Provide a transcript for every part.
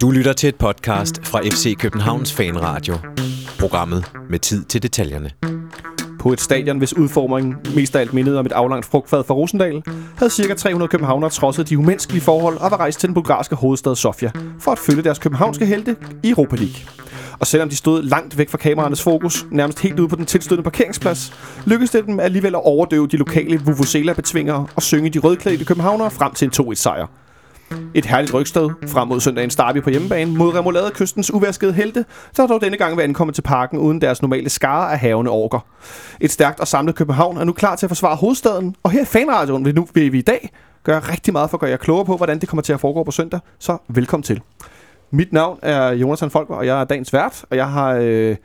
Du lytter til et podcast fra FC Københavns Fanradio. Programmet med tid til detaljerne. På et stadion, hvis udformning mest af alt mindede om et aflangt frugtfad fra Rosendal, havde ca. 300 københavnere trodset de umenneskelige forhold og var rejst til den bulgarske hovedstad Sofia for at følge deres københavnske helte i Europa League. Og selvom de stod langt væk fra kameraernes fokus, nærmest helt ude på den tilstødende parkeringsplads, lykkedes det dem alligevel at overdøve de lokale Vuvuzela-betvingere og synge de rødklædte københavnere frem til en 2-1-sejr. Et herligt rygstød frem mod søndagens derby på hjemmebane mod Remolade kystens uvaskede helte, der dog denne gang vil ankomme til parken uden deres normale skare af havende orker. Et stærkt og samlet København er nu klar til at forsvare hovedstaden, og her i Fanradioen vil, nu, vil vi i dag gøre rigtig meget for at gøre jer klogere på, hvordan det kommer til at foregå på søndag. Så velkommen til. Mit navn er Jonathan Folker, og jeg er dagens vært, og jeg har øh,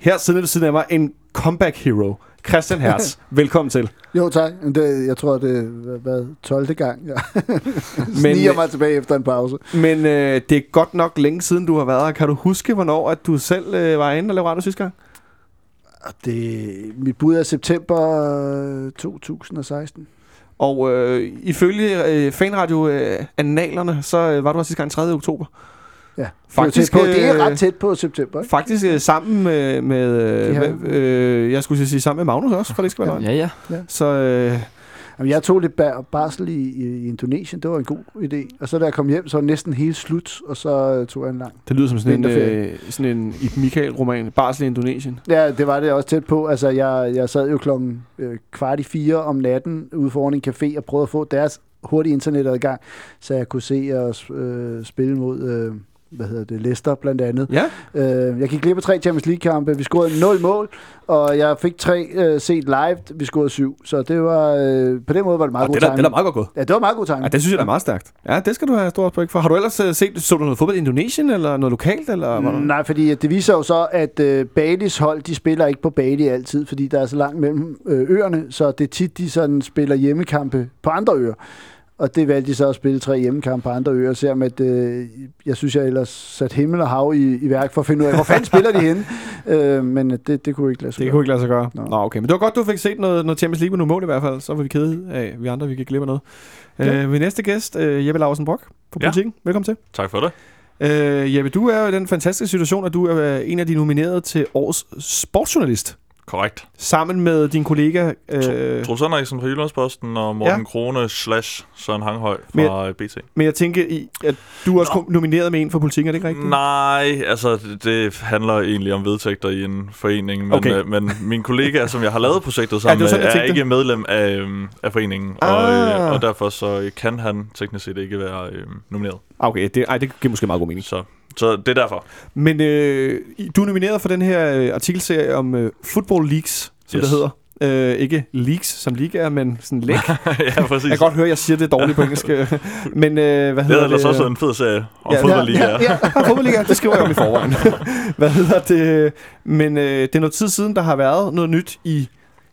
her siden ved siden af mig en comeback hero. Christian Hertz, velkommen til. Jo, tak. Men Det, jeg tror, det er været 12. gang, jeg sniger mig tilbage efter en pause. Men øh, det er godt nok længe siden, du har været her. Kan du huske, hvornår at du selv øh, var inde og lavede radio sidste gang? Og det, mit bud er september øh, 2016. Og øh, ifølge øh, fanradio-analerne, så øh, var du her sidste gang 3. oktober. Ja, Faktisk, er på, det er øh, ret tæt på september, ikke? Faktisk øh, sammen med, med De øh, med, øh, jeg skulle sige sammen med Magnus også, for det skal være løgn. Ja, ja. Så øh, Jamen, jeg tog lidt bar- barsel i, i, Indonesien, det var en god idé. Og så da jeg kom hjem, så var næsten helt slut, og så tog jeg en lang. det lyder som sådan en, øh, sådan en Ibn Michael-roman. Barsel i Indonesien. Ja, det var det også tæt på. Altså, jeg, jeg sad jo klokken øh, kvart i fire om natten ude foran en café og prøvede at få deres hurtige internetadgang, så jeg kunne se og øh, spille mod, øh, hvad hedder det, Leicester blandt andet. Ja, Øh, jeg gik glip af tre Champions League-kampe. Vi scorede 0 mål, og jeg fik tre øh, set live. Vi scorede syv. Så det var, øh, på den måde var det meget og god det er, timing. det er meget godt gået. Ja, det var meget god timing. Ja, det synes jeg er meget stærkt. Ja, det skal du have stor respekt for. Har du ellers øh, set, så du noget fodbold i Indonesien, eller noget lokalt, eller? Mm, Nej, fordi det viser jo så, at øh, Balis hold, de spiller ikke på Bali altid, fordi der er så langt mellem øh, øerne, så det er tit, de sådan spiller hjemmekampe på andre øer. Og det valgte de så at spille tre hjemmekampe på andre øer, selvom at, øh, jeg synes, jeg ellers satte himmel og hav i, i værk for at finde ud af, hvor fanden spiller de henne. Øh, men det, det kunne ikke lade sig Det gøre. kunne ikke lade sig gøre. Nå. Nå. Okay. Men det var godt, du fik set noget, noget Champions League med nogle mål i hvert fald. Så var vi kede af, vi andre vi gik glip af noget. Ja. Øh, min næste gæst, øh, Jeppe Larsen Brock på Ja. Politiken. Velkommen til. Tak for det. Øh, Jeppe, du er jo i den fantastiske situation, at du er en af de nominerede til årets sportsjournalist. Korrekt. Sammen med din kollega... Øh, Troels Henriksen fra Jyllandsposten og Morten Ja. ja. Krone slash Søren Hanghøj Men- fra BT. men jeg tænker, i, at du er også kom- nomineret med en for Politiken, er det ikke rigtigt? Nej, altså det, handler egentlig om vedtægter i en forening, men, Okay. øh, men min kollega, som jeg har lavet projektet Ja, sammen var sådan, med, er ikke medlem af, øhm, af foreningen, og, Ah. øh, og derfor så kan han teknisk set ikke være øh, nomineret. Ah, Okay, det, ej, det giver måske meget god mening. Så, så det er derfor. Men øh, du er nomineret for den her øh, artikelserie om øh, Football Leagues, som yes. Det hedder. Øh, ikke leaks som liga, men sådan læg. ja, præcis. Jeg kan godt høre, at jeg siger det dårligt på engelsk. men øh, hvad det hedder er ellers også en fed serie om Ja, ja, fodboldliga. Ja, ja, Ja, fodboldliga, det skriver jeg om i forvejen. hvad hedder det? Men øh, det er noget tid siden, der har været noget nyt i,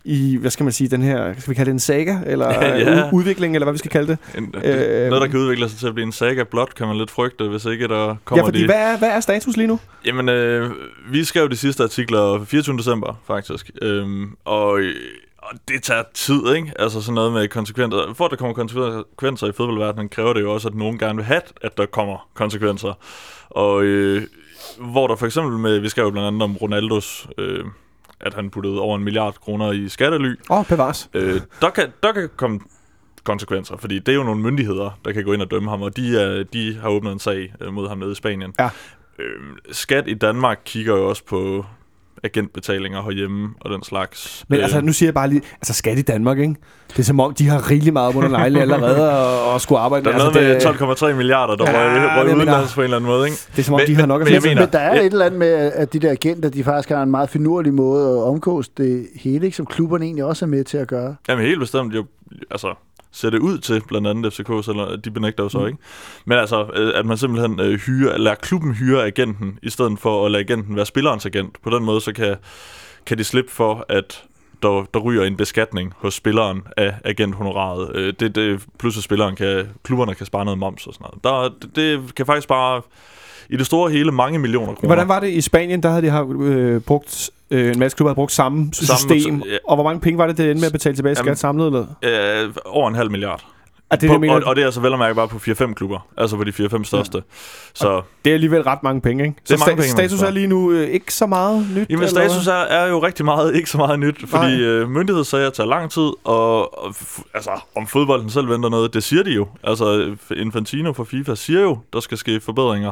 i hvad skal man sige, den her, skal vi kalde det en saga, eller Ja, ja. ja. udvikling, eller hvad vi skal kalde det. En, Øh, noget, der kan udvikle sig til at blive en saga blot, kan man lidt frygte, hvis ikke der Ja, kommer fordi de... hvad er, hvad er status lige nu? Jamen, øh, vi skrev de sidste artikler 24. december, faktisk. Øhm, og, øh, og det tager tid, ikke? Altså sådan noget med konsekvenser. For at der kommer konsekvenser i fodboldverdenen, kræver det jo også, at nogen gerne vil have, at der kommer konsekvenser. Og øh, hvor der for eksempel med, vi skrev blandt andet om Ronaldos, øh, at han puttede over en milliard kroner i skattely. Åh, oh, bevares. Øh, der, kan, der kan komme konsekvenser, fordi det er jo nogle myndigheder, der kan gå ind og dømme ham, og de, er, de har åbnet en sag øh, mod ham nede i Spanien. Ja. Øh, skat i Danmark kigger jo også på agentbetalinger herhjemme og den slags. Men Øh, altså, nu siger jeg bare lige, altså skat i Danmark, ikke? Det er som om, de har rigeligt meget under negle allerede og, og skulle arbejde. der er altså, noget det, med 12,3 milliarder, der Ja, røg, røg udenlands på en eller anden måde, ikke? det er som om, Men- de har nok at men jeg finde. mener- Men der er Ja. et eller andet med, at de der agenter, de faktisk har en meget finurlig måde at omgås det hele, ikke? som klubberne egentlig også er med til at gøre. Jamen helt bestemt jo, altså ser det ud til, blandt andet FCK, selvom de benægter jo så Mm. ikke. Men altså, øh, at man simpelthen øh, hyrer, lader klubben hyre agenten, i stedet for at lade agenten være spillerens agent. På den måde, så kan, kan de slippe for, at der, der ryger en beskatning hos spilleren af agenthonoraret. Øh, det, det, plus at spilleren kan, klubberne kan spare noget moms og sådan noget. Der, det, det kan faktisk bare i det store hele mange millioner kroner. Hvordan var det i Spanien? Der havde de har, øh, brugt, øh, en masse klubber havde brugt samme, Samme- system. ja. Og hvor mange penge var det, det endte med at betale tilbage i skat samlet? Eller? Øh, over en halv milliard Er det, på, mener, og, og det er altså vel at mærke bare på 4-5 klubber. Altså på de 4-5 største. Så det er alligevel ret mange penge, ikke? Det er mange penge, man status er lige nu øh, ikke så meget nyt? Jamen, eller status er, er jo rigtig meget, ikke så meget nyt, fordi øh, myndighedssager tager lang tid, og, og altså, om fodbolden selv venter noget, det siger de jo. Altså, Infantino fra FIFA siger jo, der skal ske forbedringer.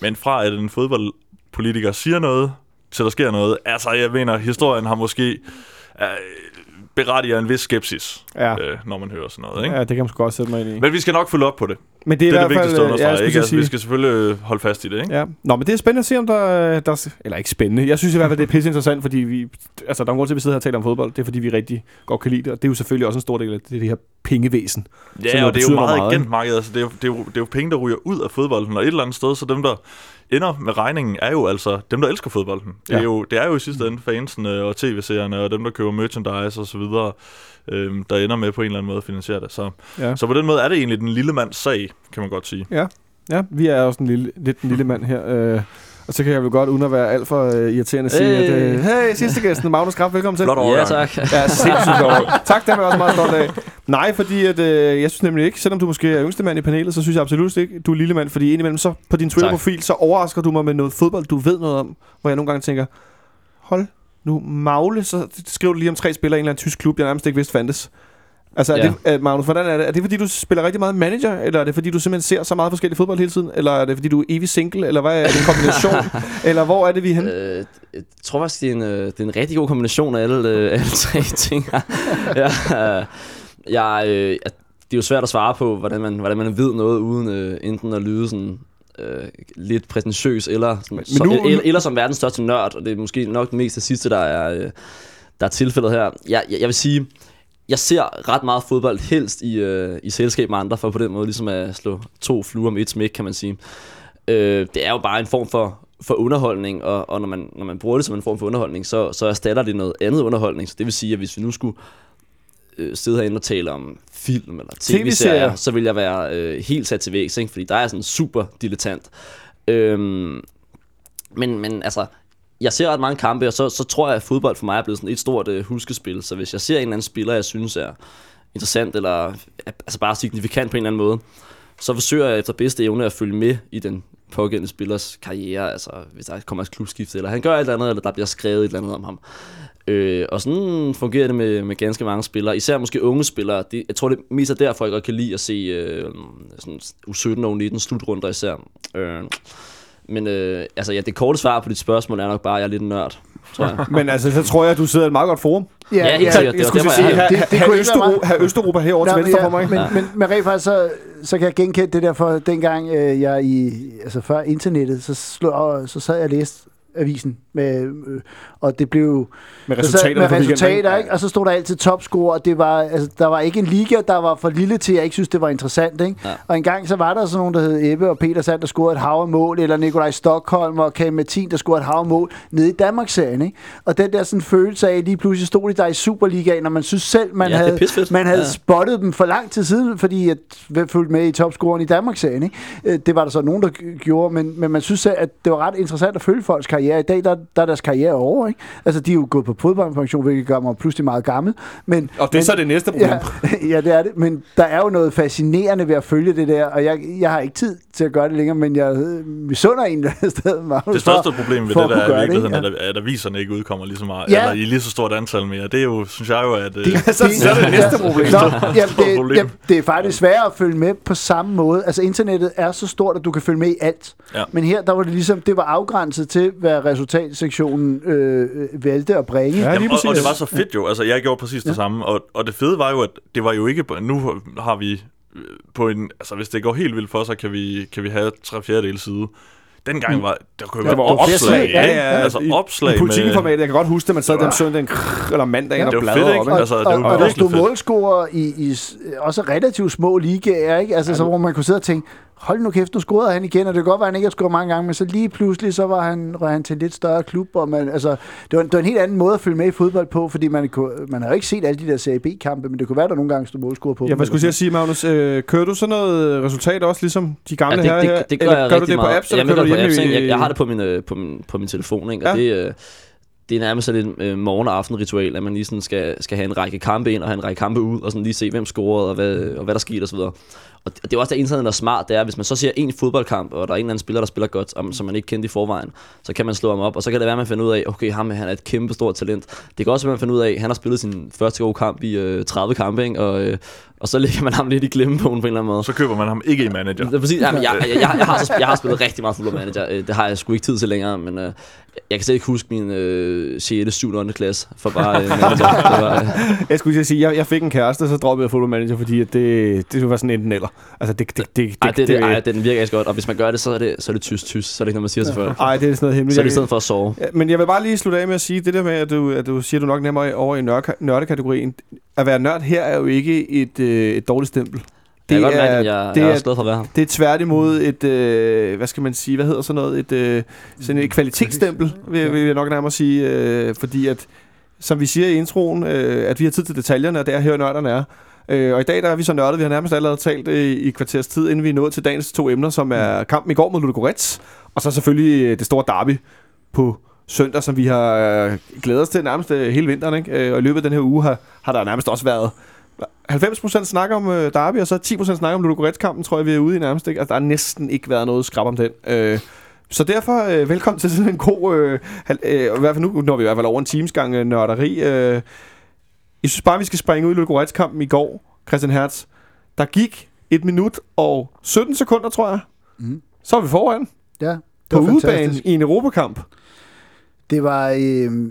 Men fra at en fodboldpolitiker siger noget, til der sker noget, altså, jeg mener, historien har måske øh, berettiger en vis skepsis, Ja. øh, når man hører sådan noget, ikke? Ja, det kan man sgu godt sætte mig ind i. Men vi skal nok følge op på det. Men Det er i det hvert fald, vigtigste at øh, ja, understrege, skulle ikke? Altså, vi skal selvfølgelig øh, holde fast i det, ikke? Ja. Nå, men det er spændende at se, om der, der... Eller ikke spændende. Jeg synes i hvert fald, det er pisse interessant, fordi vi... Altså, der er en grund til, at vi sidder her og taler om fodbold. Det er, fordi vi rigtig godt kan lide det. Og det er jo selvfølgelig også en stor del af det, det her pengevæsen. Ja, og det er jo meget meget, ikke? agent marked. Altså, det, er jo, det, er jo, det er jo penge, der ryger ud af fodbolden, og et eller andet sted, så dem, der ender med regningen, er jo altså dem, der elsker fodbolden. Det, er Ja. jo, det er jo i sidste ende fansene og tv-serierne og dem, der køber merchandise og så videre, øhm, der ender med på en eller anden måde at finansiere det. Så, Ja. så på den måde er det egentlig den lille mands sag, kan man godt sige. Ja, vi er også en lille, lidt en lille mand her. Øh, og så kan jeg vel godt, uden at være alt for øh, irriterende, sige, Hey. at... Øh, hey, sidste gæsten, Magnus Kraft, velkommen til. Flot Ja, overgang. tak. Ja, sindssygt godt. Tak, det er jeg også meget stolt af. Nej, fordi at, øh, jeg synes nemlig ikke, selvom du måske er yngste mand i panelet, så synes jeg absolut ikke, du er lille mand, fordi indimellem så på din Twitter-profil, så overrasker du mig med noget fodbold, du ved noget om, hvor jeg nogle gange tænker, hold nu magle, så skriver du lige om tre spillere i en eller anden tysk klub, jeg nærmest ikke vidste fandtes. Altså, er Ja. det, uh, Magnus, hvordan er det? Er det, fordi du spiller rigtig meget manager, eller er det, fordi du simpelthen ser så meget forskellig fodbold hele tiden? Eller er det, fordi du er evig single, eller hvad er det, en kombination? eller hvor er det, vi er henne? Øh, jeg tror faktisk, det er, en, øh, det er en rigtig god kombination af alle, øh, alle tre ting. ja, øh, jeg, øh, at- det er jo svært at svare på, hvordan man, hvordan man ved noget, uden øh, enten at lyde sådan, øh, lidt prætentiøs, eller, sådan, Men nu- eller, eller som verdens største nørd, og det er måske nok det mest det sidste, der er, øh, der er tilfældet her. Jeg, jeg, jeg vil sige, jeg ser ret meget fodbold helst i, øh, i selskab med andre, for på den måde ligesom at slå to fluer med et smæk, kan man sige. Øh, det er jo bare en form for, for underholdning, og, og når, man, når man bruger det som en form for underholdning, så, så erstatter det noget andet underholdning. Så det vil sige, at hvis vi nu skulle øh, sidde herinde og tale om film eller TV-serier. tv-serier, så vil jeg være øh, helt sat til vægs, ikke? fordi der er sådan super dilettant. Øhm, men, men altså, jeg ser ret mange kampe, og så, så tror jeg, at fodbold for mig er blevet sådan et stort øh, huskespil. Så hvis jeg ser en eller anden spiller, jeg synes er interessant, eller altså bare signifikant på en eller anden måde, så forsøger jeg efter bedste evne at følge med i den pågældende spillers karriere, altså hvis der kommer et klubskifte, eller han gør et eller andet, eller der bliver skrevet et eller andet om ham. Øh, og sådan fungerer det med, med ganske mange spillere, især måske unge spillere. Det, jeg tror, det mest er derfor, jeg godt kan lide at se øh, sådan U17 og U19 slutrunder især. Øh, men øh, altså, ja, det korte svar på dit spørgsmål er nok bare, at jeg er lidt en nørd, tror jeg. Men altså, så tror jeg, at du sidder i et meget godt forum. Ja, helt sikkert. Jeg Det skulle sige, her, Det- det kunne her, ikke være Østeuropa, her Østeuropa herovre til venstre for men, mig. ja, men, men, men rent faktisk, så, så kan jeg genkende det der for dengang øh, jeg i, altså før internettet, så, slå, så sad jeg og læste avisen, med, øh, og det blev Med så sad- resultaterne med resultater, ikke? og så stod der altid topscore, og det var, altså, der var ikke en liga, der var for lille til, at jeg ikke synes, det var interessant. Ikke? Ja. Og engang så var der sådan nogen, der hed Ebbe og Peter Sand, der scorede et hav af mål, eller Nikolaj Stockholm og Kjell Martin, der scorede et hav af mål nede i Danmarksserien. Ikke? Og den der sådan følelse af, lige pludselig stod de der i Superligaen, når man synes selv, man Ja, havde, man havde Ja. spottet dem for lang tid siden, fordi at hvem fulgte med i topscoren i Danmarksserien. Ikke? Øh, Det var der så nogen, der gjorde, men, men man synes selv, at det var ret interessant at følge folks karriere. I dag, der, der er deres karriere over. Ikke? Altså, de er jo gået på fodboldpension, hvilket gør mig pludselig meget gammel. Men, Og det er så det næste problem. Ja, ja, det er det. Men der er jo noget fascinerende ved at følge det der, og jeg, jeg har ikke tid til at gøre det længere, men jeg øh, misunder en eller andet sted. Magnus, Det største problem ved for det der er i gøre det, virkeligheden, ikke? at, at aviserne ikke udkommer lige så meget, Ja. eller i lige så stort antal mere. Det er jo, synes jeg jo, at... øh, Det, Så- så er det næste problem. Nå, jamen, det, problem. jamen, det er faktisk svært at følge med på samme måde. Altså, internettet er så stort, at du kan følge med i alt. Ja. Men her, der var det ligesom, det var afgrænset til, hvad resultatsektionen øh, valgte at bringe. Ja, Ja. Jamen, og, og det var så fedt jo. Altså, jeg gjorde præcis det samme. Og, og det fede var jo, at det var jo ikke... Nu har vi øh, på en... Altså, hvis det går helt vildt for, så kan vi, kan vi have tre fjerdedel side. Dengang var... Der kunne jo Der være var opslag, opslag, ikke? ja, ja, Altså, i- opslag I med... politiformatet, jeg kan godt huske det, man sad var- søndag eller mandag Ja, og det var bladrede fedt, op. ikke? Altså, det og, var og der virkelig stod målscorer i, i også relativt små ligaer, ikke? Altså, så, hvor man kunne sidde og tænke, hold nu kæft, nu scorede han igen, og det kan godt være, at han ikke har scoret mange gange, men så lige pludselig, så var han, røg han til en lidt større klub, og man, altså, det var, det var en helt anden måde at følge med i fodbold på, fordi man, kunne, man har jo ikke set alle de der Serie B-kampe, men det kunne være, at der nogle gange stod målscorer på. Ja, hvad skulle jeg sige, Magnus? Øh, kører du sådan noget resultat også, ligesom de gamle Ja, her? det, her? det, det gør Eller jeg gør du det på meget. apps, eller Jamen, kører du jeg, det på hjemme i... jeg, jeg har det på min, øh, på min, på min telefon, ikke? og Ja. det, øh, det er nærmest sådan et øh, morgen- og aften-ritual, at man lige sådan skal, skal have en række kampe ind og have en række kampe ud, og sådan lige se, hvem scorede, og hvad, og hvad der skete osv. Og det, det er også der internet er smart, det er, hvis man så ser en fodboldkamp, og der er en eller anden spiller, der spiller godt, om, som man ikke kendte i forvejen, så kan man slå ham op, og så kan det være, at man finder ud af, okay, ham han er et kæmpe stort talent. Det kan også være, at man finder ud af, at han har spillet sin første gode kamp i øh, 30 kampe, ikke? Og, øh, og så lægger man ham lidt i glemmebogen på en eller anden måde. Så køber man ham ikke i manager. Det er præcis. Jamen, jeg, jeg, jeg, jeg, har, jeg har spillet rigtig meget Football Manager. Øh, Det har jeg sgu ikke tid til længere, men øh, jeg kan slet ikke huske min øh, 6. 7. 8. klasse for bare øh, manager. Det var, øh, Jeg skulle sige, jeg, jeg fik en kæreste, så droppede jeg Football Manager, fordi at det, det var sådan enten eller. Altså, det, det, det, ej, det, det, ej, den virker ikke godt, og hvis man gør det, så er det, så er det tysk tysk, så er det ikke noget, man siger til folk. Ej, det er sådan noget hemmeligt. Så er det i stedet for at sove. Ja, Men jeg vil bare lige slutte af med at sige, det der med, at du, at du siger, at du nok nemmere over i nørd, nørdekategorien. At være nørd her er jo ikke et, øh, et dårligt stempel. Det er godt mærke, jeg, det jeg er også glad for at være her. Det er tværtimod et, øh, hvad skal man sige, hvad hedder sådan noget, et, øh, sådan et kvalitetsstempel, vil, vil jeg nok nærmere sige, øh, fordi at, som vi siger i introen, øh, at vi har tid til detaljerne, og det er her nørderne er. Øh, og i dag der er vi så nørdet, vi har nærmest allerede talt øh, i kvarters tid, inden vi er nået til dagens to emner, som er kampen i går mod Ludogorets, og så selvfølgelig øh, det store derby på søndag, som vi har øh, glædet os til nærmest øh, hele vinteren. Ikke? Og i løbet af den her uge har, har der nærmest også været 90% snak om øh, Derby, og så 10% snak om Ludogorets-kampen, tror jeg, vi er ude i nærmest. Ikke? Altså, der har næsten ikke været noget skrab om den. Øh, så derfor øh, velkommen til sådan en god, øh, øh, i hvert fald nu når vi i hvert fald over en times gang øh, nørderi. Øh, jeg synes bare, vi skal springe ud i Ludogorets-kampen i går, Christian Hertz. Der gik et minut og 17 sekunder, tror jeg. Mm. Så er vi foran Ja, det på var udebane fantastisk. i en Europakamp. Det var, øh,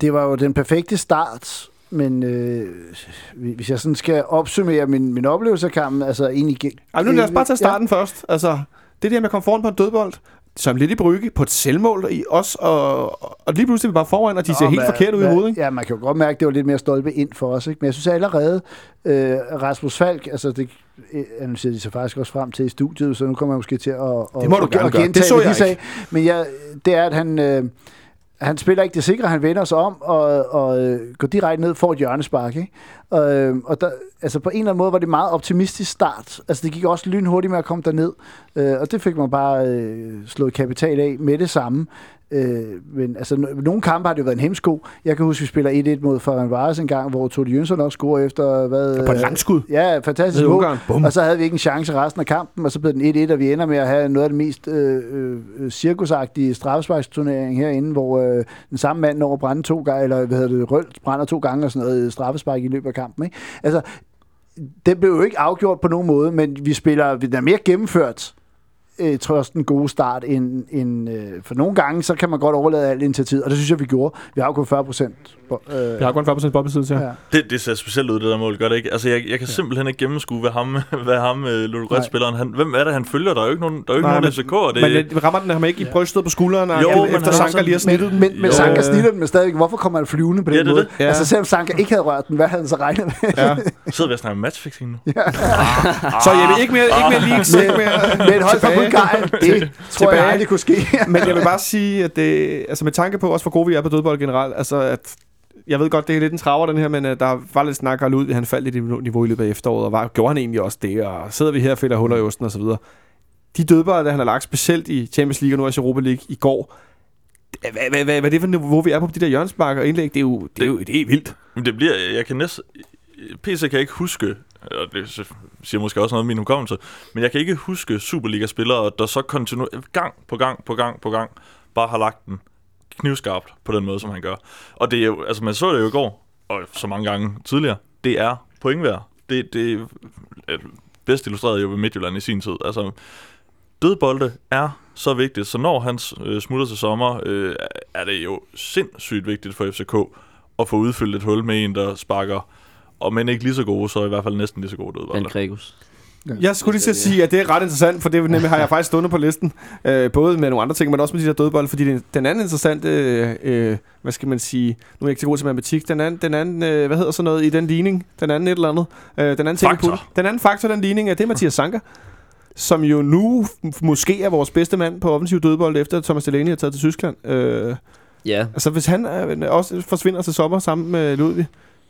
det var jo den perfekte start, men øh, hvis jeg sådan skal opsummere min, min oplevelse af kampen, altså egentlig... Ej, nu lad os bare tage starten ja. først. Altså, det der med at komme foran på en dødbold, som lidt i brygge, på et selvmål i os, og, og lige pludselig er vi bare foran, og de ser Nå, helt men- forkert ud i men- hovedet, ikke? Ja, man kan jo godt mærke, at det var lidt mere stolpe ind for os. Ikke? Men jeg synes allerede, øh, Rasmus Falk, altså det øh, analyserede de sig faktisk også frem til i studiet, så nu kommer jeg måske til at, at, Det må du at, gerne at gøre. gentage, Det så hvad de jeg sagde. Men jeg, det er, at han... Øh, han spiller ikke det sikre, han vender sig om og, og øh, går direkte ned for et hjørnespark. Ikke? Og, øh, og der, altså på en eller anden måde var det meget optimistisk start. Altså det gik også lynhurtigt med at komme derned, øh, og det fik man bare øh, slået kapital af med det samme. Øh, men altså, no- nogle kampe har det jo været en hemsko. Jeg kan huske, vi spiller 1-1 mod Ferencvaros en gang, hvor Tode Jønsson også scorer efter... Hvad, På et langskud. Ja, fantastisk mål. Og så havde vi ikke en chance resten af kampen, og så blev den 1-1, og vi ender med at have noget af det mest øh, øh, cirkusagtige straffesparksturnering herinde, hvor øh, den samme mand når at brænde to gange, eller hvad hedder det, Rølt brænder to gange og sådan noget straffespark i løbet af kampen. Ikke? Altså, den blev jo ikke afgjort på nogen måde, men vi spiller, den er mere gennemført, øh, trods den gode start, end, end øh, for nogle gange, så kan man godt overlade alt initiativ, og det synes jeg, vi gjorde. Vi har jo kun 40 procent. Øh, Vi har kun 40% boldbesiddelse. Ja. ja. Det, det ser specielt ud, det der mål, gør det ikke? Altså, jeg, jeg kan simpelthen ikke gennemskue, hvad ham, hvad ham Nej. Ludogorets-spilleren, han, hvem er det, han følger? Der er jo ikke nogen, der er jo ikke Nej, nogen men- FCK'er. Det, Men det, rammer den ham ikke i brystet på skulderen, og Jo, men efter Sanka lige har snittet den? Men, men Jo. Sanka Øh, snitter den med stadigvæk. Hvorfor kommer han flyvende på den Ja, det måde? det. Ja. Altså selvom Sanka ikke havde rørt den, hvad havde han så regnet med? Ja. sidder vi og snakker matchfixing nu? Så Jeppe, ikke mere, ikke mere leaks, ikke mere med et hold. Bulgarien, det tror jeg aldrig kunne ske. Men jeg vil bare sige, at det, altså med tanke på, også hvor gode vi er på dødbold generelt, altså at jeg ved godt, det er lidt en traver, den her, men uh, der var lidt snak og ud, han faldt lidt i niveau i løbet af efteråret, og var, gjorde han egentlig også det, og sidder vi her og fælder huller i osten og så videre. De dødbolde, han har lagt, specielt i Champions League og nu også i Europa League i går, hvad, hvad, hvad, hvad er det for niveau, vi er på på de der hjørnsbakker og indlæg? Det er jo, det er jo det er vildt. Men det bliver, jeg kan næsten, PC kan ikke huske, og det siger måske også noget om min hukommelse, men jeg kan ikke huske Superliga-spillere, der så kontinu gang på gang på gang på gang bare har lagt den knivskarpt på den måde, som han gør. Og det er jo, altså man så det jo i går, og så mange gange tidligere, det er pointværd. Det, det er bedst illustreret jo ved Midtjylland i sin tid. Altså, dødbolde er så vigtigt, så når han øh, smutter til sommer, øh, er det jo sindssygt vigtigt for FCK at få udfyldt et hul med en, der sparker, og men ikke lige så gode, så i hvert fald næsten lige så gode dødbolde. Ben Gregus. Jeg skulle lige til at sige, at det er ret interessant, for det nemlig har jeg faktisk stående på listen. Øh, både med nogle andre ting, men også med de der dødbolde, fordi den, den anden interessante, øh, øh, hvad skal man sige, nu er jeg ikke så god til matematik, den anden, den anden øh, hvad hedder sådan noget i den ligning, den anden et eller andet, øh, den anden ting Faktor. puljen. Den anden faktor, den ligning, er det er Mathias Sanka, som jo nu måske er vores bedste mand på offensiv dødbold, efter Thomas Delaney er taget til Tyskland. Øh, Ja, altså hvis han øh, også forsvinder til sommer sammen med Ludvig,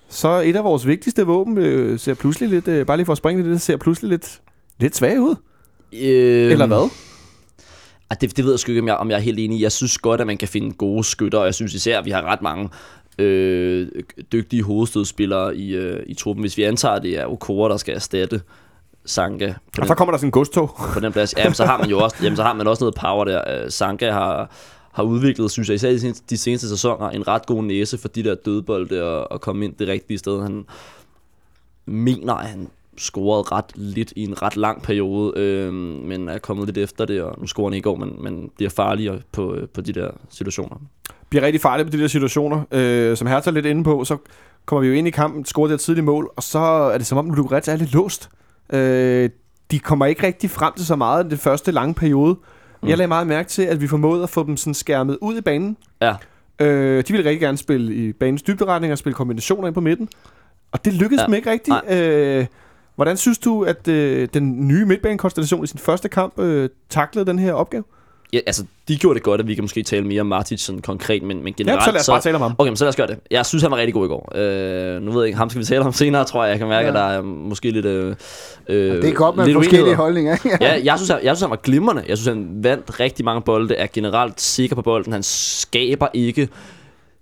så et af vores vigtigste våben øh, ser pludselig lidt, øh, bare lige for at springe det ser pludselig lidt, lidt svag ud. øh, Eller hvad? Ej, det, det ved jeg sgu ikke, om jeg, om jeg er helt enig i. Jeg synes godt, at man kan finde gode skytter, og jeg synes især, at vi har ret mange øh, dygtige hovedstødspillere i, øh, i truppen. Hvis vi antager, at det er Okora, der skal erstatte Sanka Og så kommer der sådan en godstog. på den plads, jamen, så har man jo også, jamen, så har man også noget power der. Øh, Sanka har, har udviklet, synes jeg, især de seneste, de seneste sæsoner, en ret god næse for de der dødbolde og, og komme ind det rigtige sted. Han mener, at han scorede ret lidt i en ret lang periode, øh, men er kommet lidt efter det, og nu scorer han ikke i går, men, men bliver farligere på, øh, på de der situationer. Bliver rigtig farlig på de der situationer. Øh, som Hertha er lidt inde på, så kommer vi jo ind i kampen, scorer det her tidlige mål, og så er det som om Ludogorets er lidt låst. Øh, de kommer ikke rigtig frem til så meget i den første lange periode. Mm. Jeg lagde meget mærke til, at vi formåede at få dem sådan skærmet ud i banen. Ja, Øh, de ville rigtig gerne spille i banens dybderetning og spille kombinationer ind på midten. Og det lykkedes Ja. dem ikke rigtigt. Øh, hvordan synes du, at øh, den nye midtbanekonstellation i sin første kamp øh, taklede den her opgave? Ja, altså, de gjorde det godt, at vi kan måske tale mere om Martic sådan konkret, men, men Ja, generelt... så lad os bare tale om ham. Okay, men så lad os gøre det. Jeg synes, han var rigtig god i går. Øh, nu ved jeg ikke, ham skal vi tale om senere, tror jeg. Jeg kan mærke, Ja. ja. at der er måske lidt... Øh, øh, Det er godt med lidt forskellige uenigheder. holdninger. ikke? Ja, jeg synes, han, jeg synes, han var glimrende. Jeg synes, han vandt rigtig mange bolde, er generelt sikker på bolden. Han skaber ikke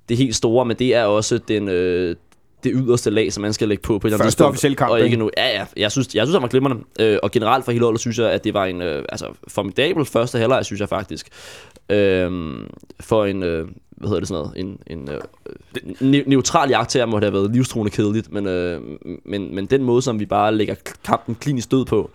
det helt store, men det er også den, øh, det yderste lag, som man skal lægge på på et eller andet Første officielle kamp, Og ikke nu. Ja, ja. Jeg synes, jeg synes, han var glimrende. Øh, og generelt for hele holdet synes jeg, at det var en øh, altså, formidabel første halvleg, synes jeg faktisk. Øh, for en, øh, hvad hedder det sådan noget, en, en øh, ne- neutral jagt til, må det have været livstruende kedeligt, men, øh, men, men den måde, som vi bare lægger kampen klinisk død på,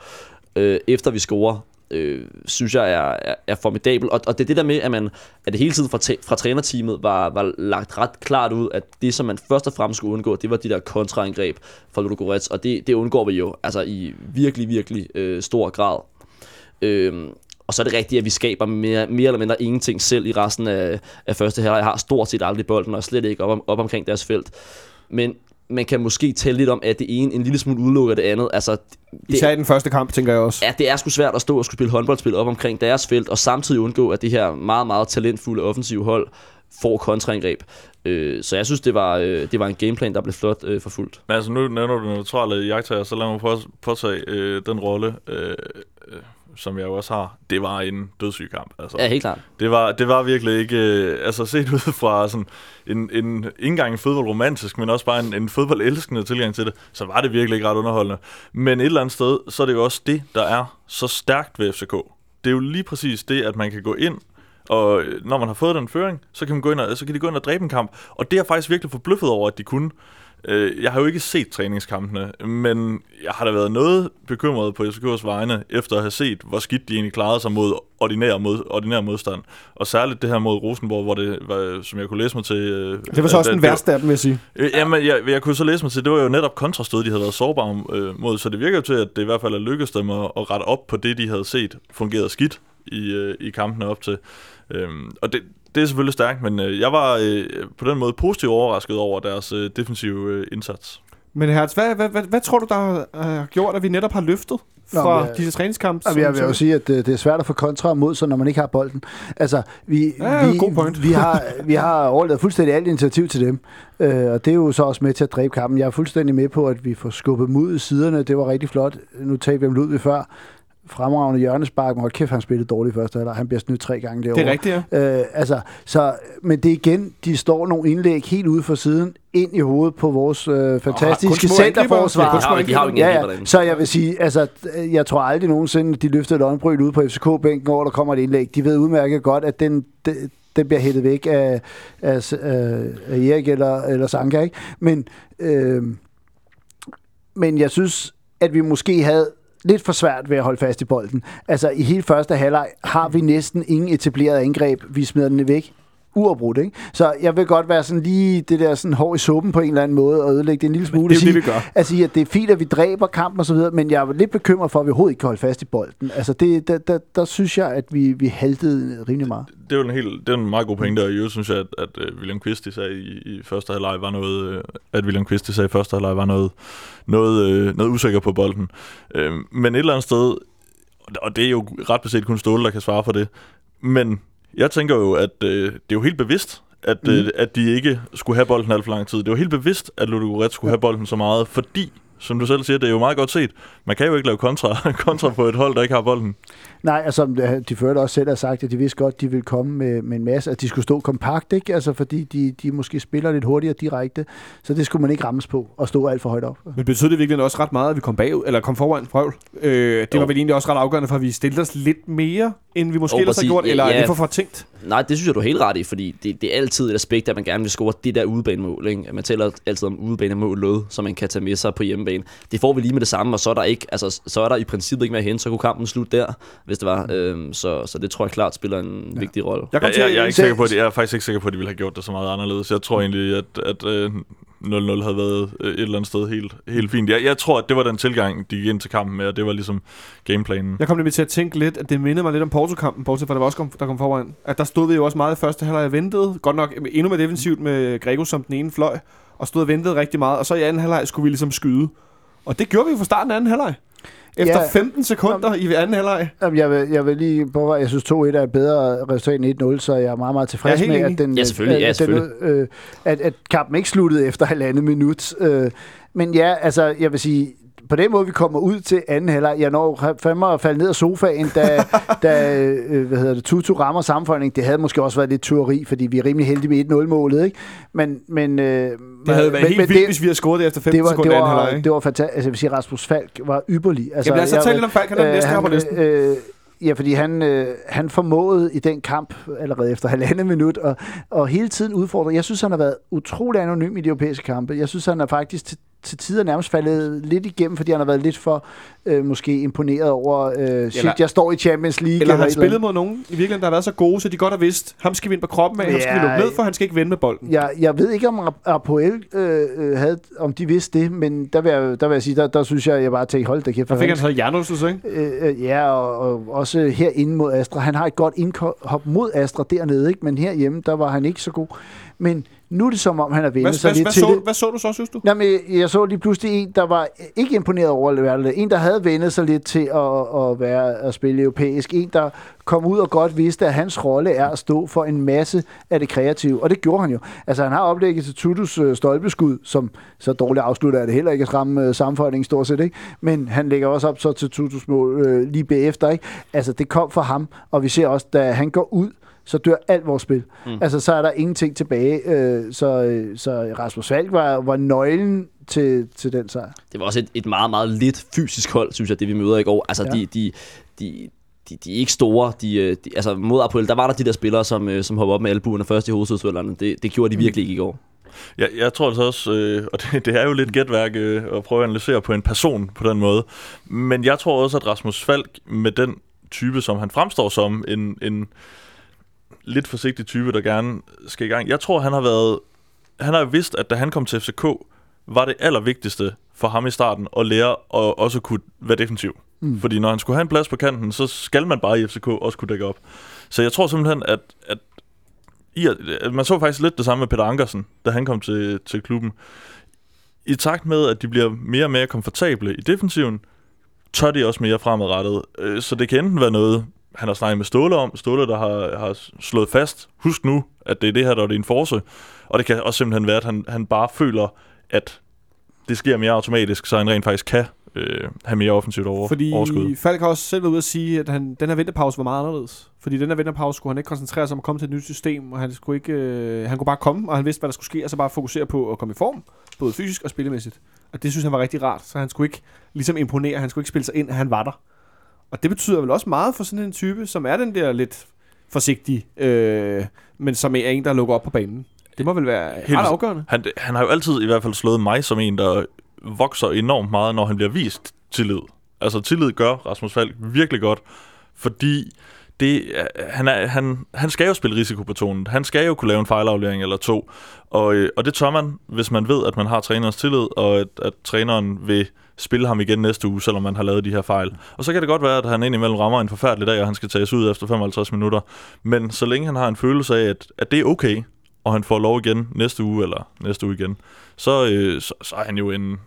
øh, efter vi scorer, øh, synes jeg er, er, er formidabel. Og, og det er det der med, at, man, at det hele tiden fra, fra trænerteamet var, var lagt ret klart ud, at det, som man først og fremmest skulle undgå, det var de der kontraangreb fra Ludogorets, og det, det undgår vi jo altså i virkelig, virkelig øh, stor grad. Øh, og så er det rigtigt, at vi skaber mere, mere eller mindre ingenting selv i resten af, af første halvleg. Jeg har stort set aldrig bolden, og slet ikke op, om, op omkring deres felt. Men man kan måske tælle lidt om, at det ene en lille smule udelukker det andet. Altså, det, Især i den første kamp, tænker jeg også. Ja, det er sgu svært at stå og skulle spille håndboldspil op omkring deres felt, og samtidig undgå, at det her meget, meget talentfulde offensive hold får kontraangreb. Øh, så jeg synes, det var, øh, det var en gameplan, der blev flot øh, forfulgt. Men altså, nu nævner du neutrale jagttager, så lad mig på, påtage øh, den rolle, øh, øh, som jeg jo også har. Det var en dødssyg kamp. Altså. Ja, helt klart. Det var, det var virkelig ikke, øh, altså set ud fra sådan en, en ikke engang en fodboldromantisk, men også bare en, en fodboldelskende tilgang til det, så var det virkelig ikke ret underholdende. Men et eller andet sted, så er det jo også det, der er så stærkt ved FCK. Det er jo lige præcis det, at man kan gå ind, og øh, når man har fået den føring, så kan, man gå ind og, så kan de gå ind og dræbe en kamp. Og det er jeg faktisk virkelig forbløffet over, at de kunne. Øh, Jeg har jo ikke set træningskampene, men jeg har da været noget bekymret på FCK's vegne, efter at have set, hvor skidt de egentlig klarede sig mod ordinær, mod, ordinær modstand. Og særligt det her mod Rosenborg, hvor det var, som jeg kunne læse mig til... øh, Det var så at- også den at- værste af dem, vil jeg sige. Øh, Jamen, jeg, jeg kunne så læse mig til, det var jo netop kontrastød, de havde været sårbare øh, mod, så det virker jo til, at det i hvert fald er lykkedes dem at, at rette op på det, de havde set fungerede skidt i, øh, i kampene op til. Øhm, og det, det er selvfølgelig stærkt, men øh, jeg var øh, på den måde positivt overrasket over deres øh, defensive øh, indsats. Men Hertz, hvad, hvad, hvad, hvad tror du, der har har gjort, at vi netop har løftet Nå, fra men jeg- disse træningskampe? Som- jeg vil jo sige, at det, det er svært at få kontra mod sig, når man ikke har bolden. Altså, vi, Ja, vi, god point. vi, har, vi har overladet fuldstændig alt initiativ til dem. Øh, og det er jo så også med til at dræbe kampen. Jeg er fuldstændig med på, at vi får skubbet i siderne. Det var rigtig flot. Nu talte vi om Ludvig før. Fremragende hjørnespark, men hold kæft, han spillede dårligt først. Eller han bliver snydt tre gange derovre. Det er rigtigt, ja. Øh, altså, så, men det er igen, de står nogle indlæg helt ude for siden, ind i hovedet på vores øh, fantastiske kun små centerforsvar. De de Ja, ja. derinde. Så jeg vil sige, altså, jeg tror aldrig nogensinde, de løfter et øjenbryn ud på FCK-bænken, hvor der kommer et indlæg. De ved udmærket godt, at den, den, den bliver hættet væk af, af, af, af Erik eller, eller Sanka, ikke? Men, øh, men jeg synes, at vi måske havde lidt for svært ved at holde fast i bolden. Altså, i hele første halvleg har vi næsten ingen etableret angreb. Vi smider den væk uafbrudt, ikke? Så jeg vil godt være sådan lige det der sådan hår i suppen på en eller anden måde og ødelægge det en lille smule. det er Sige- det, vi gør. Altså, at det er fint, at vi dræber kampen og så videre, men jeg er lidt bekymret for, at vi overhovedet ikke kan holde fast i bolden. Altså, det, der, der, der synes jeg, at vi, vi haltede rimelig meget. Det er jo en, helt, det er en meget god pointe, og øvrigt synes jeg, at, at uh, William Quist sagde i, i første halvleg var noget, uh, at William Quist sagde i første halvleg var noget, noget, uh, noget usikker på bolden. Uh, men et eller andet sted, og det er jo ret beset kun Ståle, der kan svare for det, men jeg tænker jo, at uh, det er jo helt bevidst, at, mm. uh, at de ikke skulle have bolden alt for lang tid. Det var helt bevidst, at Ludogorets skulle have bolden så meget, fordi som du selv siger, det er jo meget godt set. Man kan jo ikke lave kontra, kontra på et hold, der ikke har bolden. Nej, altså de førte også selv har sagt, at de vidste godt, at de ville komme med, med en masse, at de skulle stå kompakt, ikke? Altså fordi de, de måske spiller lidt hurtigere direkte, så det skulle man ikke rammes på og stå alt for højt op. Men betød det virkelig også ret meget, at vi kom bagud, eller kom foran prøv? Øh, det Jo. var vel egentlig også ret afgørende for, at vi stillede os lidt mere, end vi måske Jo, ellers har gjort, Ja, eller er ja. det for for tænkt? Nej, det synes jeg, du er helt ret i, fordi det, det er altid et aspekt, at man gerne vil score det der udebanemål. Ikke? At Man tæller altid om udebanemål lød, som man kan tage med sig på hjemmebane. Det får vi lige med det samme, og så er der, ikke, altså, så er der i princippet ikke mere hen, så kunne kampen slutte der, hvis det var. Øhm, så, så det tror jeg klart spiller en ja. vigtig rolle. Jeg Jeg, jeg, jeg, er ikke sikker på, at, jeg er faktisk ikke sikker på, at de ville have gjort det så meget anderledes. Jeg tror egentlig, at, at øh, 0-0 havde været øh, et eller andet sted helt, helt fint. Jeg, jeg tror, at det var den tilgang, de gik ind til kampen med, og det var ligesom gameplanen. Jeg kom nemlig til at tænke lidt, at det mindede mig lidt om Porto-kampen, bortset fra, der var også kom, der kom foran. At der stod vi jo også meget i første halvleg og ventede. Godt nok endnu mere defensivt med Grego som den ene fløj. Og stod og ventede rigtig meget. Og så i anden halvleg skulle vi ligesom skyde. Og det gjorde vi jo fra starten af anden halvleg. Efter Ja. 15 sekunder i anden halvleg. Jamen, jeg, vil, jeg vil lige på, jeg synes 2-1 er et bedre resultat end 1-0, så jeg er meget, meget tilfreds med, at, den, Ja, selvfølgelig. Ja, at, den, selvfølgelig. øh, at, at kampen ikke sluttede efter halvandet minut. Øh, men ja, altså, jeg vil sige, på den måde, vi kommer ud til anden halvleg, jeg når fandme at falde ned af sofaen, da, da øh, hvad hedder det, Tutu rammer sammenføjning. Det havde måske også været lidt teori, fordi vi er rimelig heldige med 1-0-målet, ikke? Men, men, øh, Det havde været men, helt men vildt, det, hvis vi havde scoret det efter 15 det var, sekunder det i anden var, halvleg. det var fantastisk. Altså, jeg vil sige, Rasmus Falk var ypperlig. Altså, Jamen lad os så tale lidt om Falk, han er den næste her på listen. Øh, ja, fordi han, øh, han formåede i den kamp allerede efter halvandet minut og, og hele tiden udfordre. Jeg synes, han har været utrolig anonym i de europæiske kampe. Jeg synes, han er faktisk til, til tider nærmest faldet lidt igennem, fordi han har været lidt for øh, måske imponeret over, øh, shit, Eller- jeg står i Champions League. Eller har han et spillet mod nogen i virkeligheden, der har været så gode, så de godt har vidst, ham skal vi ind på kroppen af, ham skal vi Ja, lukke ned for, han skal ikke vende med bolden. Jeg, jeg ved ikke, om Apoel øh, øh, havde, om de vidste det, men der vil jeg, der vil jeg sige, der, der synes jeg, jeg bare tænkte, hold da kæft. Der fik han så hjernerystelse, ikke? Øh, øh, ja, og, og også herinde mod Astra. Han har et godt indhop mod Astra dernede, ikke? men herhjemme, der var han ikke så god. Men nu er det som om, han er vendt sig lidt hvad, til så, det. hvad så du så, synes du? Nå, men jeg så lige pludselig en, der var ikke imponeret over det. En, der havde vendet sig lidt til at, at, være, at spille europæisk. En, der kom ud og godt vidste, at hans rolle er at stå for en masse af det kreative. Og det gjorde han jo. Altså, han har oplægget til Tutus øh, stolpeskud, som så dårligt afslutter er det heller ikke at ramme øh, sammenføjning stort set, ikke? Men han lægger også op så til Tutus mål øh, lige bagefter, ikke? Altså, det kom fra ham, og vi ser også, da han går ud, så dør alt vores spil. Mm. Altså, så er der ingenting tilbage. Øh, så, øh, så Rasmus Falk var, var nøglen til, til den sejr. Det var også et, et meget, meget lidt fysisk hold, synes jeg, det vi møder i går. Altså, Ja. de, de, de, de, de er ikke store. De, øh, de, altså, mod Apoel, der var der de der spillere, som, øh, som hoppede op med albuerne først i hovedstødsvælgerne. Det, det gjorde de virkelig ikke i går. Jeg, jeg tror altså også, øh, og det, det er jo lidt gætværk øh, at prøve at analysere på en person på den måde, men jeg tror også, at Rasmus Falk med den type, som han fremstår som, en, en lidt forsigtig type, der gerne skal i gang. Jeg tror, han har været, han har jo vidst, at da han kom til FCK, var det allervigtigste for ham i starten at lære at også kunne være defensiv. Mm. Fordi når han skulle have en plads på kanten, så skal man bare i FCK også kunne dække op. Så jeg tror simpelthen, at, at i, man så faktisk lidt det samme med Peter Ankersen, da han kom til, til klubben. I takt med, at de bliver mere og mere komfortable i defensiven, tør de også mere fremadrettet. Øh, Så det kan enten være noget, han har snakket med Ståle om, Ståle, der har, har slået fast, husk nu, at det er det her, der er din force. Og det kan også simpelthen være, at han, han bare føler, at det sker mere automatisk, så han rent faktisk kan øh, have mere offensivt over, Fordi overskud. Falk har også selv været ude at sige, at han, den her vinterpause var meget anderledes. Fordi den her vinterpause skulle han ikke koncentrere sig om at komme til et nyt system, og han, skulle ikke, øh, han kunne bare komme, og han vidste, hvad der skulle ske, og så bare fokusere på at komme i form, både fysisk og spillemæssigt. Og det synes han var rigtig rart, så han skulle ikke ligesom imponere, han skulle ikke spille sig ind, at han var der. Og det betyder vel også meget for sådan en type, som er den der lidt forsigtige, øh, men som er en, der lukker op på banen. Det må vel være Helt- ret afgørende. Han, han har jo altid i hvert fald slået mig som en, der vokser enormt meget, når han bliver vist tillid. Altså tillid gør Rasmus Falk virkelig godt, fordi det, han, er, han, han skal jo spille tonen. Han skal jo kunne lave en fejlaflevering eller to. Og, øh, og det tør man, hvis man ved, at man har trænerens tillid, og at, at træneren vil spille ham igen næste uge, selvom man har lavet de her fejl. Og så kan det godt være, at han indimellem rammer en forfærdelig dag, og han skal tages ud efter 55 minutter. Men så længe han har en følelse af, at, at det er okay, og han får lov igen næste uge, eller næste uge igen, så, øh, så, så er han jo en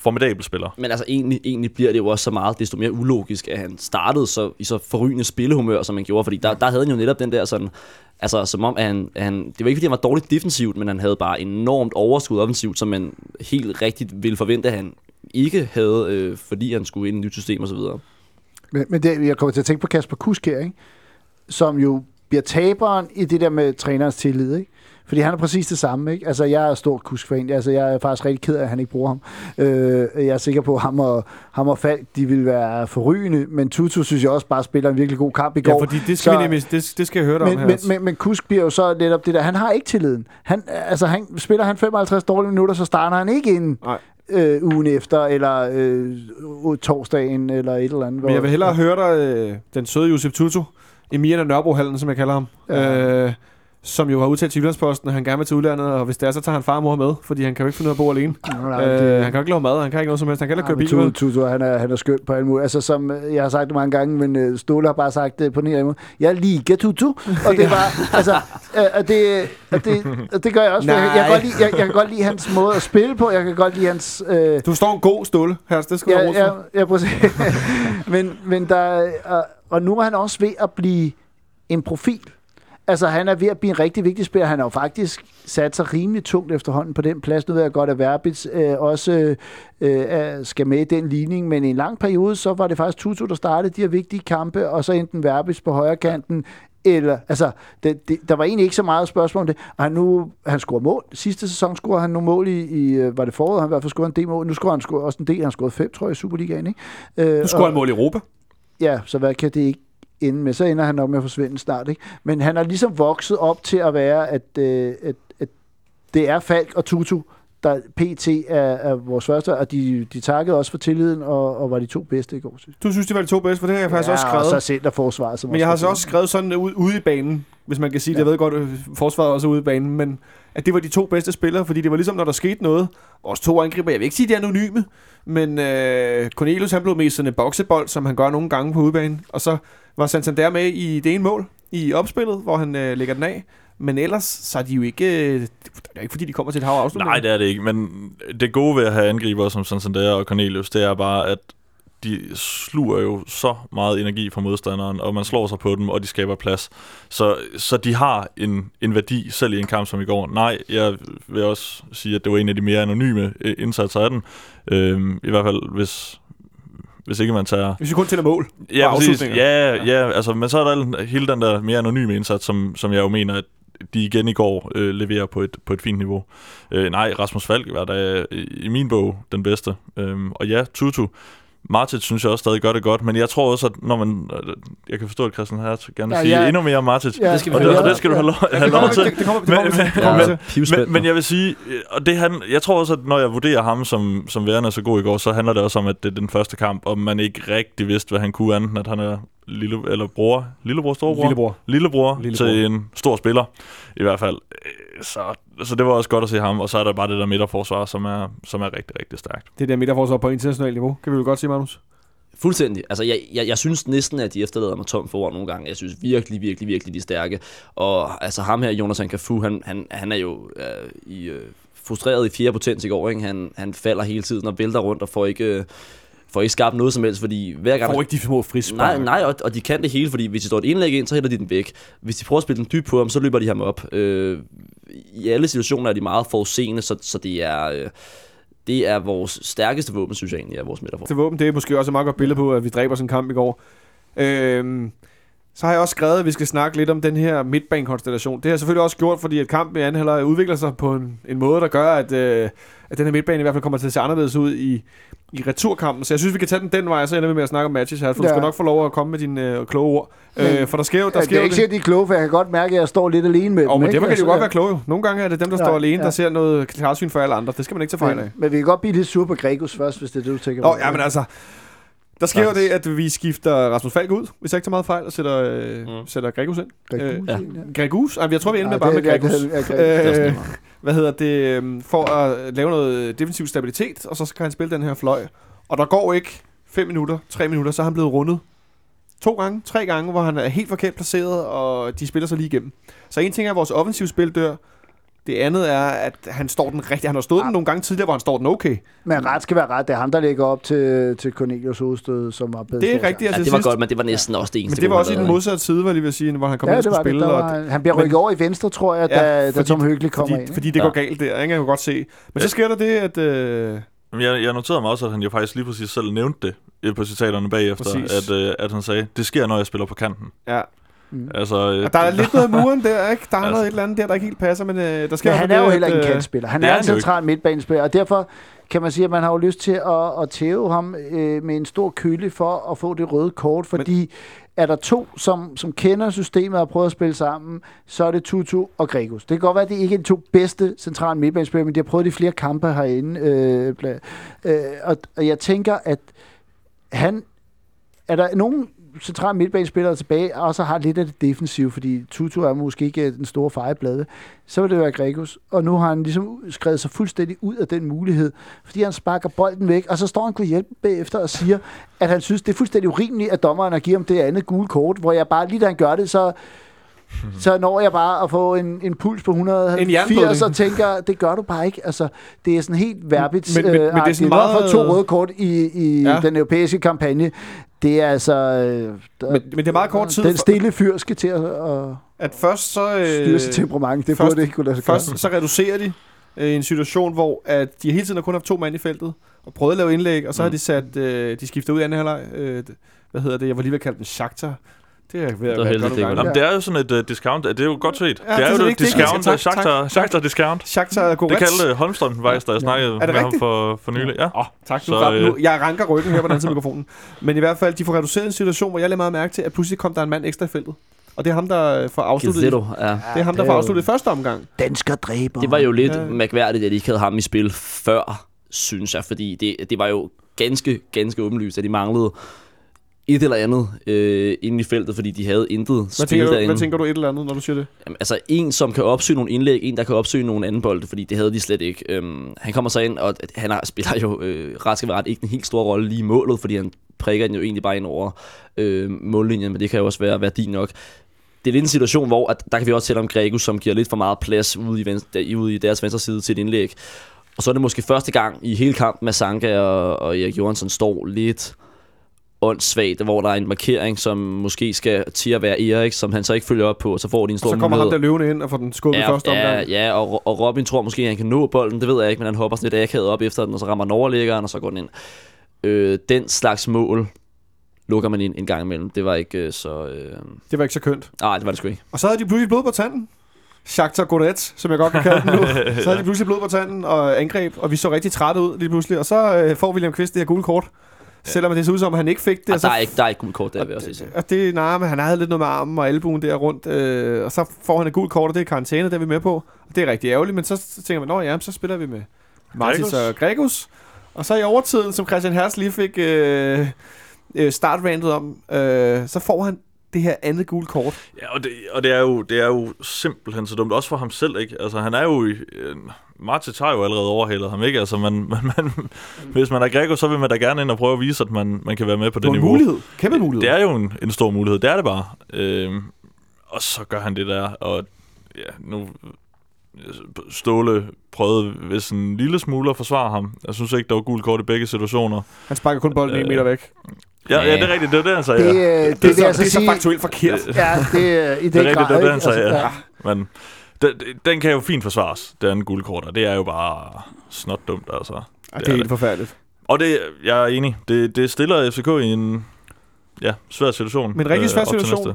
formidabel spiller. Men altså egentlig, egentlig bliver det jo også så meget, desto mere ulogisk, at han startede så, i så forrygende spillehumør, som han gjorde. Fordi der, der havde han jo netop den der sådan, altså som om, at han, han, det var ikke fordi, han var dårligt defensivt, men han havde bare enormt overskud offensivt, som man helt rigtigt ville forvente, at han ikke havde, øh, fordi han skulle ind i et nyt system osv. Men, men det, jeg kommer til at tænke på Kasper Kusk her, ikke? som jo bliver taberen i det der med trænerens tillid. Ikke? Fordi han er præcis det samme. Ikke? Altså, jeg er stor Kusk-fan. Altså, jeg er faktisk rigtig ked af, at han ikke bruger ham. Øh, jeg er sikker på, at ham og, ham og Falk, de vil være forrygende. Men Tutu synes jeg også bare spiller en virkelig god kamp i går. Ja, fordi det skal, så, nemlig, det, det skal jeg høre dig men, om her. men, men, men Kusk bliver jo så netop det der. Han har ikke tilliden. Han, altså, han, spiller han 55 dårlige minutter, så starter han ikke ind Nej. øh, ugen efter, eller øh, torsdagen, eller et eller andet. Men jeg vil hellere høre dig, øh, den søde Josef Tutu, Emiren af Nørrebrohallen, som jeg kalder ham, ja. øh, som jo har udtalt til Jyllandsposten, at han gerne vil til udlandet, og hvis det er, så tager han far og mor med, fordi han kan jo ikke finde ud af at bo alene. Nej, Øh, det- han kan jo ikke lave mad, han kan ikke noget som helst, han kan ikke køre bil. Tutu? Tutu, han er, han er skøn på alle måder. Altså, som øh, jeg har sagt det mange gange, men øh, Ståle har bare sagt det på den her måde. Jeg liker Tutu, og det er bare, altså, øh, og det, og det, og det gør jeg også. for Jeg, jeg, kan godt lide, jeg, jeg, kan godt lide hans måde at spille på, jeg kan godt lide hans... Øh, Du står en god ståle, her, det skal du ja, ros ja, ja, præcis. men, men der, og, og nu er han også ved at blive en profil. Altså, han er ved at blive en rigtig vigtig spiller. Han har jo faktisk sat sig rimelig tungt efterhånden på den plads. Nu ved jeg godt, at Verbitz øh, også øh, skal med i den ligning, men i en lang periode, så var det faktisk Tutu, der startede de her vigtige kampe, og så enten Verbitz på højre kanten, eller, altså, det, det, der var egentlig ikke så meget spørgsmål om det. Og han nu, han scorer mål. Sidste sæson scorede han nogle mål i, i øh, var det foråret, han i hvert fald scoret en del mål. Nu scorer han scorer også en del, han scoret fem, tror jeg, i Superligaen, ikke? Øh, Nu scorer han mål i Europa. Ja, så hvad kan det ikke ende med? Så ender han nok med at forsvinde snart, ikke? Men han har ligesom vokset op til at være, at, øh, at, at det er Falk og Tutu, der PT er, er vores første, og de, de takkede også for tilliden, og, og var de to bedste i går, synes. Du synes, de var de to bedste, for det har jeg faktisk ja, også og skrevet. så centerforsvaret, som Men jeg har så også skrevet sådan ude, ude i banen, hvis man kan sige det. Ja. Jeg ved godt, at forsvaret også er ude i banen, men at det var de to bedste spillere, fordi det var ligesom, når der skete noget. Vores to angriber, jeg vil ikke sige, de er anonyme, men øh, Cornelius han blev mest sådan en boksebold, som han gør nogle gange på udebanen. Og så var Santander med i det ene mål i opspillet, hvor han øh, lægger den af. Men ellers, så er de jo ikke... Øh, det er ikke fordi, de kommer til et hav af afslutninger. Nej, det er det ikke, men det gode ved at have angriber som Santander og Cornelius, det er bare, at de sluger jo så meget energi fra modstanderen, og man slår sig på dem, og de skaber plads. Så, så de har en, en værdi, selv i en kamp som i går. Nej, jeg vil også sige, at det var en af de mere anonyme øh, indsatser af den. Øhm, I hvert fald, hvis, hvis ikke man tager... Hvis vi kun tæller mål. Ja, præcis. Ja, ja, altså, men så er der hele den der mere anonyme indsats, som, som jeg jo mener, at de igen i går øh, leverer på et, på et fint niveau. Øh, nej, Rasmus Falk var da i, i min bog den bedste. Øhm, og ja, Tutu, Martic synes jeg også stadig gør det godt, men jeg tror også, at når man... Jeg kan forstå, at Christian her gerne vil Ja, sige ja. endnu mere om Martic. Ja, Det skal vi og, det, og det skal du have lov, have det lov til. det, det kommer, det Men- kommer, vi til. men- Det kommer vi Ja, til. pivspænd. Men, men jeg vil sige, og det han, jeg tror også, at når jeg vurderer ham som, som værende så god i går, så handler det også om, at det er den første kamp, og man ikke rigtig vidste, hvad han kunne andet, end at han er lille, eller bror, lillebror, storebror? Lillebror. Lillebror, Lillebror. til en stor spiller, i hvert fald. Øh, Så, så det var også godt at se ham, og så er der bare det der midterforsvar, som er, som er rigtig, rigtig stærkt. Det der midterforsvar på internationalt niveau, kan vi jo godt sige, Magnus. Fuldstændig. Altså, jeg, jeg, jeg synes næsten, at de efterlader mig tom for ord nogle gange. Jeg synes virkelig, virkelig, virkelig, de er stærke. Og altså ham her, Jonathan Cafu, han, han, han er jo øh, i, øh, frustreret i fjerde potens i går. Ikke? Han, han falder hele tiden og vælter rundt og får ikke, øh, får ikke skabt noget som helst, fordi hver gang... Får ikke de små frispark. Nej, nej, og, og de kan det hele, fordi hvis de står et indlæg ind, så hælder de den væk. Hvis de prøver at spille den dybt på ham, så løber de ham op. Øh, I alle situationer er de meget forudseende, så, så det er... Øh, det er vores stærkeste våben, synes jeg egentlig, er vores midterfor. til våben. Det er måske også et meget godt billede på, at vi dræber sådan en kamp i går. Øhm, så har jeg også skrevet, at vi skal snakke lidt om den her midtbanekonstellation. Det har jeg selvfølgelig også gjort, fordi at kampen i anden halvleg udvikler sig på en, en måde, der gør, at, øh, at den her midtbane i hvert fald kommer til at se anderledes ud i, i returkampen. Så jeg synes, vi kan tage den den vej, og så ender vi med at snakke om matches her, for ja. du skal nok få lov at komme med dine øh, kloge ord. Men- øh, for der sker jo, der Der sker er jo ikke sikkert, de er kloge, for jeg kan godt mærke, at jeg står lidt alene med Og dem. men det kan jo Altså, godt være kloge. Nogle gange er det dem, der Ja, står alene, ja. der ser noget klarsyn for alle andre. Det skal man ikke tage fejl af. Men, men vi kan godt blive lidt sur på Gregus først, hvis det er det, du tænker Nå, på. ja, men altså... Der sker jo det, at vi skifter Rasmus Falk ud, hvis jeg ikke tager meget fejl, og sætter, øh, Mm. sætter Gregus ind. Gregus, øh, ja. Gregus? Ej, jeg tror, vi ender Ja, med bare det- med Gregus. det-. Det også Øh, hvad hedder det? øh, For at lave noget defensiv stabilitet, og så kan han spille den her fløj. Og der går ikke 5 minutter, 3 minutter, så er han blevet rundet to gange, tre gange, hvor han er helt forkert placeret, og de spiller sig lige igennem. Så en ting er, at vores offensive spil dør. Det andet er, at han står den rigtig. Han har stået den nogle gange tidligere, hvor han står den okay. Men ret skal være ret. Det er ham, der lægger op til, til Cornelius hovedstød, som var bedre. Det er rigtigt. Ja, Altså, det var sidst- godt, men det var næsten også det Men eneste. det var mål, også i den modsatte side, var lige ved at sige, hvor han kom Ja, ind og det skulle var det. spille. Og var, han bliver rykket men- over i venstre, tror jeg, Ja, da, da fordi- Tom Høgli kommer fordi, ind. ikke? fordi det Ja. går galt der, ikke? Jeg kan godt se. Men så sker der det, at, øh, Men jeg, jeg noterede mig også, at han jo faktisk lige præcis selv nævnte det øh, på citaterne bagefter, Præcis. at, øh, at han sagde, det sker, når jeg spiller på kanten. Ja. Mm. Altså, øh, Og der er lidt noget muren der, ikke? Der er Altså. noget et eller andet der, der ikke helt passer, men øh, der skal Men han er jo heller ikke en øh, kantspiller. Han er er en central midtbanespiller, og derfor kan man sige, at man har jo lyst til at, at tæve ham øh, med en stor køle for at få det røde kort, fordi Men... er der to, som, som kender systemet og har prøvet at spille sammen, så er det Tutu og Gregos. Det kan godt være, at det ikke er de to bedste centrale midtbanespillere, men de har prøvet de flere kampe herinde. Øh, øh, og, og jeg tænker, at han... Er der nogen centrale midtbanespillere tilbage, og så har lidt af det defensive, fordi Tutu er måske ikke den store fejeblade, så vil det være Gregos. Og nu har han ligesom skrevet sig fuldstændig ud af den mulighed, fordi han sparker bolden væk, og så står han kunne hjælpe bagefter og siger, at han synes, det er fuldstændig urimeligt, at dommeren har givet ham det andet gule kort, hvor jeg bare, lige da han gør det, så så når jeg bare at få en, en puls på En 180 jernblødning. og tænker, det gør du bare ikke. Altså, det er sådan helt verbits Men- men- men det er øh, sådan meget- to røde kort i, i ja. den europæiske kampagne. Det er altså... Øh, der, Men, men det er meget kort tid, den stille fyr skal til at, at at først så... Øh, styre sit temperament. Det først- burde ikke kunne lade sig gøre. Først så reducerer de øh, en situation, hvor at de hele tiden har kun haft to mand i feltet, og prøvet at lave indlæg, og så mm. har de sat, øh, de skifter ud i anden halvleg. Øh, hvad hedder det? Jeg var lige ved at kalde den Shakhtar. Det er ved at være godt det. Jamen, det er jo sådan et uh, discount. Det er jo godt set. Ja, det det er er jo et discount. Tak, Shakhtar, tak. Shakhtar discount. Shakhtar Det Goretz. kaldte Holmstrøm faktisk, da jeg snakkede Er det med ham for, for nylig. Ja. Åh, oh, tak. Nu, Så, øh, nu, jeg ranker ryggen her på den anden side af mikrofonen. Men i hvert fald, de får reduceret en situation, hvor jeg lader meget mærke til, at pludselig kom der en mand ekstra i feltet. Og det er ham, der får afsluttet, Gizzetto, ja. det er ham, der får afsluttet i første omgang. Dansker dræber. Det var jo lidt Ja. ja. mærkværdigt, at de ikke havde ham i spil før, synes jeg, fordi det, det var jo ganske, ganske åbenlyst, at de manglede et eller andet øh, inde i feltet, fordi de havde intet Hvad spil tænker, du, derinde. hvad tænker du et eller andet, når du siger det? Jamen, altså en, som kan opsøge nogle indlæg, en, der kan opsøge nogle anden bolde, fordi det havde de slet ikke. Øhm, han kommer så ind, og han har, spiller jo øh, ret skal være ret ikke en helt stor rolle lige i målet, fordi han prikker den jo egentlig bare ind over øh, mållinjen, men det kan jo også være værdi nok. Det er lidt en situation, hvor at, der kan vi også tale om Gregus, som giver lidt for meget plads ude i, venstre, ude i deres venstre side til et indlæg. Og så er det måske første gang i hele kampen, at Sanka og, og Erik Johansson står lidt åndssvagt, hvor der er en markering, som måske skal til at være Erik, som han så ikke følger op på, og så får de en Og stor så kommer mulighed. ham der løvende ind og får den skubbet i første ja, omgang. ja, og, og Robin tror måske, at han kan nå bolden, det ved jeg ikke, men han hopper sådan lidt akavet op efter den, og så rammer den overlæggeren, og så går den ind. Øh, den slags mål lukker man ind en gang imellem. Det var ikke øh, så... Øh... Det var ikke så kønt. Nej, det var det sgu ikke. Og så havde de pludselig blod på tanden. Shakhtar Goretz, som jeg godt kan kalde den nu. Så havde de pludselig blod på tanden og angreb, og vi så rigtig trætte ud lige pludselig. Og så øh, får William Kvist det her gule kort. Selvom det så ud som, at han ikke fik det. Det, og så der, er ikke, der er ikke gult kort der, vil jeg også sige. Og det, nej, men han havde lidt noget med armen og albuen der rundt, øh, og så får han et gult kort, og det er karantæne, det er vi med på. Og det er rigtig ærgerligt, men så, så tænker man, nå ja, så spiller vi med Martis Gregus. og Gregus. Og så i overtiden, som Christian Hertz lige fik øh, øh, startrandet om, øh, så får han det her andet gule kort. Ja, og det, og det, er jo, det er jo simpelthen så dumt, også for ham selv, ikke? Altså, han er jo... Øh, Martin har jo allerede overhalet ham, ikke? Altså, man, man, man, hvis man er Grego, så vil man da gerne ind og prøve at vise, at man, man kan være med på Det det en niveau. mulighed. Kæmpe mulighed. Det er jo en, en stor mulighed, det er det bare. Øhm, og så gør han det der, og ja, nu... Ståle prøvede hvis en lille smule at forsvare ham. Jeg synes ikke, der var gul kort i begge situationer. Han sparker kun bolden en Øh, meter væk. Ja, ja, det er rigtigt, det er det, han sagde. Det, ja. øh, Det, det, er, så, det er så faktuelt forkert. Ja, det er i Det den er rigtigt, grad. det er det, han sagde, Altså, ja. Men den, den kan jo fint forsvares, den gule kort, og det er jo bare snot dumt, altså. Ja, det det er helt det. forfærdeligt. Og det, jeg er enig, det, det stiller FCK i en ja, svær situation. Men en rigtig svær op til situation.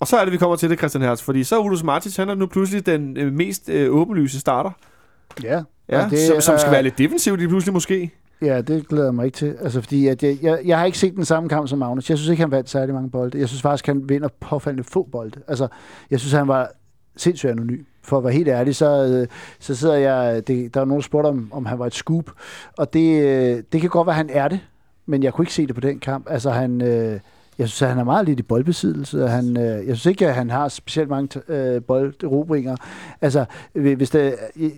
Og så er det, vi kommer til det, Christian Hertz. Fordi så er Ulus Martins, han er nu pludselig den øh, mest øh, åbenlyse starter. Ja, Ja, Og det, det som, som skal være lidt defensivt lige pludselig måske ja, det glæder jeg mig ikke til. Altså, fordi at jeg, jeg, jeg har ikke set den samme kamp som Magnus. Jeg synes ikke, han vandt særlig mange bolde. Jeg synes faktisk, han vinder påfaldende få bolde. Altså, jeg synes, han var sindssygt anonym. For at være helt ærlig, så, øh, så sidder jeg... Det, der er nogen, der spurgte, om, om han var et scoop. Og det, øh, det kan godt være, han er det. Men jeg kunne ikke se det på den kamp. Altså, han... Øh, jeg synes, at han er meget lidt i boldbesiddelse. og Han, øh, jeg synes ikke, at han har specielt mange øh, bolderobringer. Altså, hvis det, jeg,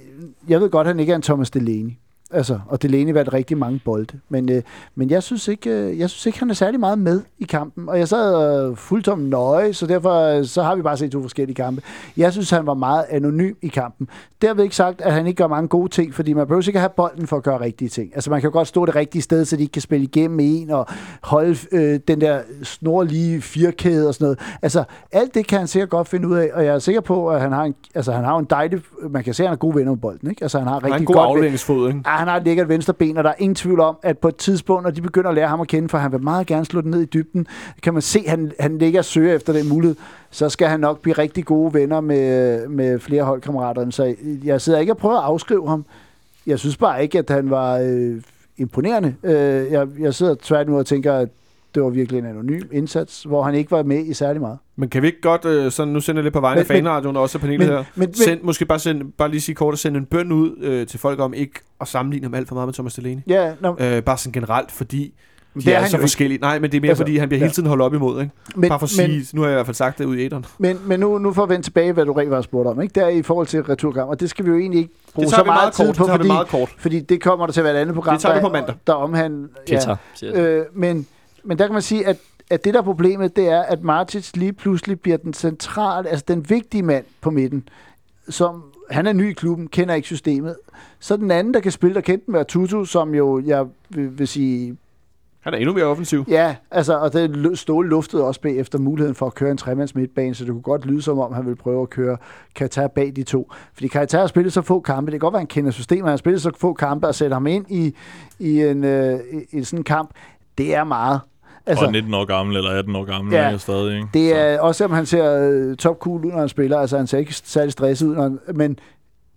jeg ved godt, at han ikke er en Thomas Delaney. Altså, og Delaney vandt rigtig mange bolde. Men, øh, men jeg, synes ikke, øh, jeg synes ikke, han er særlig meget med i kampen. Og jeg sad øh, fuldtomt nøje, så derfor øh, så har vi bare set to forskellige kampe. Jeg synes, han var meget anonym i kampen. Derved ikke sagt, at han ikke gør mange gode ting, fordi man behøver ikke have bolden for at gøre rigtige ting. Altså, man kan jo godt stå det rigtige sted, så de ikke kan spille igennem en og holde øh, den der snorlige firkæde og sådan noget. Altså, alt det kan han sikkert godt finde ud af, og jeg er sikker på, at han har en, altså, han har en dejlig... Man kan se, at han er gode venner med bolden, ikke? Altså, han har Han har en rigtig god godt afledningsfod, ikke? Ah, han har et lækkert venstre ben, og der er ingen tvivl om, at på et tidspunkt, når de begynder at lære ham at kende, for han vil meget gerne slå den ned i dybden, kan man se, at han, han ligger og søger efter den mulighed, så skal han nok blive rigtig gode venner med, med flere holdkammerater. Så jeg sidder ikke og prøver at afskrive ham. Jeg synes bare ikke, at han var øh, imponerende. Øh, jeg, jeg sidder tværtimod og tænker, at det var virkelig en anonym indsats, hvor han ikke var med i særlig meget. Men kan vi ikke godt, øh, sådan, nu sender jeg lidt på vegne af Men- men- fanradioen og også af panelet men- her, men- men- send, måske bare, send, bare lige sige kort at sende en bøn ud øh, til folk om ikke at sammenligne ham alt for meget med Thomas Delaney. Ja, nå, Øh, bare sådan generelt, fordi de det er er, så ikke. forskellige. Nej, men det er mere, Altså, fordi han bliver ja. hele tiden holdt op imod. Ikke? men, bare for at men, sige, nu har jeg i hvert fald sagt det ud i æderen. Men, men nu, nu for at vende tilbage, hvad du rent var spurgt om, ikke? det er i forhold til returkamp, og det skal vi jo egentlig ikke bruge Det så tager vi meget, meget tid kort. på, Det tager vi fordi, meget kort. fordi det kommer der til at være et andet program, Det tager vi der, på mandag. der omhandler... Siger jeg. Øh, men, men der kan man sige, at, at det der er problemet, det er, at Martic lige pludselig bliver den centrale, altså den vigtige mand på midten, som han er ny i klubben, kender ikke systemet. Så den anden, der kan spille, der kendte den, er Tutu, som jo, jeg vil, vil sige, Han er endnu mere offensiv. Ja, altså, og det lu- Ståle luftede også bagefter muligheden for at køre en tremands midtbane, så det kunne godt lyde som om, han ville prøve at køre Katar bag de to. Fordi Katar har spillet så få kampe, det kan godt være, han kender systemet, han har spillet så få kampe, og sætte ham ind i, i, en, øh, i, i sådan en kamp, det er meget. Altså, og 19 år gammel eller 18 år gammel Ja. er stadig, ikke? Det Så- er også, selvom han ser øh, top cool ud, når han spiller, altså han ser ikke særlig stresset ud, når han, men,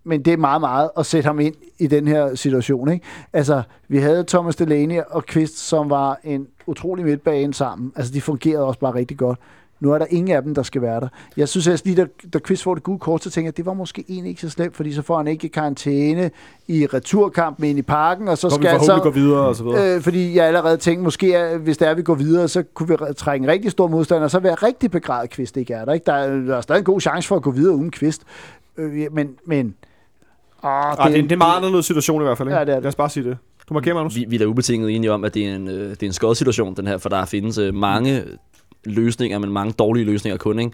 men det er meget, meget at sætte ham ind i den her situation. Ikke? Altså, vi havde Thomas Delaney og Kvist, som var en utrolig midtbane sammen. Altså, de fungerede også bare rigtig godt. Nu er der ingen af dem, der skal være der. Jeg synes at lige, da, da Kvist får det gode kort, så tænker jeg, at det var måske egentlig ikke så slemt, fordi så får han ikke karantæne i returkampen ind i parken, og så Så vi skal forhåbentlig så... gå videre og så videre. Øh, fordi jeg allerede tænkte, måske er, hvis det er, at vi går videre, så kunne vi trække en rigtig stor modstander, og så være rigtig begravet kvist ikke er der. Ikke? Der, er, der er stadig en god chance for at gå videre uden kvist. Øh, men, men åh, Ah, det, er, det er en meget anderledes situation i hvert fald. Ikke? Ja, det er det. Lad os bare sige det. Du markerer, Magnus. Vi, vi er da ubetinget enige om, at det er en, øh, det er en skød situation, den her, for der findes øh, mange løsninger, men mange dårlige løsninger kun, ikke?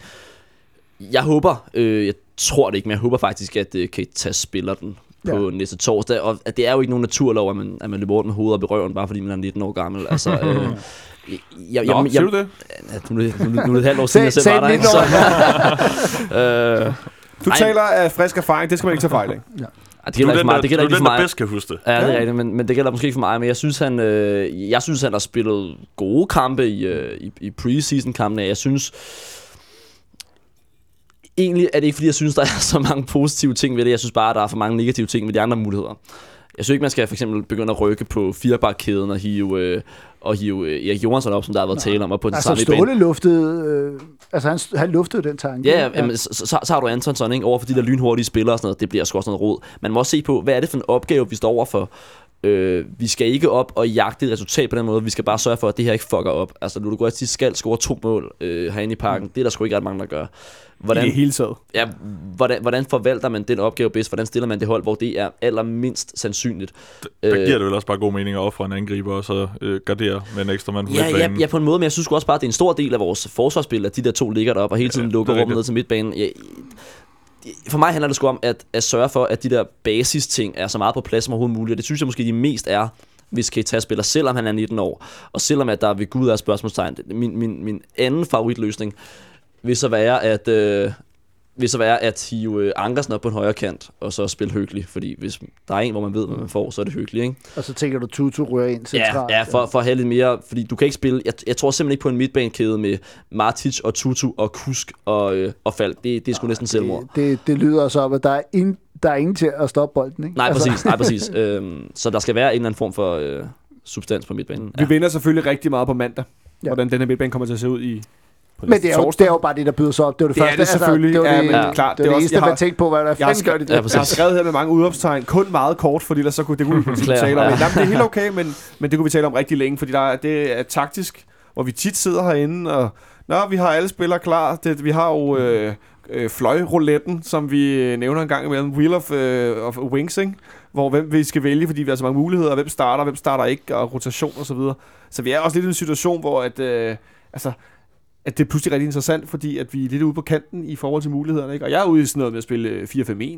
Jeg håber, øh, jeg tror det ikke, men jeg håber faktisk, at øh, Keita spiller den på Ja. næste torsdag, og at det er jo ikke nogen naturlov, at man, at man løber rundt med hovedet op i røven, bare fordi man er 19 år gammel. Altså, øh, jeg, jeg, Nå, jeg, siger du det? Ja, nu, er det- nu, nu er det et halvt år siden, jeg selv var der, ikke? Så, øh, Du Ej. taler af frisk erfaring, det skal man ikke tage fejl af. ej, det gælder er ikke for mig. Det gælder er ikke for mig. bedst kan huske det. Ja, det er rigtigt, men, men det gælder måske ikke for mig, men jeg synes, han, øh, jeg synes, han har spillet gode kampe i, øh, i, i preseason-kampene. Jeg synes, egentlig er det ikke, fordi jeg synes, der er så mange positive ting ved det. Jeg synes bare, der er for mange negative ting med de andre muligheder. Jeg synes ikke, man skal for eksempel begynde at rykke på firebakkæden og hive, øh, og hive øh, Erik Johansson op, som der har været tale om, og på den altså, samme bane. Luftede, øh, altså han, han luftede den tanke. Ja, ja, jamen, så, så, så har du Antonsson ikke, over for de der lynhurtige spillere og sådan noget. Det bliver sgu også noget råd. Man må også se på, hvad er det for en opgave, vi står overfor. Øh, vi skal ikke op og jagte et resultat på den måde. Vi skal bare sørge for, at det her ikke fucker op. Altså, Ludo Goretzi skal score to mål øh, herinde i parken. Det er der sgu ikke ret mange, der gør. I Hvordan, det hele taget. ja, hvordan, hvordan forvalter man den opgave bedst? Hvordan stiller man det hold, hvor det er allermindst sandsynligt? Der Øh, giver det vel også bare god mening at ofre en angriber, og så øh, gardere med en ekstra mand på Ja, ja, midtbanen. ja, på en måde, men jeg synes også bare, at det er en stor del af vores forsvarsspil, at de der to ligger deroppe og hele tiden Ja, ja, lukker er rummet ned til midtbanen. Jeg, for mig handler det sgu om at, at sørge for, at de der basis-ting er så meget på plads som overhovedet muligt, og det synes jeg måske de mest er, hvis Keita spiller, selvom han er 19 år, og selvom at der ved Gud er spørgsmålstegn. Min, min, min anden favoritløsning vil så være, at, øh, vil så være at hive øh, Ankersen op på en højre kant, og så spille hyggelig, fordi hvis der er en, hvor man ved, hvad man får, så er det hyggeligt, ikke? Og så tænker du, Tutu rører ind centralt. Ja, ja for, for at have lidt mere, fordi du kan ikke spille, jeg, jeg tror simpelthen ikke på en midtbanekæde med Martic og Tutu og Kusk og, øh, og Falk. Det, det er sgu næsten selvmord. det, det, det lyder så op, at der er, ingen, der er ingen til at stoppe bolden. Ikke? Nej, præcis, nej, præcis. øhm, så der skal være en eller anden form for øh, substans på midtbanen. Vi vinder selvfølgelig rigtig meget på mandag, Ja. hvordan den her midtbane kommer til at se ud i på Men det er, jo, det er jo bare det, der byder sig op. Det var det, Det er første. det selvfølgelig. det var Ja, det, men det, klart, det, det er det også- eneste, jeg har- man tænkte på, hvad der fanden gør det. Ja, jeg har skrevet her med mange udopstegn, kun meget kort, fordi ellers så kunne det kunne vi tale om. ja. Ja. det er helt okay, men, men det kunne vi tale om rigtig længe, fordi der er, det er taktisk, hvor vi tit sidder herinde, og Nå, vi har alle spillere klar. Det, vi har jo øh, øh, fløjrouletten, som vi øh, nævner en gang imellem. Wheel of, øh, of Wings, ikke? Hvor hvem vi skal vælge, fordi vi har så mange muligheder. Hvem starter, hvem starter ikke, og rotation og så videre. Så vi er også lidt i en situation, hvor at, øh, altså, at det er pludselig rigtig interessant, fordi at vi er lidt ude på kanten i forhold til mulighederne. Ikke? Og jeg er ude i sådan noget med at spille øh,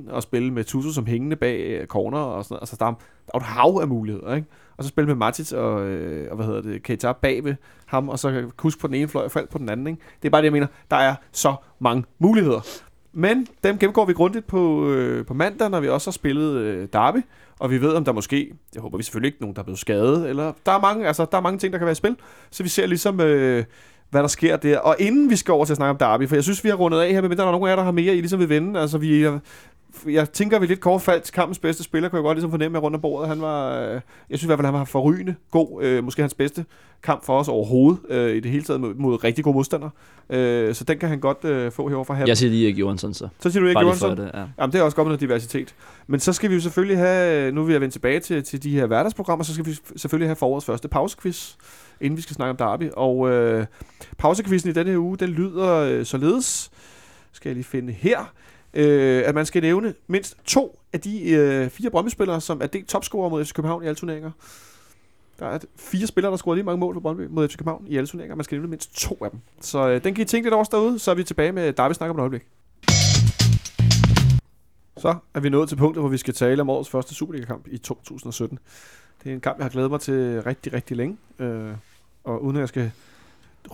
4-5-1 og spille med Tutu som hængende bag øh, corner og sådan noget. Altså, der er, der er et hav af muligheder, ikke? Og så spille med Matic og, øh, og hvad hedder det, Keita bag ved ham, og så kusk på den ene fløj og fald på den anden, ikke? Det er bare det, jeg mener. Der er så mange muligheder. Men dem gennemgår vi grundigt på, øh, på mandag, når vi også har spillet øh, Derby. Og vi ved, om der måske, jeg håber vi selvfølgelig ikke, nogen, der er blevet skadet. Eller, der, er mange, altså, der er mange ting, der kan være i spil. Så vi ser ligesom, øh, hvad der sker der. Og inden vi skal over til at snakke om Derby, for jeg synes, vi har rundet af her, medmindre der er nogen af jer, der har mere, I ligesom vil vinde. Altså, vi, jeg, jeg tænker, vi lidt kort faldt kampens bedste spiller, kunne jeg godt ligesom fornemme rundt om bordet. Han var, øh, jeg synes i hvert fald, han var forrygende god. Øh, måske hans bedste kamp for os overhovedet, øh, i det hele taget mod, mod rigtig gode modstandere. Øh, så den kan han godt øh, få herovre fra hatten. Jeg siger lige ikke Johansson, så. Så siger du ikke for Johansson? det, ja. Jamen, det er også godt med noget diversitet. Men så skal vi jo selvfølgelig have, nu vil jeg vende tilbage til, til de her hverdagsprogrammer, så skal vi selvfølgelig have forårets første pausequiz, inden vi skal snakke om Derby. Og øh, pausequizzen i denne her uge, den lyder øh, således, skal jeg lige finde her, øh, at man skal nævne mindst to af de øh, fire Brøndby-spillere, som er delt topscorer mod FC København i alle turneringer. Der er fire spillere, der scorer lige mange mål for Brøndby mod FC København i alle turneringer. Man skal nævne mindst to af dem. Så øh, den kan I tænke lidt over derude, så er vi tilbage med Derby snakker om et øjeblik. Så er vi nået til punktet, hvor vi skal tale om årets første Superliga-kamp i 2017. Det er en kamp, jeg har glædet mig til rigtig, rigtig længe. Øh, og uden at jeg skal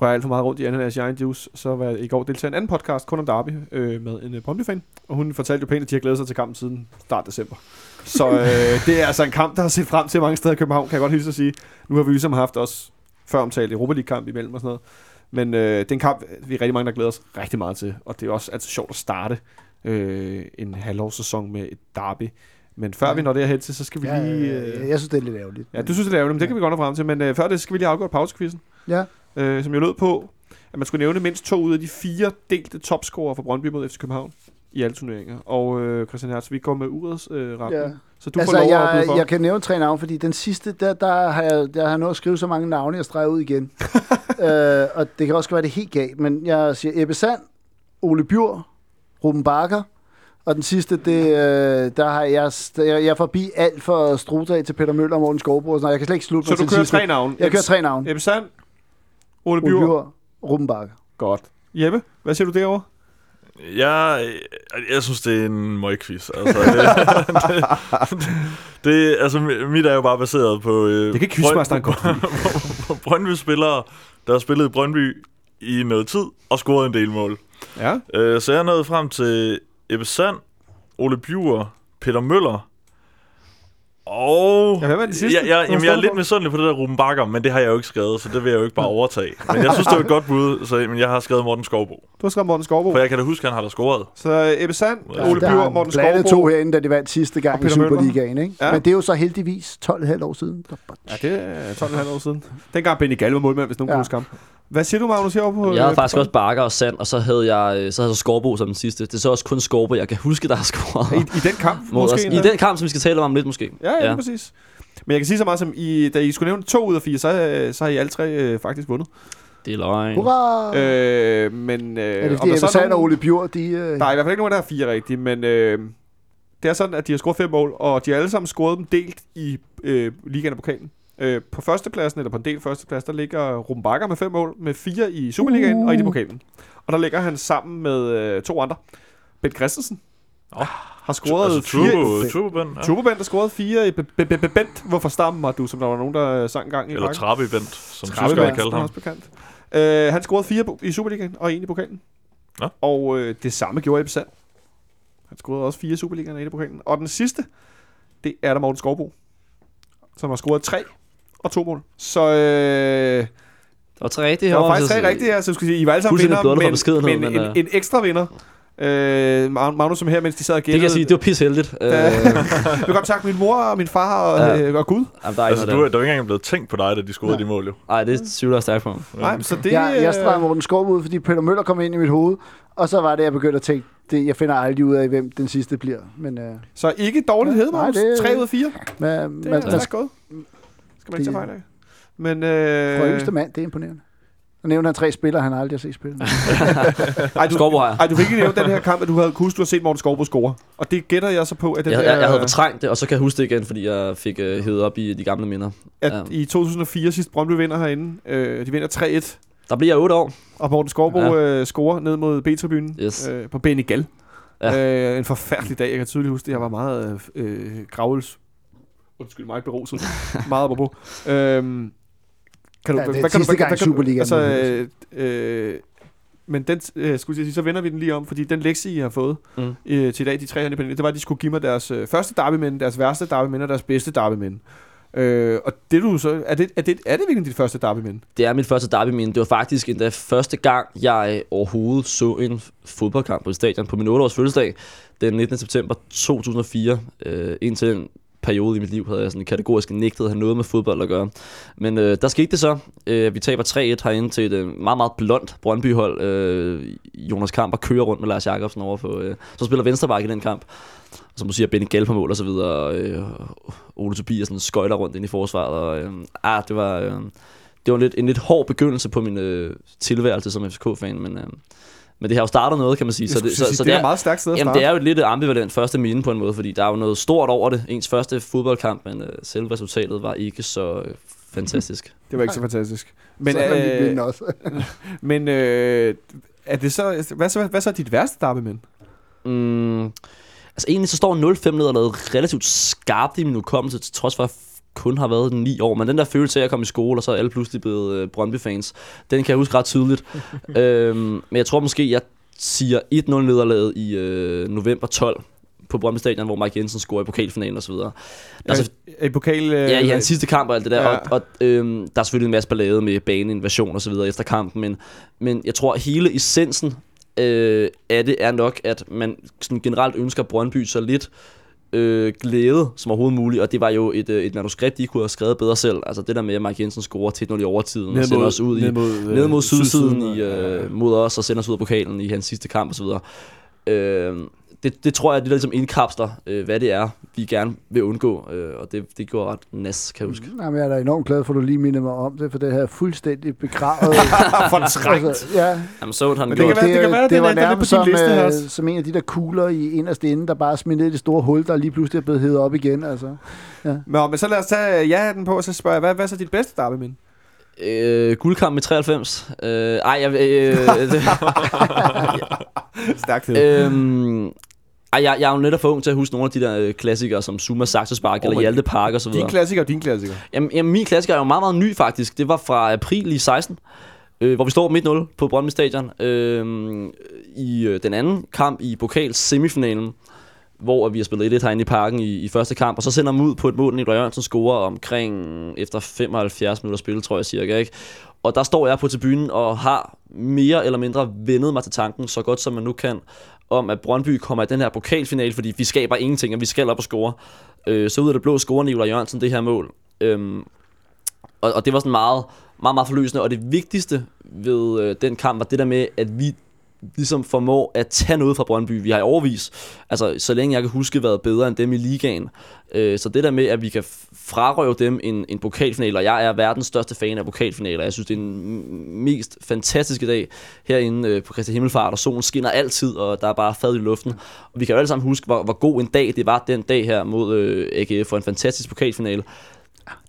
røre alt for meget rundt i ananas i egen juice, så var jeg i går deltaget i en anden podcast, kun om Derby, øh, med en øh, Brøndby-fan. Og hun fortalte jo pænt, at de har glædet sig til kampen siden start december. Så øh, det er altså en kamp, der har set frem til mange steder i København, kan jeg godt hilse at sige. Nu har vi ligesom haft også før omtalt Europa League-kamp imellem og sådan noget. Men øh, det er en kamp, vi er rigtig mange, der glæder os rigtig meget til. Og det er også altså, sjovt at starte øh, en halvårssæson med et derby. Men før Ja. vi når derhen til, så skal vi Ja, lige... øh, jeg synes, det er lidt ærgerligt. ja, du synes, det er ærgerligt, men det kan vi godt nå frem til. Men øh, før det skal vi lige afgøre pausekvisten, Ja. øh, som jo lød på, at man skulle nævne mindst to ud af de fire delte topscorer for Brøndby mod FC København i alle turneringer. Og øh, Christian Hertz, vi går med urets øh, ramme. Ja. Så du altså, får lov at jeg, for. jeg kan nævne tre navne, fordi den sidste, der, der, har, jeg, der har jeg nået at skrive så mange navne, jeg streger ud igen. øh, og det kan også være det helt galt, men jeg siger Ebbe Sand, Ole Bjur, Ruben Bakker, og den sidste, det, øh, der har jeg, jeg, jeg er forbi alt for Strudag til Peter Møller og Morten Skovbro. Jeg kan slet ikke slutte så du kører sidste. tre navne. Jeg kører tre navne. Ebbe Sand, Ole Bjur. Bjur, Ruben Bakker. Godt. Jeppe, hvad siger du derovre? Jeg, jeg synes, det er en møgquiz. Altså, det, det, det, altså, mit er jo bare baseret på... Øh, Det kan quizmasteren godt på Brøndby-spillere, der har spillet i Brøndby i noget tid og scoret en del mål. Ja. Øh, så jeg er nået frem til Ebbe Sand, Ole Bjur, Peter Møller, og... Ja, hvad var det sidste, Jeg, jeg, jamen, jeg er lidt på? misundelig på det der Ruben Bakker, men det har jeg jo ikke skrevet, så det vil jeg jo ikke bare overtage. Men jeg synes, det var et godt bud, så men jeg har skrevet Morten Skovbo. Du har skrevet Morten Skovbo. For jeg kan da huske, at han har da scoret. Så øh, Ebbe Sand, Ja, Ole der Bjur, Morten blandet Skovbo. to herinde, da de vandt sidste gang i. Superligaen. Ikke? Ja. Men det er jo så heldigvis 12,5 år siden. Ja, det er 12,5 år siden. Dengang Benny Gall var målmand, hvis nogen. Ja. kunne huske ham. Hvad siger du, Magnus, herovre på... Jeg havde øh, faktisk også Bakker og Sand, og så havde jeg, øh, så havde jeg Skorbo som den sidste. Det er så også kun Skorbo, jeg kan huske, der har scoret. I, I den kamp, mod os. måske? I endda? den kamp, som vi skal tale om lidt måske. Ja, ja, ja, præcis. Men jeg kan sige så meget som, I, da I skulle nævne to ud af fire, så, øh, så har I alle tre øh, faktisk vundet. Det er løgn. Hurra! Øh, men... Øh, er det om fordi, der Ebbe så er Sand og Ole Bjur, de... Øh, Der er i hvert fald ikke nogen, der har fire rigtige, men øh, det er sådan, at de har scoret fem mål, og de har alle sammen scoret dem delt i øh, ligaen og pokalen. Øh, på førstepladsen, eller på en del førsteplads, der ligger Ruben Bakker med fem mål, med fire i Superligaen uh. og et i pokalen. Og der ligger han sammen med øh, to andre. Bent Christensen Nå. har scoret altså, fire... Turbo, Turbo Ben, ja. Turbo Bent har scoret fire i Be- Be- Be- Be- Bent. Hvorfor stammen var du, som der var nogen, der øh, sang engang i Eller? Trappe Bent, som tyskerne Bent, kaldte han ham. også bekendt. Øh, han scorede fire i Superligaen og en i pokalen. Nå. Og øh, det samme gjorde Ebbe Sand. Han scorede også fire i Superligaen og en i pokalen. Og den sidste, det er der Morten Skovbo, som har scoret tre og to mål. Så øh, Der var tre rigtige det var herovre, faktisk tre rigtige her, så skal sige, I var alle sammen vinder, men, beskedenhed, men, men, en, øh. en, ekstra vinder. Øh, Magnus som her, mens de sad og Det kan jeg sige, det var pis heldigt. Øh, Jeg vil godt takke min mor og min far og, Ja. øh, og Gud. jamen, der er Altså, du, der. der var ikke engang blevet tænkt på dig, da de scorede Nej. de mål, jo. Ej, det tvivler jeg stærkt på. Nej, så det... jeg, jeg øh, streger Morten Skov ud, fordi Peter Møller kom ind i mit hoved, og så var det, jeg begyndte at tænke, det, jeg finder aldrig ud af, hvem den sidste bliver. Men, øh, Så ikke dårligt hed, Nej, Magnus. det- 3 ud af 4. men, Det er men stærkt gået. Skal man ikke Det- tage fejl af. Men, for øh, yngste mand, det er imponerende. Så nævner han tre spillere, han aldrig har set spille. ej, du, ej, du fik ikke nævnt den her kamp, at du havde kunnet, du har set Morten Skovbo score. Og det gætter jeg så på, at den Jeg, der, jeg, jeg havde fortrængt det, og så kan jeg huske det igen, fordi jeg fik øh, hævet op i de gamle minder. at ja. i 2004 sidst Brøndby vinder herinde. Øh, de vinder 3-1. Der bliver jeg 8 år. Og Morten Skovbo Ja. øh, scorer ned mod B-tribunen Yes. øh, på Benny Gall. Ja. Ja. Øh, en forfærdelig dag. Jeg kan tydeligt huske det. Jeg var meget øh, øh, gravels... Undskyld mig, beruset. meget apropos. Øhm, kan du, Ja, det er sidste gang i Superligaen, Altså, øh, øh, men den, øh, skulle jeg sige, så vender vi den lige om, fordi den lektie, I har fået Mm. øh, til i dag, de tre her i panelet, det var, at de skulle give mig deres øh, første derbymænd, deres værste derbymænd og deres bedste derbymænd. Øh, og det du så, er det, er det, er det virkelig dit første derbymænd? Det er mit første derby minde. Det var faktisk endda første gang, jeg overhovedet så en fodboldkamp på stadion på min 8-års fødselsdag den 19. september 2004. Øh, indtil den periode i mit liv havde jeg sådan kategorisk nægtet at have noget med fodbold at gøre. Men øh, der skete det så. Øh, vi taber 3-1 herinde til et øh, meget, meget blondt Brøndby-hold. Øh, Jonas Kamper kører rundt med Lars Jakobsen over på... Øh, så spiller Venstreback i den kamp. Og så må sige, Benny Gale på mål og så videre. Og, øh, Ole Tobiasen skøjter rundt ind i forsvaret. Og, øh, ah, det var... Øh, det var en lidt, en lidt hård begyndelse på min øh, tilværelse som FCK-fan, men, øh, men det har jo startet noget, kan man sige. Så, det, så, så, det, det er et meget stærkt sted at Jamen, det er jo et lidt ambivalent første mine på en måde, fordi der er jo noget stort over det. Ens første fodboldkamp, men øh, selve resultatet var ikke så øh, fantastisk. Det var ikke så fantastisk. Men, Men, så er det øh, også. men øh, er det så, hvad, så, hvad så er dit værste derbymænd? Mm, altså egentlig så står 0-5 nederlaget relativt skarpt i min hukommelse, til trods for at kun har været 9 år. Men den der følelse af at komme i skole, og så er alle pludselig blevet øh, Brøndby-fans, den kan jeg huske ret tydeligt. øhm, men jeg tror måske, jeg siger 1-0 nederlaget i øh, november 12 på Brøndby Stadion, hvor Mike Jensen scorer i pokalfinalen osv. Der er så, Øh, I pokal... Øh, Ja, i hans sidste kamp og alt det der. Ja. Og, og øhm, der er selvfølgelig en masse ballade med baneinvasion og så videre efter kampen, men, men jeg tror, hele essensen øh, af det er nok, at man sådan generelt ønsker Brøndby så lidt øh, glæde som overhovedet muligt, og det var jo et, øh, et manuskript, de kunne have skrevet bedre selv. Altså det der med, at Mike Jensen scorer til 0 i overtiden og sender os ud i, ned mod, øh, ned mod sydsiden i, og- øh, mod os og sender os ud af pokalen i hans sidste kamp osv. Øh, det, det tror jeg, det der ligesom indkapsler, øh, hvad det er, vi gerne vil undgå, øh, og det, det går ret nas, kan jeg huske. Jamen, jeg er da enormt glad for, at du lige minder mig om det, for det her er fuldstændig begravet. Fortrængt. altså, ja, Jamen, så han Men gjort. det kan være- det kan være, det den var den på nærmest som, liste her øh, også. som en af de der kugler i inderst inde, der bare smidt ned i det store hul, der lige pludselig er blevet hævet op igen. Altså. Nå, men så lad os tage ja-hatten på, og så spørger jeg, hvad, hvad er så dit bedste derbymænd? Øh, guldkamp i 93. Øh, ej, jeg... Øh, det, Stærkt øh, øhm, ej, jeg, jeg er jo netop for ung til at huske nogle af de der øh, klassikere, som Zuma Saxospark Åh, eller Hjalte Park og så Din videre. klassiker og din klassiker. Jamen, jamen, min klassiker er jo meget, meget ny faktisk. Det var fra april i 16, øh, hvor vi står midt 0 på Brøndby Stadion. Øh, I øh, den anden kamp i pokals semifinalen, hvor vi har spillet 1 herinde i parken i, i første kamp, og så sender dem ud på et mål, Nikolaj Jørgensen scorer omkring efter 75 minutter spil, tror jeg cirka, ikke? Og der står jeg på tribunen og har mere eller mindre vendet mig til tanken, så godt som man nu kan, om at Brøndby kommer i den her pokalfinale, fordi vi skaber ingenting, og vi skal op og score. Øh, så ud af det blå scorer Nikolaj Jørgensen det her mål. Øhm, og, og det var sådan meget, meget, meget forløsende. Og det vigtigste ved øh, den kamp var det der med, at vi ligesom formår at tage noget fra Brøndby. Vi har i overvis, altså så længe jeg kan huske, været bedre end dem i ligaen. Øh, så det der med, at vi kan frarøve dem en, en pokalfinale, og jeg er verdens største fan af pokalfinaler. Jeg synes, det er en mest fantastiske dag herinde øh, på Christi Himmelfart, og solen skinner altid, og der er bare fad i luften. Og vi kan jo alle sammen huske, hvor, hvor god en dag det var den dag her mod øh, AGF for en fantastisk pokalfinale.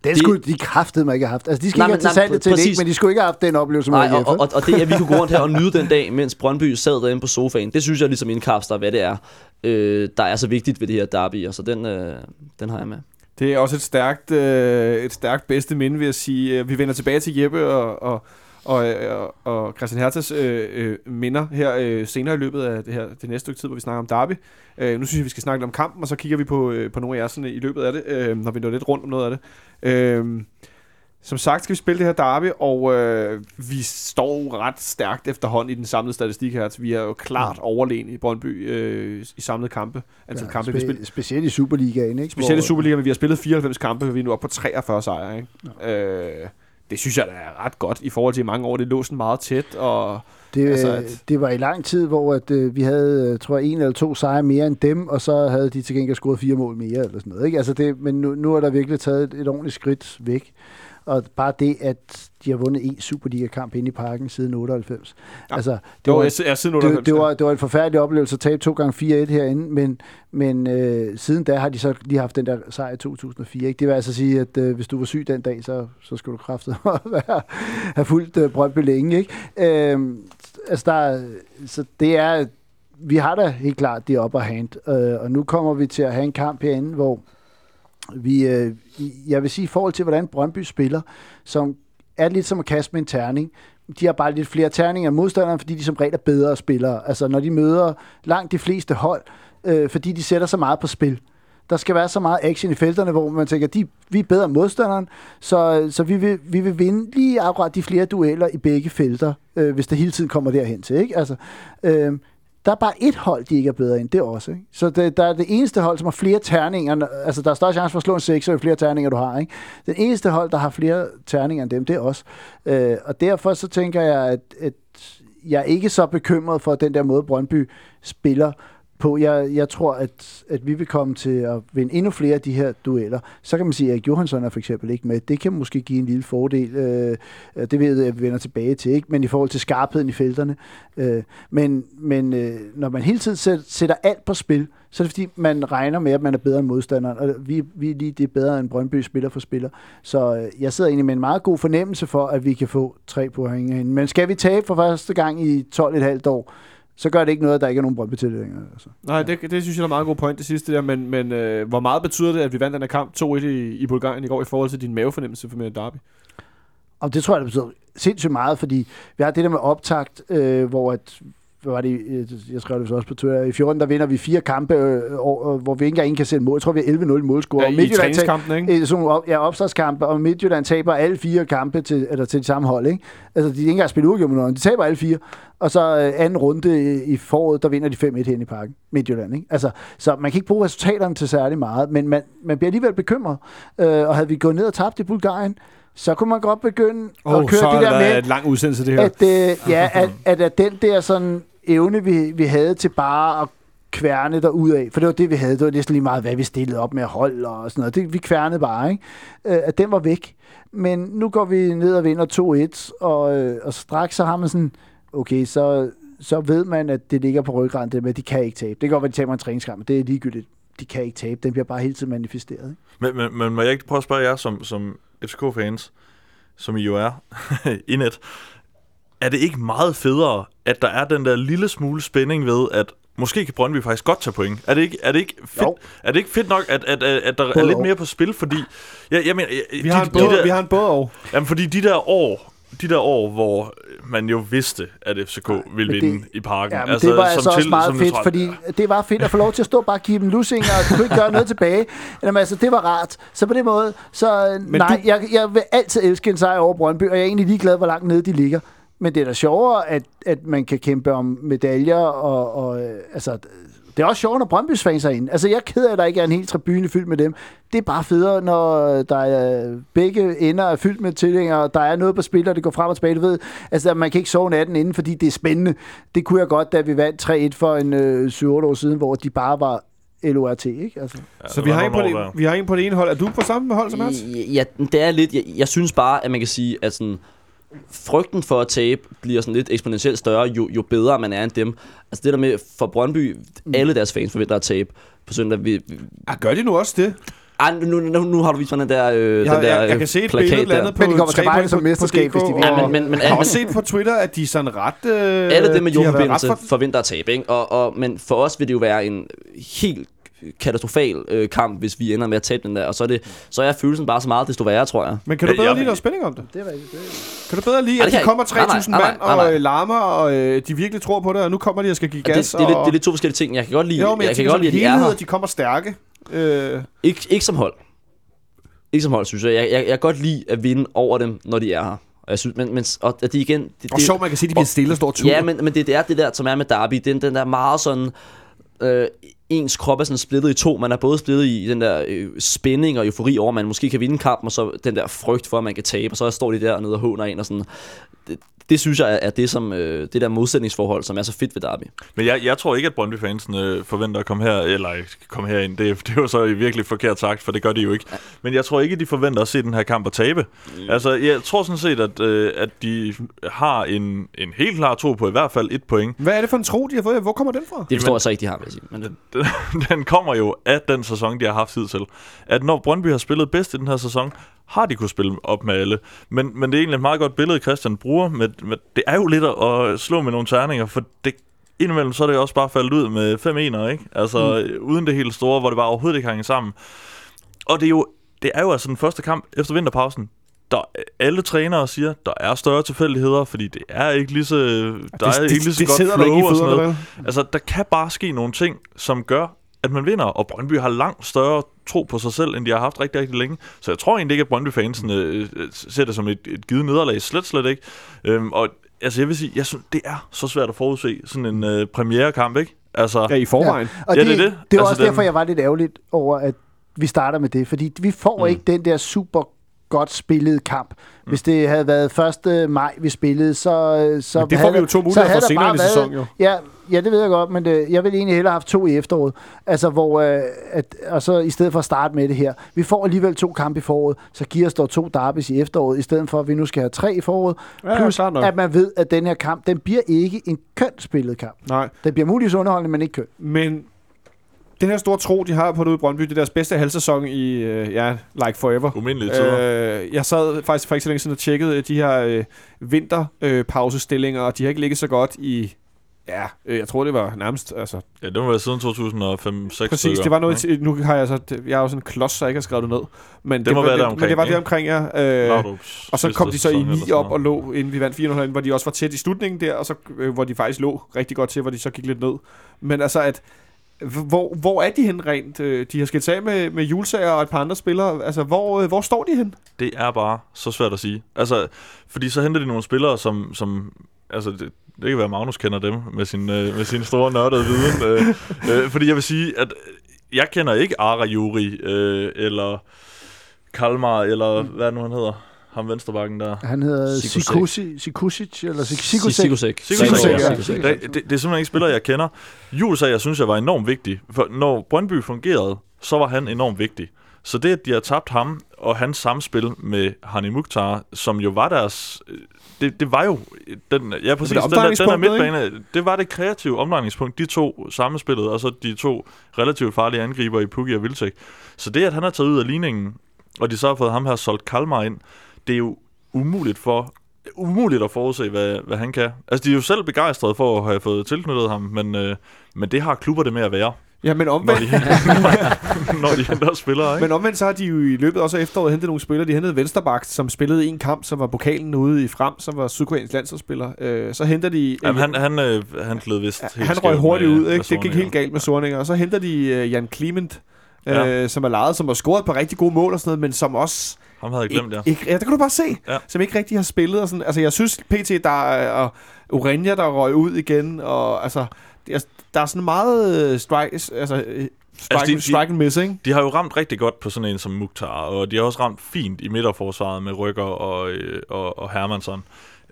Den Det- skulle de kraftede mig ikke have haft. Altså, de skal Nej, ikke have til nej, til det, men de skulle ikke have haft den oplevelse med Nej, og, og, og det, at vi kunne gå rundt her og nyde den dag, mens Brøndby sad derinde på sofaen, det synes jeg ligesom indkapsler, hvad det er, øh, der er så vigtigt ved det her derby, og så den, øh, den har jeg med. Det er også et stærkt, øh, et stærkt bedste minde, vil jeg sige. Vi vender tilbage til Jeppe og, og, og, og, og Christian Hertas øh, øh, minder her øh, senere i løbet af det her det næste stykke tid, hvor vi snakker om derby. Øh, nu synes jeg, vi skal snakke lidt om kampen, og så kigger vi på, øh, på nogle af jer sådan, i løbet af det, øh, når vi når lidt rundt om noget af det. Øh, som sagt skal vi spille det her derby, og øh, vi står ret stærkt efterhånden i den samlede statistik her. Så vi er jo klart overlegen i Brøndby øh, i samlede kampe. Antal ja, kampe, vi har spillet. spe, specielt i Superligaen, ikke? Specielt i Superligaen, men vi har spillet 94 kampe, vi er nu oppe på 43 sejre. Ikke? Øh, det synes jeg da er ret godt i forhold til mange år. Det lå sådan meget tæt, og Det, Altså, altså, at- det var i lang tid, hvor at, øh, vi havde, øh, tror jeg, en eller to sejre mere end dem, og så havde de til gengæld scoret fire mål mere, eller sådan noget. Ikke? Altså det, men nu, nu er der virkelig taget et, et ordentligt skridt væk. Og bare det, at de har vundet en Superliga-kamp inde i parken siden 98. Ja, altså, det det, var, var, siden det, 98. det, var, det var en forfærdelig oplevelse at tabe to gange 4-1 herinde, men, men øh, siden da har de så lige haft den der sejr i 2004. Ikke? Det vil altså sige, at øh, hvis du var syg den dag, så, så skulle du kraftet være, have fuldt øh, Brøndby længe. Ikke? Øh, altså der, er- så det er, vi har da helt klart det upper hand, øh, og nu kommer vi til at have en kamp herinde, hvor vi, øh, jeg vil sige, i forhold til, hvordan Brøndby spiller, som er lidt som at kaste med en terning, de har bare lidt flere terninger end modstanderen, fordi de som regel er bedre spillere. Altså når de møder langt de fleste hold, øh, fordi de sætter så meget på spil. Der skal være så meget action i felterne, hvor man tænker, de, vi er bedre end modstanderen, så, så vi, vil, vi vil vinde lige akkurat de flere dueller i begge felter, øh, hvis det hele tiden kommer derhen til. Ikke? Altså, øh, der er bare et hold, de ikke er bedre end, det også. Ikke? Så det, der er det eneste hold, som har flere terninger, altså der er større chance for at slå en 6, jo flere terninger du har. Ikke? Den eneste hold, der har flere terninger end dem, det er os. Øh, og derfor så tænker jeg, at, at jeg er ikke så bekymret for den der måde, Brøndby spiller på. Jeg, jeg tror, at, at vi vil komme til at vinde endnu flere af de her dueller. Så kan man sige, at Johansson er for eksempel ikke med. Det kan måske give en lille fordel. Øh, det ved jeg, at vi vender tilbage til. ikke, Men i forhold til skarpheden i felterne. Øh, men men øh, når man hele tiden sætter alt på spil, så er det fordi, man regner med, at man er bedre end modstanderen. Og vi, vi lige det bedre end Brøndby spiller for spiller. Så øh, jeg sidder egentlig med en meget god fornemmelse for, at vi kan få tre point herinde. Men skal vi tabe for første gang i 12,5 år, så gør det ikke noget, at der ikke er nogen brøndby længere. Altså. Nej, det, det synes jeg er en meget god point, det sidste der, men, men øh, hvor meget betyder det, at vi vandt den her kamp 2-1 i, i Bulgarien i går, i forhold til din mavefornemmelse for med derby? Og det tror jeg, det betyder sindssygt meget, fordi vi har det der med optakt, øh, hvor at var det, øh, jeg skrev det så også på Twitter, i 14, der vinder vi fire kampe, øh, øh, hvor vi ikke engang kan sætte mål. Jeg tror, vi er 11-0 i målscore. Ja, i træningskampen, ikke? Sådan, op, ja, opstartskampe, og Midtjylland taber alle fire kampe til, eller til det samme hold, ikke? Altså, de er ikke engang spillet med noget, de taber alle fire. Og så øh, anden runde i foråret, der vinder de 5-1 hen i parken, Midtjylland, ikke? Altså, så man kan ikke bruge resultaterne til særlig meget, men man, man bliver alligevel bekymret. Øh, og havde vi gået ned og tabt i Bulgarien, så kunne man godt begynde oh, at køre så det der med... et lang udsendelse, det her. At, øh, ja, at, at, at den der sådan evne, vi, vi havde til bare at kværne der af, for det var det, vi havde. Det var næsten lige meget, hvad vi stillede op med hold og sådan noget. Det, vi kværnede bare, ikke? Øh, at den var væk. Men nu går vi ned og vinder 2-1, og, øh, og straks så har man sådan, okay, så, så ved man, at det ligger på ryggraden, det med, at de kan ikke tabe. Det kan godt være, at de taber en træningskamp, men det er ligegyldigt. De kan ikke tabe. Den bliver bare hele tiden manifesteret. Ikke? Men, men, men må jeg ikke prøve at spørge jer som, som FCK-fans, som I jo er, i net, er det ikke meget federe, at der er den der lille smule spænding ved, at måske kan Brøndby faktisk godt tage point. Er det ikke, er det ikke, fedt, er det ikke fedt nok, at, at, at, at der både er lidt mere på spil? Fordi, ja, jeg mener, vi, de, har en både, de der, vi har en både år. Jamen, fordi de der år, de der år, hvor man jo vidste, at FCK ville det, vinde i parken. Ja, altså, det var altså også til, meget fedt, fordi ja. det var fedt at få lov til at stå bare og give dem lussinger, og kunne ikke gøre noget tilbage. Jamen, altså, det var rart. Så på den måde, så men nej, du... jeg, jeg vil altid elske en sejr over Brøndby, og jeg er egentlig ligeglad, hvor langt nede de ligger. Men det er da sjovere, at, at man kan kæmpe om medaljer, og, og altså, det er også sjovere, når Brøndby's fans er inde. Altså, jeg er ked af, at der ikke er en hel tribune fyldt med dem. Det er bare federe, når der er begge ender er fyldt med tilhængere, og der er noget på spil, og det går frem og tilbage. Du ved, altså, man kan ikke sove natten inden, fordi det er spændende. Det kunne jeg godt, da vi vandt 3-1 for en øh, 7-8 år siden, hvor de bare var LORT, ikke? Altså. Ja, så vi har, en på det, vi har en på det ene hold. Er du på samme hold som os? Ja, det er lidt... Jeg, jeg synes bare, at man kan sige, at sådan frygten for at tabe bliver sådan lidt eksponentielt større, jo, jo bedre man er end dem. Altså det der med, for Brøndby, mm. alle deres fans forventer at tabe på søndag. Vi, vi, ah, gør de nu også det? Ej, nu, nu, nu har du vist den der, øh, jeg, den der jeg, jeg kan se et billede landet på Men de kommer tilbage som mesterskab, hvis de vinder. Ja, men, men, men, jeg har også set på Twitter, at de er sådan ret... Øh, alle dem med jordforbindelse for... forventer at tabe, ikke? Og, og, men for os vil det jo være en helt katastrofal øh, kamp, hvis vi ender med at tabe den der. Og så er, det, så er følelsen bare så meget desto værre, tror jeg. Men kan du bedre ja, lide noget spænding om det? Det er rigtigt. Det Kan du bedre lide, at de kommer 3.000 mand og øh, larmer, og øh, de virkelig tror på det, og nu kommer de og skal give gas? Det, det, er lidt, det er lidt to forskellige ting. Jeg kan godt lide, jo, men jeg, jeg kan godt lide, at de er her. de kommer stærke. Øh. Ikke, ikke som hold. Ikke som hold, synes jeg. Jeg, jeg, jeg kan godt lide at vinde over dem, når de er her. Og jeg synes, men, men og at de igen... Det, og sjovt, man kan se, at de bliver stille og står tur. Ja, men, men det, det, er det der, som er med Derby. Den, den der meget sådan... Øh, ens krop er sådan splittet i to. Man er både splittet i den der øh, spænding og eufori over, at man måske kan vinde kampen, og så den der frygt for, at man kan tabe, og så står de der nede og håner en og sådan. Det, det synes jeg er det, som, øh, det der modsætningsforhold, som er så fedt ved Derby. Men jeg, jeg tror ikke, at Brøndby-fansen øh, forventer at komme her, eller komme herind. Det, det er jo så virkelig forkert sagt, for det gør de jo ikke. Ja. Men jeg tror ikke, at de forventer at se den her kamp og tabe. Mm. Altså, jeg tror sådan set, at, øh, at de har en, en helt klar tro på i hvert fald et point. Hvad er det for en tro, de har fået? Hvor kommer den fra? Det forstår jeg så ikke, de har, vil jeg sige. Men det... den, den kommer jo af den sæson, de har haft hidtil. At når Brøndby har spillet bedst i den her sæson, har de kunne spille op med alle. Men, men det er egentlig et meget godt billede, Christian bruger. Med, med, det er jo lidt at slå med nogle terninger, for det, indimellem så er det også bare faldet ud med fem ener, ikke? Altså mm. uden det helt store, hvor det bare overhovedet ikke hænger sammen. Og det er jo, det er jo altså den første kamp efter vinterpausen. der, alle trænere siger, der er større tilfældigheder, fordi det er ikke lige så, der er ikke lige så det godt der flow og sådan noget. Altså, der kan bare ske nogle ting, som gør, at man vinder, og Brøndby har langt større tro på sig selv, end de har haft rigtig, rigtig længe. Så jeg tror egentlig ikke, at Brøndby-fansen øh, øh, ser det som et, et givet nederlag. Slet, slet ikke. Øhm, og altså, jeg vil sige, jeg synes, det er så svært at forudse sådan en øh, premierekamp, ikke? Altså, Ja, i forvejen. Og Ja, det, det er det. det var Altså, også den- derfor, jeg var lidt ærgerligt over, at vi starter med det. Fordi vi får mm. ikke den der super godt spillede kamp. Hvis det havde været 1. maj, vi spillede, så... så Men det får havde vi jo to muligheder for senere i sæsonen, jo. Ja, ja, det ved jeg godt, men det, jeg vil egentlig hellere have haft to i efteråret. Altså, hvor, øh, at, og så i stedet for at starte med det her. Vi får alligevel to kampe i foråret, så giver os dog to derbys i efteråret, i stedet for at vi nu skal have tre i foråret. Ja, Plus, nok. at man ved, at den her kamp, den bliver ikke en kønt spillet kamp. Nej, Den bliver muligvis underholdende, men ikke køn. men den her store tro, de har på det ude i Brøndby, det er deres bedste halvsæson i, øh, ja, like forever. umindelige tider. Øh, jeg sad faktisk for ikke så længe siden og tjekkede øh, de her øh, vinterpausestillinger, og de har ikke ligget så godt i, ja, øh, jeg tror det var nærmest, altså Ja, det må være siden 2005-2006 præcis, det var noget, til, nu har jeg så, jeg er jo sådan en klods, så jeg ikke har skrevet det ned, men det, må var, være det, deromkring, men det var det omkring, ja. Øh, og så kom de så i sæson eller 9 sådan op og lå, inden vi vandt 400 hvor de også var tæt i slutningen der, og så, øh, hvor de faktisk lå rigtig godt til, hvor de så gik lidt ned. Men altså, at, hvor, hvor er de hen rent? Øh, de har skilt sig af med, med julesager og et par andre spillere. Altså, hvor, øh, hvor står de hen? Det er bare så svært at sige. Altså, fordi så henter de nogle spillere, som, som altså, det, det kan være, at Magnus kender dem med sin, øh, med sin store nørdede viden. øh, øh, fordi jeg vil sige, at jeg kender ikke Ara Juri, øh, eller Kalmar, eller hvad nu han hedder? Ham venstrebakken der. Han hedder Sikusek. Sikusi, Sikusic, eller Sik- Sikusek. Sikusek. Sikusek, Sikusek, ja. ja. Det, det, det er simpelthen ikke spillere, jeg kender. Jules jeg synes, jeg var enormt vigtig. For når Brøndby fungerede, så var han enormt vigtig. Så det, at de har tabt ham, og hans samspil med Hani Mukhtar, som jo var deres... Det, det var jo... Den, ja, præcis. det Den, der, den der omdrejningspunktet, midtbane, det var det kreative omdrejningspunkt. De to sammenspillede, og så de to relativt farlige angriber i Pukki og Vilcek. Så det, at han har taget ud af ligningen, og de så har fået ham her solgt Kalmar ind, det er jo umuligt for umuligt at forudse, hvad, hvad han kan. Altså, de er jo selv begejstrede for at have fået tilknyttet ham, men, øh, men det har klubber det med at være, Ja, men når omvendt, de, når, når de henter spillere, ikke? men omvendt så har de jo i løbet også af efteråret hentet nogle spillere. De hentede Vensterbak, som spillede en kamp, som var pokalen ude i frem, som var sydkoreansk landsholdsspiller. Øh, så henter de... Jamen, han, han, øh, han gled vist Ja, helt han røg hurtigt med- ud, ikke? Det gik helt galt med Sorninger. Og så henter de uh, Jan Clement, Ja. øh, som er lejet, som har scoret på rigtig gode mål og sådan noget, men som også Ham havde jeg glemt, ja. ikke, ja, det kan du bare se, Ja. som ikke rigtig har spillet. Og sådan. Altså, jeg synes, PT, der er og Urenja, der røg ud igen, og altså, er, der er sådan meget øh, strike, altså, øh, strike, de- de- strike and miss, ikke? De har jo ramt rigtig godt på sådan en som Mukhtar, og de har også ramt fint i midterforsvaret med Rykker og, øh, og, og Hermansson.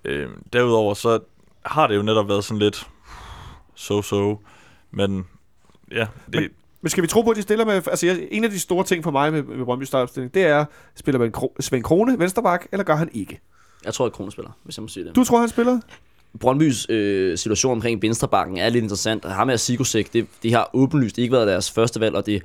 Øh, derudover så har det jo netop været sådan lidt so-so, men ja, det, Men- Men skal vi tro på, at de stiller med... Altså, jeg, en af de store ting for mig med, med Brøndby startopstilling, det er, spiller man Kro- Svend Krone, Vensterbak, eller gør han ikke? Jeg tror, at Krone spiller, hvis jeg må sige det. Du tror, han spiller? Brøndbys øh, situation omkring venstrebakken er lidt interessant. Ham med Sigosek, det, det har åbenlyst ikke været deres første valg, og det,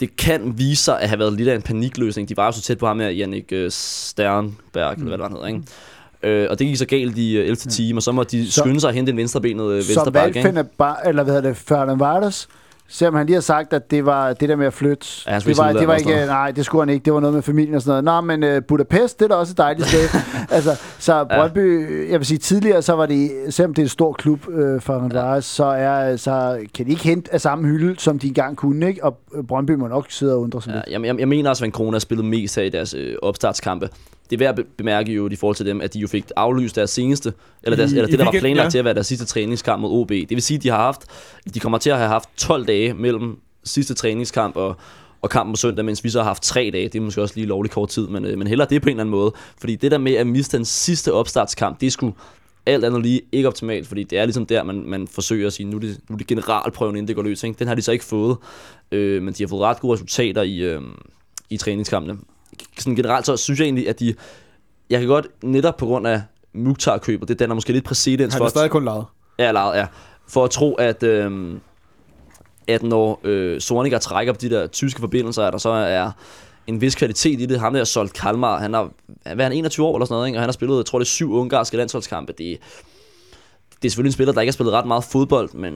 det kan vise sig at have været lidt af en panikløsning. De var jo så tæt på ham med Jannik øh, Sternberg, mm. eller hvad det var, han hedder, ikke? Øh, og det gik så galt i øh, 11. time, og så må de Så- skynde sig at hente en venstrebenet øh, Så venstreback, ikke? valgfinder bare, eller hvad hedder det, Ferdinand Vardas, selvom han lige har sagt, at det var det der med at flytte. Ja, det var, ikke det var ikke, sådan nej, det skulle han ikke. Det var noget med familien og sådan noget. Nå, men uh, Budapest, det er da også et dejligt sted. altså, så Brøndby, jeg vil sige, tidligere, så var det, selvom det er en stor klub uh, for Vardas, så, er, så kan de ikke hente af samme hylde, som de engang kunne, ikke? Og øh, Brøndby må nok sidde og undre sig Ja, lidt. jeg, jeg, jeg mener også, at Van Krone har spillet mest her i deres øh, opstartskampe. Det er værd at be- bemærke jo i forhold til dem, at de jo fik aflyst deres seneste, eller, deres, I- eller det, der var planlagt ja. til at være deres sidste træningskamp mod OB. Det vil sige, at de har haft, de kommer til at have haft 12 dage mellem sidste træningskamp og, og kampen på søndag, mens vi så har haft tre dage. Det er måske også lige lovlig kort tid, men, øh, men heller det på en eller anden måde. Fordi det der med at miste den sidste opstartskamp, det skulle alt andet lige ikke optimalt, fordi det er ligesom der, man, man forsøger at sige, nu er, det, nu er det generalprøven, inden det går løs. Ikke? Den har de så ikke fået, øh, men de har fået ret gode resultater i, øh, i træningskampene. Sådan generelt så synes jeg egentlig, at de... Jeg kan godt netop på grund af Mukhtar-købet, det danner måske lidt præcedens Han for, er at- stadig kun lejet. Ja, lejet, ja. For at tro, at, øh, at når øh, Sorniger trækker på de der tyske forbindelser, at der så er en vis kvalitet i det. Ham der solgt Kalmar, han har, hvad er han, 21 år eller sådan noget, ikke? og han har spillet, jeg tror det er syv ungarske landsholdskampe. Det, det er selvfølgelig en spiller, der ikke har spillet ret meget fodbold, men,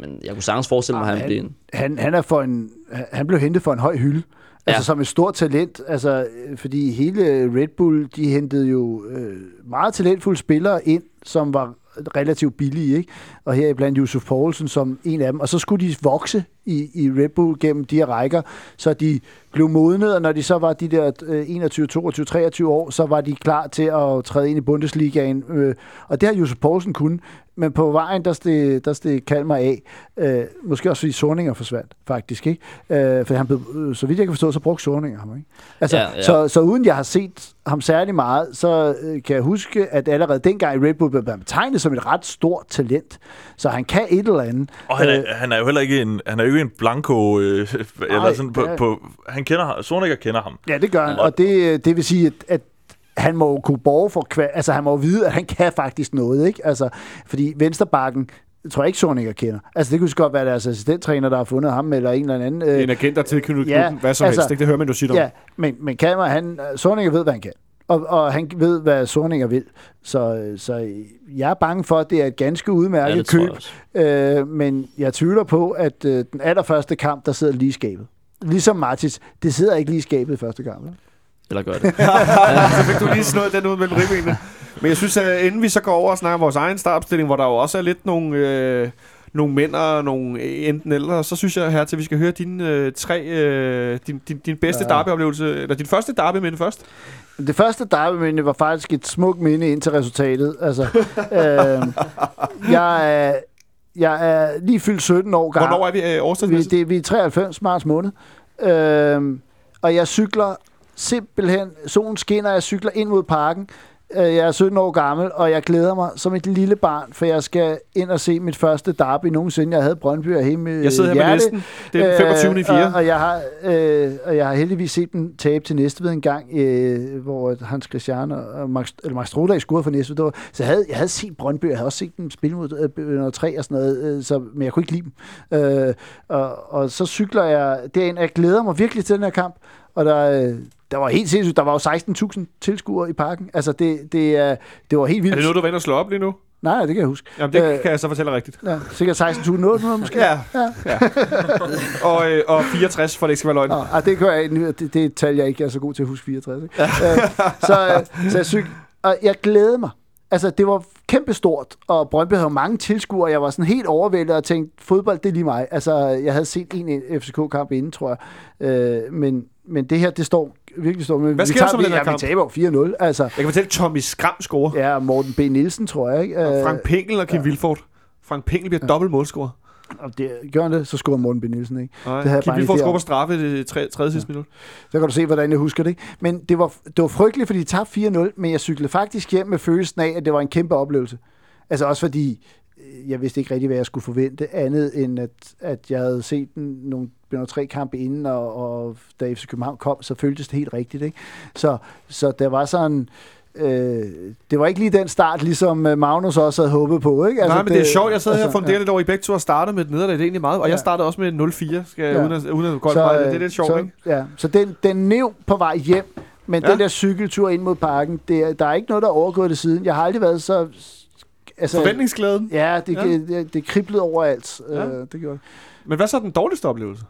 men jeg kunne sagens forestille mig, at han Jamen, bliver en... Han, han er for en, han blev hentet for en høj hylde. Altså Ja. som et stort talent, altså, øh, fordi hele Red Bull, de hentede jo øh, meget talentfulde spillere ind, som var relativt billige, ikke? Og her blandt Yusuf Poulsen som en af dem. Og så skulle de vokse i, i Red Bull gennem de her rækker, så de blev modnet, og når de så var de der 21, 22, 23 år, så var de klar til at træde ind i Bundesligaen. Øh. Og det har Yusuf Poulsen kun, men på vejen, der steg, der steg Kalmar af. Øh, måske også fordi Sorninger forsvandt, faktisk. Ikke? Øh, for han blev, øh, så vidt jeg kan forstå, så brugte Sorninger ham. Ikke? Altså, Ja, ja, ja. ja. Så, så uden jeg har set ham særlig meget, så øh, kan jeg huske, at allerede dengang i Red Bull blev han betegnet som et ret stort talent. Så han kan et eller andet. Og han er, Øh, han er jo heller ikke en, han er jo ikke en blanco, øh, eller sådan på, er- på, han kender ham, Sorniger kender ham. Ja, det gør han, og det, det vil sige, at, at han må jo kunne borge for altså han må jo vide, at han kan faktisk noget, ikke? Altså, fordi Vensterbakken, tror jeg ikke, Sorninger kender. Altså, det kunne så godt være deres assistenttræner, der har fundet ham, eller en eller anden. En agent, der er tilknyttet ja, klubben, hvad som altså, helst. Ikke? Det hører man jo sit om. Ja, men, men Kalmar, han, Sorninger ved, hvad han kan. Og, og han ved, hvad Sorninger vil. Så, så jeg er bange for, at det er et ganske Ja, udmærket jeg køb. Øh, men jeg tvivler på, at øh, den allerførste kamp, der sidder lige i skabet. Ligesom Martins, det sidder ikke lige skabet i første kamp. vel? Eller gør det. så fik du lige snået den ud mellem ribbenene. Men jeg synes, at inden vi så går over og snakker vores egen startopstilling, hvor der jo også er lidt nogle, øh, nogle mænd og nogle enten eller, så synes jeg her til, at vi skal høre dine øh, tre, øh, din, din, din bedste ja. Derby-oplevelse, eller din første derby-minde først. Det første derby var faktisk et smukt minde ind til resultatet. Altså, øh, jeg, er, jeg er lige fyldt 17 år gammel. Hvornår er vi øh, vi, årstidsmæssigt? det, vi er 93 marts måned. Øh, og jeg cykler simpelthen, solen skinner, jeg cykler ind mod parken. Øh, Jeg er 17 år gammel, og jeg glæder mig som et lille barn, for jeg skal ind og se mit første derby nogensinde. Jeg havde Brøndby og hjemme Jeg sidder her med listen. Det er den 25. i 4. Øh, og, og, jeg har, øh, og jeg har heldigvis set dem tabe til Næstved en gang, øh, hvor Hans Christian og Max, eller Max Strodag scorede for Næstved. Det var, så jeg havde, jeg havde set Brøndby, jeg havde også set dem spille mod øh, noget 3 og sådan noget, øh, så, men jeg kunne ikke lide dem. Øh, og, og så cykler jeg derind, og jeg glæder mig virkelig til den her kamp, og der, øh, der var helt sindssygt, der var jo 16.000 tilskuere i parken. Altså, det, det, det var helt vildt. Er det noget, du var inde og slå op lige nu? Nej, det kan jeg huske. Jamen, det Øh, kan jeg så fortælle rigtigt. Ja, sikkert 16.800 måske. Ja. ja. og, øh, og 64, for det ikke skal være løgn. Nå, ej, det, gør jeg, ikke. det, det et tal, jeg ikke er så god til at huske 64. Ikke? øh, så, øh, så jeg, syg, og jeg glæder mig. Altså, det var kæmpestort, og Brøndby havde mange tilskuere, jeg var sådan helt overvældet og tænkte, fodbold, det er lige mig. Altså, jeg havde set en FCK-kamp inden, tror jeg. Øh, men, men det her, det står virkelig står med. Hvad vi sker der tager- med vi, den her kamp? Vi taber jo 4-0, altså. Jeg kan fortælle, Tommy Skram scorer. Ja. Morten B. Nielsen, tror jeg, ikke? Og Øh, Frank Pinkel og Kim ja. Vilfort. Frank Pinkel bliver ja. dobbelt målscorer. og det, gør han det, så scorer Morten B. Nielsen, ikke? Nej, Det havde Kim Vilfort scorer på straffe i det tre, tredje sidste minut. Så kan du se, hvordan jeg husker det. Men det var, det var frygteligt, fordi de tabte 4-0, men jeg cyklede faktisk hjem med følelsen af, at det var en kæmpe oplevelse. Altså også fordi, øh, jeg vidste ikke rigtig, hvad jeg skulle forvente, andet end at, at jeg havde set nogle, nogle tre kampe inden, og, og da FC København kom, så føltes det helt rigtigt. Ikke? Så, så der var sådan... Øh, det var ikke lige den start, ligesom øh, Magnus også havde håbet på. Ikke? Altså, Nej, men det, det er sjovt. Jeg sad her og funderede ja. lidt over, I begge to har startet med et nederlag. Det er egentlig meget. Og ja. Jeg startede også med 0-4, skal, ja. Uden, at, uden at gå Så, meget. Det er lidt sjovt, så, ikke? Ja, så den, den nev på vej hjem, men Ja. den der cykeltur ind mod parken, det, er- der er ikke noget, der er overgået det siden. Jeg har aldrig været så... Altså, Forventningsglæden. Ja, det, Ja. det, det kriblede overalt. Ja. Øh, det gjorde. Men hvad så den dårligste oplevelse?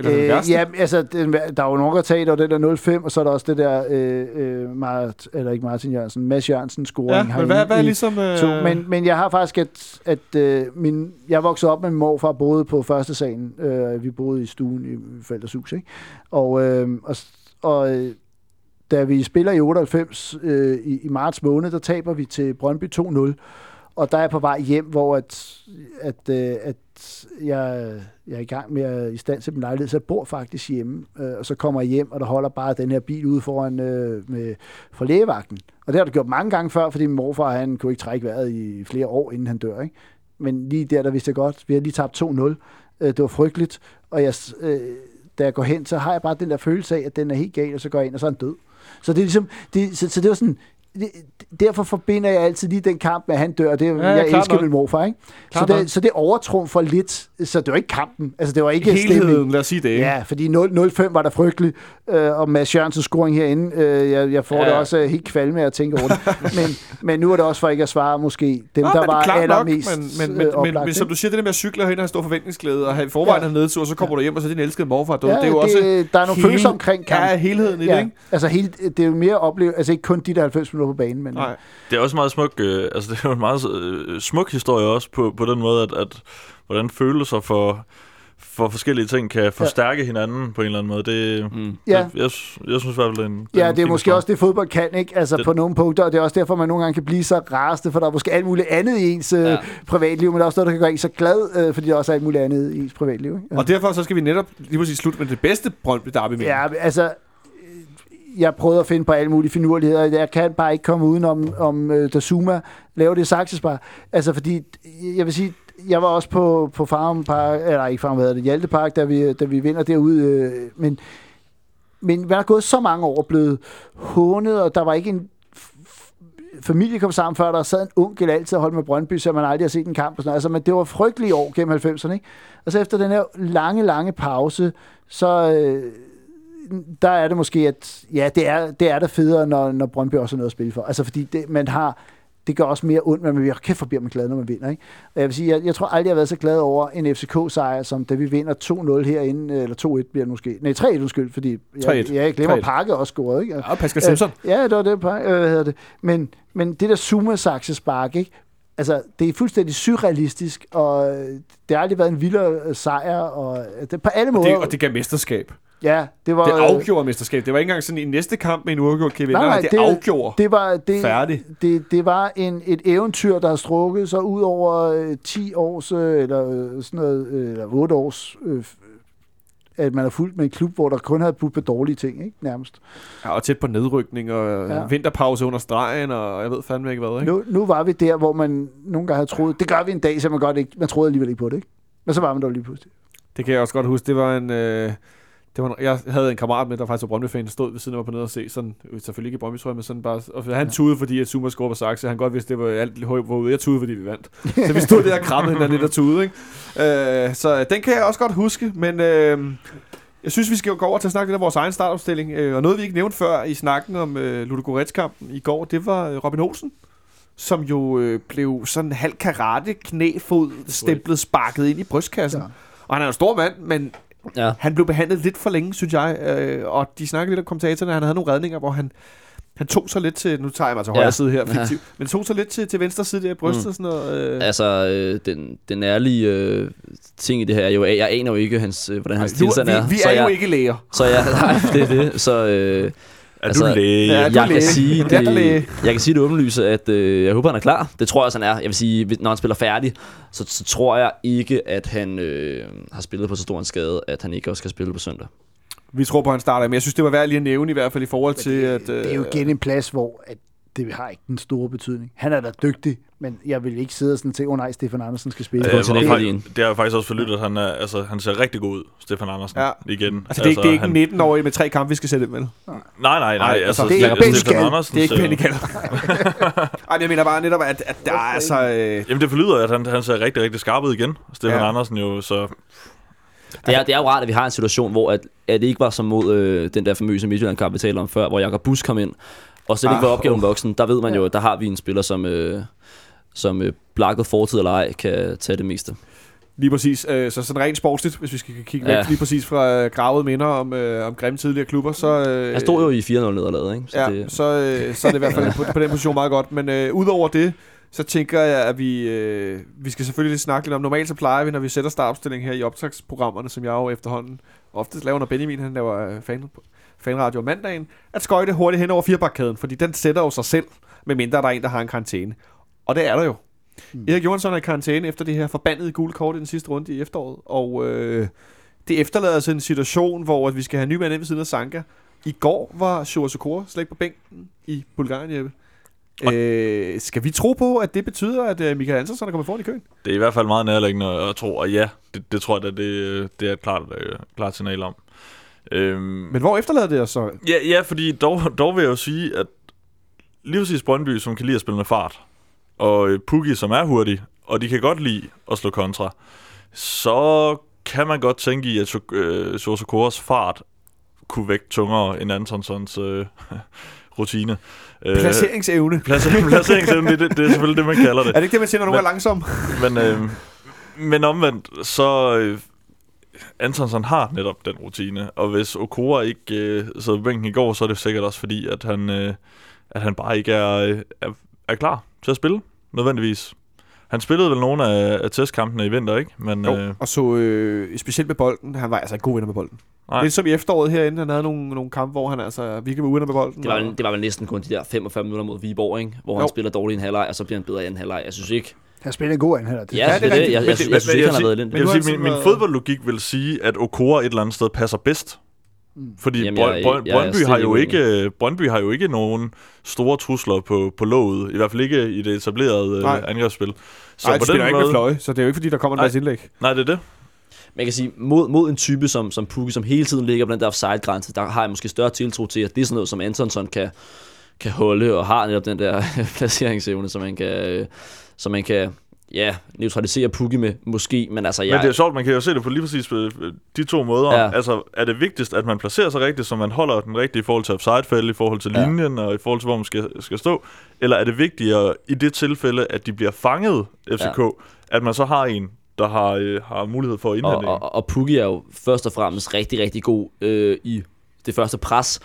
Eller den Øh, værste? ja, altså, den, der er jo nogen, der tager det der 05, og så er der også det der, øh, øh, Mart, eller ikke Martin Jørgensen, Mads Jørgensen scoring ja, men hvad, hvad er ligesom... Øh... To, men, men jeg har faktisk, at, at øh, min, jeg voksede op med min morfar, boede på første salen. Øh, vi boede i stuen i forældres hus, ikke? Og, øh, og, og øh, da vi spiller i 98 øh, i, i marts måned, der taber vi til Brøndby 2-0. Og der er jeg på vej hjem, hvor at, at, øh, at jeg, jeg er i gang med at i stand til min lejlighed, så jeg bor faktisk hjemme. Øh, og så kommer jeg hjem, og der holder bare den her bil ude foran øh, med, for lægevagten. Og det har du gjort mange gange før, fordi min morfar han kunne ikke trække vejret i flere år, inden han dør. Ikke? Men lige der, der vidste jeg godt, vi har lige tabt 2-0. Øh, det var frygteligt. Og jeg, øh, da jeg går hen, så har jeg bare den der følelse af, at den er helt gal, og så går jeg ind, og så er han død. Så det er ligesom, det, så, så det var sådan, derfor forbinder jeg altid lige den kamp med, at han dør. Det, Ja, ja, ja, jeg elsker nok. min morfar, ikke? Så det, så det overtrumfer lidt. Så det var ikke kampen. Altså, det var ikke. Helheden, lad os sige det. Ja, fordi 0 0-5 var der frygtelig, øh, og Mads Jørgensens scoring herinde, øh, jeg, jeg får ja. Ja. det også øh, helt kvalme af at tænke over det. men, men nu er det også for ikke at svare måske dem, Nå, der men var klart nok, allermest men, men, øh, men, men, oplagt, men, som du siger, det der med at cykle hen og have stor forventningsglæde, og have i forvejen Ja. ja. nedtur, så kommer du hjem, og så din elskede morfar død. Ja, det er jo det, også der er nogle følelser omkring kampen. Ja, helheden i det, ikke? altså hele, det er jo mere opleve, altså ikke kun de der 90 minutter på banen, men Nej. Det er også meget smuk, øh, altså det er en meget øh, smuk historie også på, på den måde, at, at hvordan følelser for, for forskellige ting kan forstærke ja. hinanden på en eller anden måde. Det, Mm. ja. det jeg, jeg synes i hvert fald, det er en Ja, en det er måske historie. også det, fodbold kan, ikke? Altså Det- på nogle punkter, og det er også derfor, man nogle gange kan blive så rasende, for der er måske alt muligt andet i ens ja. Ja. privatliv, men der er også noget, der kan gøre en så glad, øh, fordi der også er alt muligt andet i ens privatliv. Ikke? Og derfor så skal vi netop lige præcis slutte med det bedste Brøndby derby med. Ja, altså, øh, jeg prøvede at finde på alle mulige finurligheder. Jeg kan bare ikke komme udenom om øh, uh, Dazuma laver det saksespar. Altså, fordi, jeg vil sige, jeg var også på, på Farm Park, eller ikke Farm, hvad hedder det, Hjaltepark, da vi, da vi vinder derude, øh, men, men man er gået så mange år blevet hånet, og der var ikke en familie kom sammen før, der sad en onkel altid og holdt med Brøndby, så man aldrig har set en kamp og sådan noget. Altså, men det var frygtelige år gennem 90'erne, ikke? Og så efter den her lange, lange pause, så øh, der er det måske, at ja, det er, det er da federe, når, når Brøndby også har noget at spille for. Altså, fordi det, man har, det gør også mere ondt, men man bliver kæft for bliver man glad, når man vinder. Ikke? Og jeg vil sige, jeg, jeg tror aldrig, jeg har været så glad over en FCK-sejr, som da vi vinder 2-0 herinde, eller 2-1 bliver det måske. Nej, 3-1 undskyld, fordi 3-1. jeg, jeg glemmer 3-1. Pakke også scoret. Ikke? Og Pascal Simpson. Ja, det var det, Pakke, øh, hvad hedder det. Men, men det der zuma spark ikke? Altså, det er fuldstændig surrealistisk, og øh, det har aldrig været en vildere øh, sejr, og øh, det, på alle Og måder. det, og det gav mesterskab. Ja, det var... Det øh, afgjorde mesterskab. Det var ikke engang sådan i næste kamp med en uafgjort kan Nej, nej, det, det- afgjorde. Det var, det, Færdig. Det, det var en, et eventyr, der har strukket sig ud over øh, 10 års, øh, eller øh, sådan noget, øh, eller 8 års, øh, at man har fulgt med en klub, hvor der kun havde budt på dårlige ting, ikke? Nærmest. Ja, og tæt på nedrykning, og Ja. ja. vinterpause under stregen, og jeg ved fandme ikke hvad, ikke? Nu, nu var vi der, hvor man nogle gange havde troet, det gør vi en dag, så man godt ikke, man troede alligevel ikke på det, ikke? Men så var man dog lige pludselig. Det kan jeg også godt huske. Det var en... Øh, det var en, jeg havde en kammerat med, der faktisk var Brøndby-fan, der stod ved siden af mig på nede og se sådan, øh, selvfølgelig ikke i Brøndby, jeg, men sådan bare, og han ja. tudede, fordi at Zuma scorede på Saxe. Han godt vidste, det var alt håb var ude. Jeg tudede, fordi vi vandt. så vi stod der og krammede hinanden lidt og tudede, ikke? Øh, så den kan jeg også godt huske, men øh, jeg synes, vi skal gå over til at snakke lidt om vores egen startopstilling. Øh, og noget, vi ikke nævnte før i snakken om øh, Ludogorets-kampen i går, det var øh, Robin Olsen som jo øh, blev sådan halv karate knæfod stemplet sparket ind i brystkassen. Ja. Og han er en stor mand, men Ja. han blev behandlet lidt for længe, synes jeg. Øh, og de snakkede lidt om kommentatorerne, han havde nogle redninger, hvor han, han tog sig lidt til, nu tager jeg mig til højre Ja. side her, Ja. fiktiv, men tog sig lidt til, til venstre side der i brystet, mm. sådan noget. Øh, Altså, øh, den, den ærlige øh, ting i det her er jo, jeg aner jo ikke, hans, øh, hvordan hans tilstand vi, er. vi så er jeg, jo ikke læger. Så jeg, nej, det er det. Så øh, Er Altså, du læge? ja, du jeg, læge. kan sige Jeg læge. det, jeg kan sige det åbenlyse, at øh, jeg håber, han er klar. Det tror jeg også, han er. Jeg vil sige, når han spiller færdig, så, så tror jeg ikke, at han øh, har spillet på så stor en skade, at han ikke også skal spille på søndag. Vi tror på, at han starter, men jeg synes, det var værd lige at nævne i hvert fald i forhold til, det, at... det er jo igen en plads, hvor at det har ikke den store betydning. Han er da dygtig, men jeg vil ikke sidde og sådan tænke, åh oh, nej, Stefan Andersen skal spille. Det Øh, kontinentværdien. det, det er faktisk også for lyttet, at han, er, altså, han ser rigtig god ud, Stefan Andersen, Ja. igen. Altså, det, er, det er ikke han, en 19-årig med tre kampe, vi skal sætte ind med. Nej, nej, nej. Nej, altså, det er ikke Stefan. Andersen Det er ikke Penny Ej, men jeg mener bare netop, at, at der er altså... Øh, Jamen, det forlyder, at han, han ser rigtig, rigtig skarp ud igen. Stefan Ja. Andersen jo, så... Det er, det er jo rart, at vi har en situation, hvor at, at det ikke var som mod øh, den der famøse Midtjylland-kamp, vi talte om før, hvor Jakob Bus kom ind, og slet ikke Ah, var opgaven voksen. Der ved man jo, at der har vi en spiller, som, øh, som øh, blakket fortid eller ej, kan tage det meste. Lige præcis. Øh, så sådan rent sportsligt, hvis vi skal kigge væk Ja. lige præcis fra øh, gravet minder om, øh, om grimme tidligere klubber, så... Øh, Han stod jo i 4-0 nederlaget, ikke? Så ja, det, så, øh, så er det i hvert fald på, på den position meget godt. Men øh, udover det, så tænker jeg, at vi, øh, vi skal selvfølgelig lige snakke lidt om, normalt så plejer vi, når vi sætter startopstilling her i optagsprogrammerne, som jeg jo efterhånden oftest laver, når Benjamin han laver øh, fan, fanradio om mandagen, at skøjte hurtigt hen over firebakkæden, fordi den sætter jo sig selv, medmindre der er en, der har en karantæne. Og det er der jo. Mm. Erik Johansson er i karantæne efter det her forbandede gule kort i den sidste runde i efteråret, og øh, det efterlader altså en situation, hvor at vi skal have en ny mand ind ved siden af Sanka. I går var Shura Sokora slet ikke på bænken i Bulgarien, Jeppe. Øh, skal vi tro på, at det betyder, at øh, Michael Andersen er kommet foran i køen? Det er i hvert fald meget nærliggende at tro, og ja, det, det tror jeg, at det, det er et klart, øh, klart signal om. Øhm, Men hvor efterlader det os så? Ja, ja fordi dog, dog vil jeg jo sige, at lige præcis Brøndby, som kan lide at spille med fart, og øh, Pukki, som er hurtig, og de kan godt lide at slå kontra, så kan man godt tænke i, at øh, Sosa fart kunne vægte tungere end Antonsons øh, rutine. Øh, Placeringsevne. Placer- placeringsevne, det, det, det er selvfølgelig det, man kalder det. Er det ikke det, man siger, når Men- er langsom? Men, øh, men omvendt, så øh, Antonsson har netop den rutine, og hvis Okora ikke øh, sad på bænken i går, så er det sikkert også fordi, at han, øh, at han bare ikke er, øh, er, er klar til at spille, nødvendigvis. Han spillede vel nogle af, af testkampene i vinter, ikke? Men, Jo, øh, og så øh, specielt med bolden. Han var altså ikke god vinder med bolden. Nej. Lidt som i efteråret herinde. Han havde nogle, nogle kampe, hvor han altså virkelig var ude med bolden. Det var, og- det var vel næsten kun de der 45 minutter mod Viborg, ikke? hvor han Jo. spiller dårligt i en halvleg, og så bliver han bedre i anden halvleg. Jeg synes ikke... Han spiller en god anhælder. Det, Ja, det, er det. rigtigt. Jeg, jeg, jeg, jeg synes ikke, han har været elendig. Han min, min fodboldlogik vil sige, at Okora et eller andet sted passer bedst. Fordi Jamen, Jamen, jeg- Brøn, jeg Brøndby, har jo ikke, Brøndby har jo ikke nogen store trusler på, på låget. I hvert fald ikke i det etablerede Nej. øh, angrebsspil. Så Nej, de spiller ikke med fløje, så det er jo ikke, fordi der kommer en Nej. masse indlæg. Nej, det er det. Man kan sige, mod, mod en type som, som Pukki, som hele tiden ligger på den der offside-grænse, der har jeg måske større tiltro til, at det er sådan noget, som Antonsson kan, kan holde, og har netop den der placeringsevne, som man kan, øh, som man kan ja, neutralisere Pukki med, måske, men altså, jeg, Men det er sjovt, man kan jo se det på lige præcis øh, de to måder. Ja. Altså, er det vigtigst, at man placerer sig rigtigt, så man holder den rigtige i forhold til offside i forhold til Ja. linjen, og i forhold til, hvor man skal, skal stå? Eller er det vigtigere i det tilfælde, at de bliver fanget, FCK, ja. at man så har en, der har, øh, har mulighed for at og, indhente en? og, og Pukki er jo først og fremmest rigtig, rigtig god øh, i det første pres,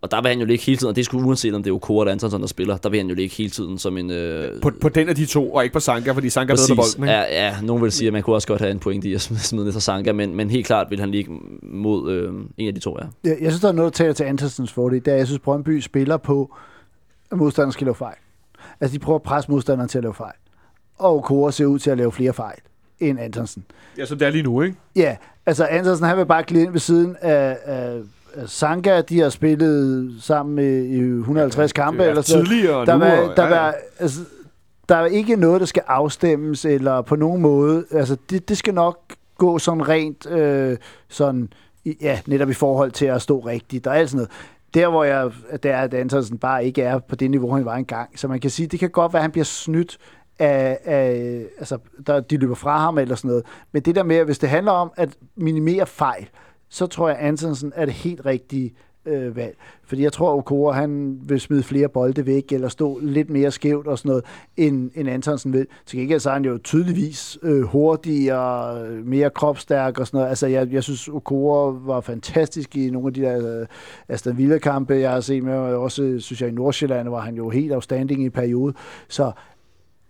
og der vil han jo ligge hele tiden, og det skulle uanset om det er Okora eller Antonsson, der spiller, der vil han jo ligge hele tiden som en... Øh, På, på den af de to, og ikke på Sanka, fordi Sanka er bedre Præcis. bolden. Ikke? Ja, ja, nogen vil sige, at man kunne også godt have en point i at smide ned til Sanka, men, men helt klart vil han ligge mod øh, en af de to, ja. Jeg, jeg synes, der er noget, der taler til Andersens fordel. Det er, jeg synes, Brøndby spiller på, at modstanderen skal lave fejl. Altså, de prøver at presse modstanderen til at lave fejl. Og Kåre ser ud til at lave flere fejl end Antonsen. Ja, som det er lige nu, ikke? Ja, altså Antonsen, han vil bare glide ind ved siden af, af, af Sanka. De har spillet sammen i 150 kampe. Ja, eller sådan noget. tidligere der, nu. var, der, ja, var, altså, der er ikke noget, der skal afstemmes, eller på nogen måde. Altså, det, det skal nok gå sådan rent, øh, sådan, ja, netop i forhold til at stå rigtigt, og alt sådan noget. Der, hvor jeg, der er, at Antonsen bare ikke er på det niveau, han var engang. Så man kan sige, det kan godt være, at han bliver snydt af, af altså, der, de løber fra ham eller sådan noget. Men det der med, at hvis det handler om at minimere fejl, så tror jeg, Antonsen er det helt rigtige øh, valg. Fordi jeg tror, at Okora, han vil smide flere bolde væk, eller stå lidt mere skævt og sådan noget, end, end Antonsen vil. Til gengæld så er han jo tydeligvis øh, hurtigere, øh, mere kropstærk og sådan noget. Altså, jeg, jeg synes, Okora var fantastisk i nogle af de der øh, Aston Villa-kampe, jeg har set med, og også, synes jeg, i Nordsjælland var han jo helt outstanding i en periode. Så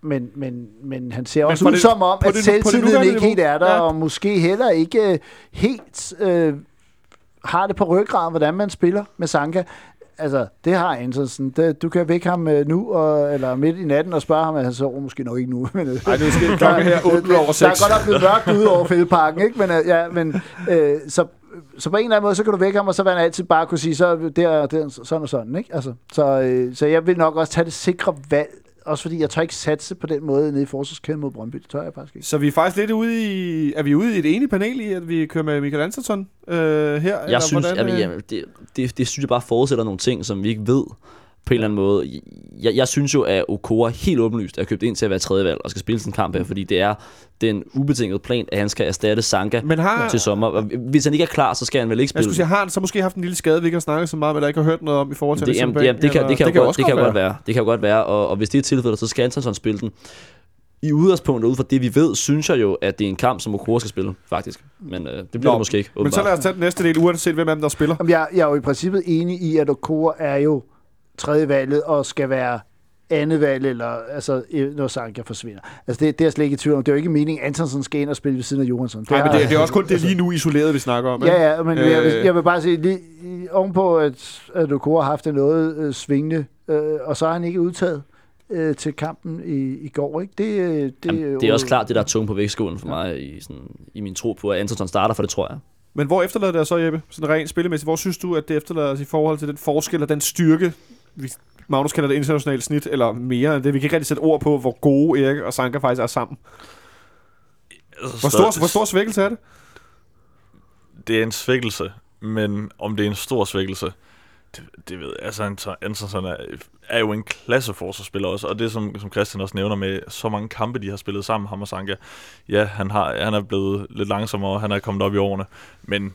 men, men, men han ser Men også ud det- som om, at det- det selvtilliden ikke helt er der, Ja. og måske heller ikke øh, helt øh, har det på ryggraden, hvordan man spiller med Sanka. Altså, det har Andersen. Det, du kan vække ham øh, nu, og, eller midt i natten, og spørge ham, at han sover måske nok ikke nu. Men, øh, Ej, nu skal klokken her 8 over 6. der er godt nok blevet mørkt ude over fældeparken, ikke? Men, øh, ja, men øh, så, så på en eller anden måde, så kan du vække ham, og så vil han altid bare kunne sige, så der, der sådan og sådan, ikke? Altså, så, øh, så jeg vil nok også tage det sikre valg, også fordi jeg tør ikke satse på den måde nede i forsvarskæden mod Brøndby. Det tør jeg faktisk ikke. Så vi er faktisk lidt ude i... Er vi ude i et enigt panel i, at vi kører med Michael Andersson øh, her? Jeg synes, hvordan, jamen, øh? jamen, det, det, det synes jeg bare forudsætter nogle ting, som vi ikke ved på en eller anden måde. Jeg, jeg synes jo, at Okora helt åbenlyst er købt ind til at være tredje valg og skal spille sådan en kamp her, fordi det er den ubetingede plan, at han skal erstatte Sanka Men har, til sommer. Hvis han ikke er klar, så skal han vel ikke jeg spille. skulle sige, har han så måske haft en lille skade, vi ikke har snakket så meget, eller ikke har hørt noget om i forhold til det, jamen, jamen, det, kan, eller- det, kan, det, kan, godt, det kan godt være. Det kan godt være, og, og hvis det er tilfældet, så skal Antonsson spille den. I udgangspunktet, ud fra det vi ved, synes jeg jo, at det er en kamp, som Okora skal spille, faktisk. Men øh, det bliver Nå, det måske ikke, Men så lad åbenbart. os tage den næste del, uanset hvem af dem, der spiller. Jamen, jeg, jeg er jo i princippet enig i, at Okora er jo tredje valget og skal være andet valg, eller altså, øh, når Sanka forsvinder. Altså, det, det er jeg slet ikke i tvivl om. Det er jo ikke meningen, at Antonsen skal ind og spille ved siden af Johansson. Nej, men det, det er også kun det lige nu isoleret, vi snakker om. ikke? Ja, ja, men øh, jeg, vil, Øh. jeg vil bare sige, lige, ovenpå, at, at Okora har haft det noget øh, svingende, øh, og så er han ikke udtaget øh, til kampen i, i går. Ikke? Det, øh, det, Jamen, det er også klart det, der er tungt på vægtskålen for mig i, sådan, i min tro på, at Antonsson starter, for det tror jeg. Men hvor efterlader det så, Jeppe? Sådan rent spillemæssigt. Hvor synes du, at det efterlader os i forhold til den forskel og den styrke, vi, Magnus kalder det internationalt snit, eller mere end det? Vi kan ikke rigtig sætte ord på, hvor gode Erik og Sanka faktisk er sammen. Altså, Hvor stor, hvor stor svækkelse er det? Det er en svækkelse, men om det er en stor svækkelse, det, det ved jeg. Altså, Anton- Antonsson er, er jo en klasse forsvarsspiller også, og det som, som Christian også nævner med så mange kampe, de har spillet sammen, ham og Sanka. Ja, han, har, han er blevet lidt langsommere, han er kommet op i årene, men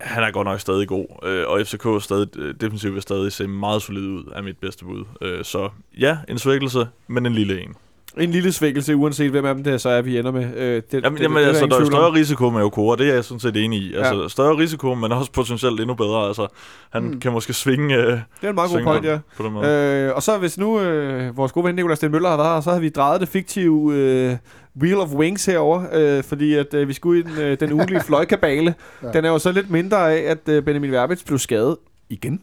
han er godt nok stadig god, øh, og FCK er stadig, øh, defensivt vil stadig se meget solid ud af mit bedste bud. Øh, så ja, en svækkelse, men en lille en. En lille svækkelse, uanset hvem af dem det er, så er vi ender med. Øh, det, Jamen, det, jamen det, altså, der er større risiko med Okora, det er jeg sådan set enig i. Altså, Ja. større risiko, men også potentielt endnu bedre. Altså, han Mm. kan måske svinge, øh, Det er en meget god point, ja. på den måde. Øh, og så hvis nu øh, vores gode ven Nicolai Sten Møller har været her, så havde vi drejet det fiktive øh, Wheel of Wings herover, øh, fordi at øh, vi skulle i den, øh, den ugenlige fløjkabale. Ja. Den er jo så lidt mindre af, at øh, Benjamin Verbitz blev skadet igen.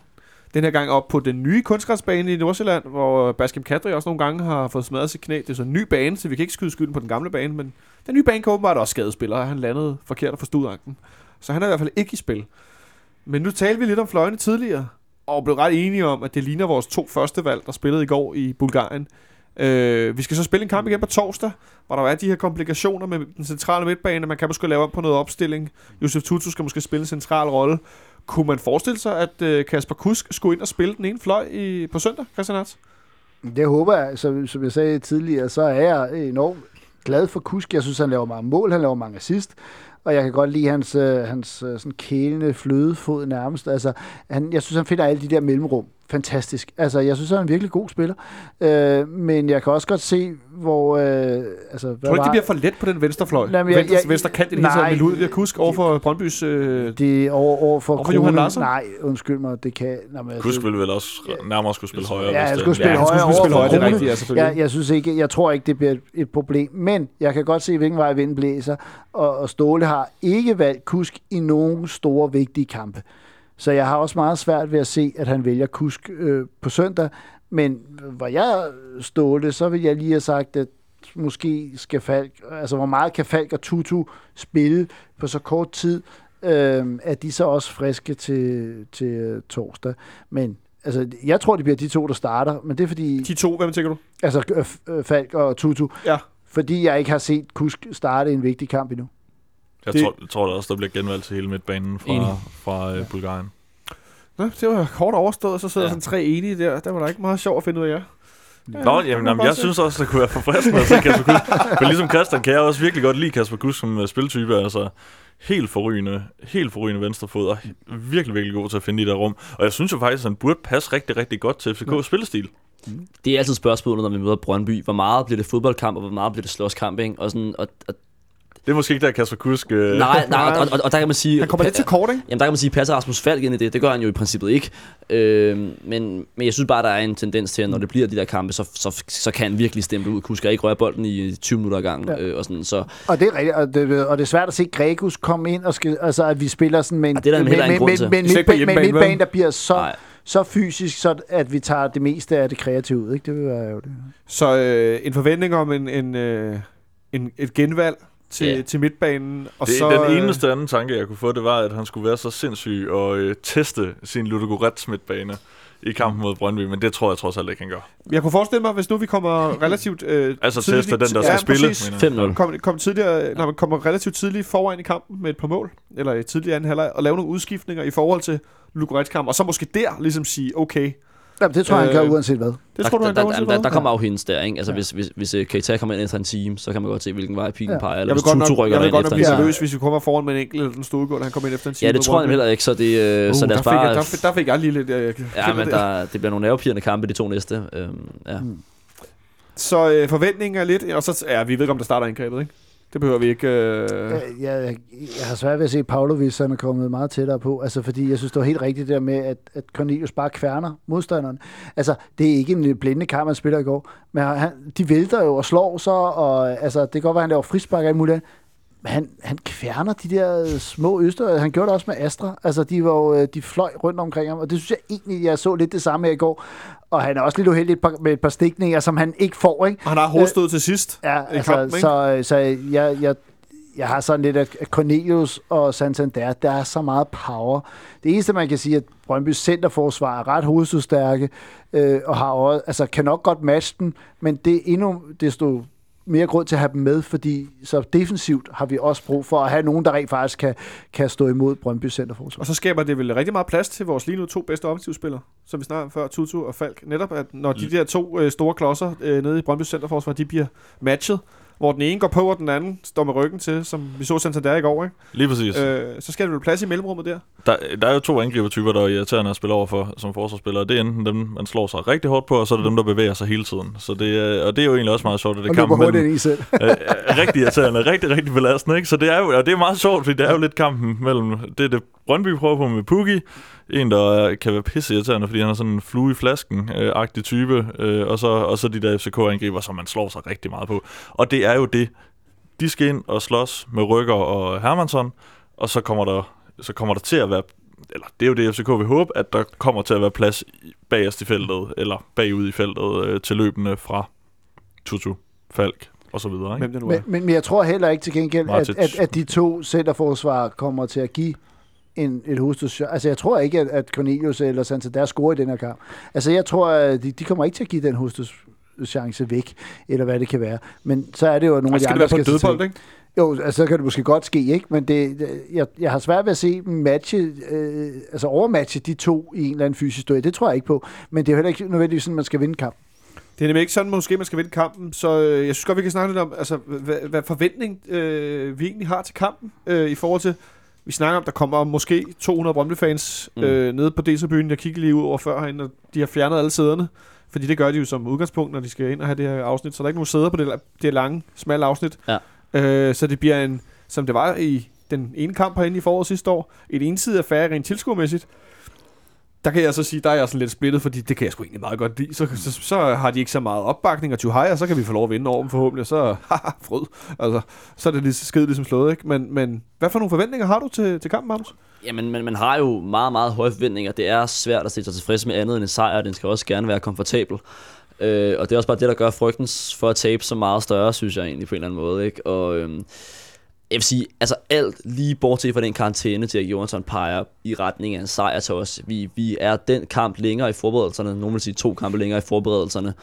Den her gang op på den nye kunstgræsbane i Nordsjælland, hvor Baskim Kadri også nogle gange har fået smadret sit knæ. Det er så en ny bane, så vi kan ikke skyde skylden på den gamle bane, men den nye bane kan åbenbart også skadespiller, og han landede forkert og forstod anken. Så han er i hvert fald ikke i spil. Men nu talte vi lidt om fløjene tidligere, og blev ret enige om, at det ligner vores to første valg, der spillede i går i Bulgarien. Øh, vi skal så spille en kamp igen på torsdag, hvor der er de her komplikationer med den centrale midtbane. Man kan måske lave op på noget opstilling. Josef Tutu skal måske spille en central rolle. Kunne man forestille sig, at øh, Kasper Kusk skulle ind og spille den ene fløj i, på søndag, Christian Hartz? Det håber jeg. Som, som jeg sagde tidligere, så er jeg enormt glad for Kusk. Jeg synes, han laver mange mål, han laver mange assist. Og jeg kan godt lide hans, øh, hans øh, sådan kælende flødefod nærmest. Altså, han, jeg synes, han finder alle de der mellemrum. Fantastisk. Altså, jeg synes, han er en virkelig god spiller. Øh, men jeg kan også godt se, hvor... Øh, altså, hvad Tror du ikke, var- det bliver for let på den venstre fløj? Nej, men jeg- venstre, jeg- venstre kant i det hele taget nej. med Ludvig Kusk over for Brøndbys... Øh, det er over, over for, Over for Johan. Larsson? Nej, undskyld mig, det kan... Nej, men, Kusk ville vel også nærmere skulle spille højere. Ja, det- skulle spille ja, han skulle højere spille over højere, for det er Krone. rigtigt, ja, selvfølgelig. Jeg, jeg synes ikke, jeg tror ikke, det bliver et, et problem. Men jeg kan godt se, hvilken vej vinden blæser. Og, og Ståle har ikke valgt Kusk i nogen store, vigtige kampe. Så jeg har også meget svært ved at se, at han vælger Kusk øh, på søndag. Men hvor jeg Ståle, så vil jeg lige have sagt, at måske skal Falk, altså hvor meget kan Falk og Tutu spille på så kort tid, øh, er de så også friske til, til øh, torsdag. Men altså, jeg tror, det bliver de to, der starter, men det er fordi... de to, hvem tænker du? Altså Falk og Tutu. Ja. Fordi jeg ikke har set Kusk starte en vigtig kamp endnu. Jeg Det- tror, jeg tror da også, der bliver genvalgt til hele midtbanen Enig. fra, fra øh, Bulgarien. Nå, det var kort overstået, så sidder Ja. ja. sådan tre enige der. Der var der ikke meget sjovt at finde ud af jer. Ja, Nå, jamen, jamen, jeg se. synes også, det kunne være forfriskende at se Kasper Kusk. For ligesom Christian kan jeg også virkelig godt lide Kasper Kusk som øh, spiltype. Altså, helt forrygende, helt forrygende venstrefod, og virkelig, virkelig god til at finde de der rum. Og jeg synes jo faktisk, at han burde passe rigtig, rigtig godt til FCK's spillestil. Det er altid spørgsmålet, når vi møder Brøndby. Hvor meget bliver det fodboldkamp, og hvor meget bliver det slåskamp, ikke? Og, sådan, og, og Det er måske ikke der, Kasper Kusk... Øh, nej, nej, og, og, og, der kan man sige... Han kommer lidt til kort, ikke? Jamen, der kan man sige, passer Rasmus Falk ind i det. Det gør han jo i princippet ikke. Øh, men, men jeg synes bare, der er en tendens til, at når det bliver de der kampe, så, så, så kan han virkelig stemple ud. Kusk ikke røre bolden i 20 minutter ad gangen. Ja. Øh, og sådan, så Og det er rigtigt, og det, og det er svært at se Gregus komme ind, og skal, altså at vi spiller sådan med en, Ja, det er der med, med, med, med, med en hjemmebane, midtbane, der bliver så, nej. så fysisk, så at vi tager det meste af det kreative ud. Ikke? Det vil være jo det. Så øh, en forventning om en, en, øh, en, et genvalg til, Ja. til midtbanen. Og Det, så, den øh, eneste anden tanke, jeg kunne få, det var, at han skulle være så sindssyg og øh, teste sin Ludogorets midtbane i kampen mod Brøndby, men det tror jeg trods alt ikke, han gør. Jeg kunne forestille mig, hvis nu vi kommer relativt øh, Altså tidligt... teste den, der ja, skal spille. mener jeg. 5-0. Kom, kom tidligere, når man kommer relativt tidligt foran i kampen med et par mål, eller i tidlig anden halvleg, og lave nogle udskiftninger i forhold til Lugorets kamp, og så måske der ligesom sige, okay, Jamen, det tror jeg, han Øh, gør uanset hvad. det der, tror du, han der, gør der, uanset der, der, hvad? kommer afhendes der, ikke? Altså, hvis, hvis, hvis uh, Keita kommer ind efter en time, så kan man godt se, hvilken vej pilen peger. Jeg Eller vil hvis godt Tutu nok, rykker jeg vil derind godt nok efter en blive nervøs, hvis vi kommer foran med en enkelt eller den stod han kommer ind efter en time. Ja, det tror jeg heller ikke, så, det, øh, Uh, så lad der, os fik bare... jeg, der, fik, jeg lige lidt... Øh, Ja, men der, det bliver nogle nervepirrende kampe, de to næste. Øhm, ja. Mm. Så øh, forventningen er lidt... Og så, ja, vi ved ikke, om der starter angrebet, ikke? Det behøver vi ikke... Øh, Jeg, jeg, jeg har svært ved at se Pavlovic, han er kommet meget tættere på. Altså, fordi jeg synes, det var helt rigtigt der med, at, at Cornelius bare kværner modstanderen. Altså, det er ikke en øh, blinde kamp, han spiller i går. Men han, de vælter jo og slår så, og altså, det kan godt være, at han laver frispark i alt muligt. andet han, han kværner de der små øster. Han gjorde det også med Astra. Altså, de, var jo, øh, de fløj rundt omkring ham, og det synes jeg egentlig, jeg så lidt det samme her i går. Og han er også lidt uheldig med et par stikninger, som han ikke får, ikke? og han har hovedstød til sidst. Ja, altså, kampen, så, så jeg, jeg, jeg har sådan lidt, at Cornelius og Santander, der er så meget power. Det eneste, man kan sige, at Brøndbys centerforsvar er ret hovedstødstærke, øh, og har også, altså, kan nok godt matche den, men det er endnu desto mere grund til at have dem med, fordi så defensivt har vi også brug for at have nogen, der rent faktisk kan, kan stå imod Brøndby Centerforsvar. Og så skaber det vel rigtig meget plads til vores lige nu to bedste offensivspillere, som vi snakker om før, Tutu og Falk. Netop, at når de der to øh, store klodser øh, nede i Brøndby Centerforsvar, de bliver matchet, hvor den ene går på, og den anden står med ryggen til, som vi så Santander i går, ikke? Lige præcis. Øh, så skal der vel plads i mellemrummet der. Der, der er jo to angribertyper, der er irriterende at spille over for som forsvarsspillere. Det er enten dem, man slår sig rigtig hårdt på, og så er det dem, der bevæger sig hele tiden. Så det er, og det er jo egentlig også meget sjovt, at det og kampen mellem, ind i selv. øh, øh, rigtig irriterende, rigtig, rigtig belastende. Ikke? Så det er jo og det er meget sjovt, fordi det er jo lidt kampen mellem det, er det Brøndby prøver på med Pukki, en, der er- kan være pisse irriterende, fordi han er sådan en flue i flasken-agtig type, øh, og, så, og så de der FCK-angriber, som man slår sig rigtig meget på. Og det er jo det. De skal ind og slås med Rykker og Hermansson, og så kommer der, så kommer der til at være eller det er jo det, FCK vil håbe, at der kommer til at være plads bagerst i feltet, eller bagud i feltet øh, til løbende fra Tutu, Falk og så videre. Ikke? Men, men, men jeg tror heller ikke til gengæld, at, at, at de to centerforsvar kommer til at give en, et hovedstødschance. Altså, jeg tror ikke, at, at Cornelius eller Santander scorer i den her kamp. Altså, jeg tror, at de, de kommer ikke til at give den hovedstødschance væk, eller hvad det kan være. Men så er det jo nogle Ej, af de skal det andre, være på en dødbold, ikke? Jo, altså, så kan det måske godt ske, ikke? Men det, jeg, jeg har svært ved at se matche, øh, altså overmatche de to i en eller anden fysisk duel. Det tror jeg ikke på. Men det er jo heller ikke nødvendigvis sådan, man skal vinde kamp. Det er nemlig ikke sådan, måske man skal vinde kampen, så øh, jeg synes godt, vi kan snakke lidt om, altså, hvad, hvad forventning øh, vi egentlig har til kampen, øh, i forhold til, vi snakker om, der kommer måske 200 Brøndby-fans Mm. øh, nede på DC-byen. Jeg kiggede lige ud over før herinde, og de har fjernet alle sæderne, fordi det gør de jo som udgangspunkt, når de skal ind og have det her afsnit, så der er ikke nogen sæder på det, det lange, smalle afsnit. Ja. Øh, så det bliver en, som det var i den ene kamp herinde i foråret sidste år, et ensidigt affære rent tilskuermæssigt. Der kan jeg så sige, der er jeg sådan lidt splittet, fordi det kan jeg sgu egentlig meget godt lide. Så, så, så har de ikke så meget opbakning og Tuhaj, og så kan vi få lov at vinde over dem forhåbentlig, og så haha, frød. Altså, så er det lige skide ligesom slået, ikke? Men, men hvad for nogle forventninger har du til, til kampen, Magnus? Jamen, man, man har jo meget, meget høje forventninger. Det er svært at se sig tilfreds med andet end en sejr, og den skal også gerne være komfortabel. Øh, og det er også bare det, der gør frygten for at tabe så meget større, synes jeg egentlig på en eller anden måde. Ikke? Og øhm, jeg vil sige, altså alt lige bortset fra den karantæne til, at Johansson peger i retning af en sejr til os. Vi, vi er den kamp længere i forberedelserne. Nogle vil sige to kampe længere i forberedelserne.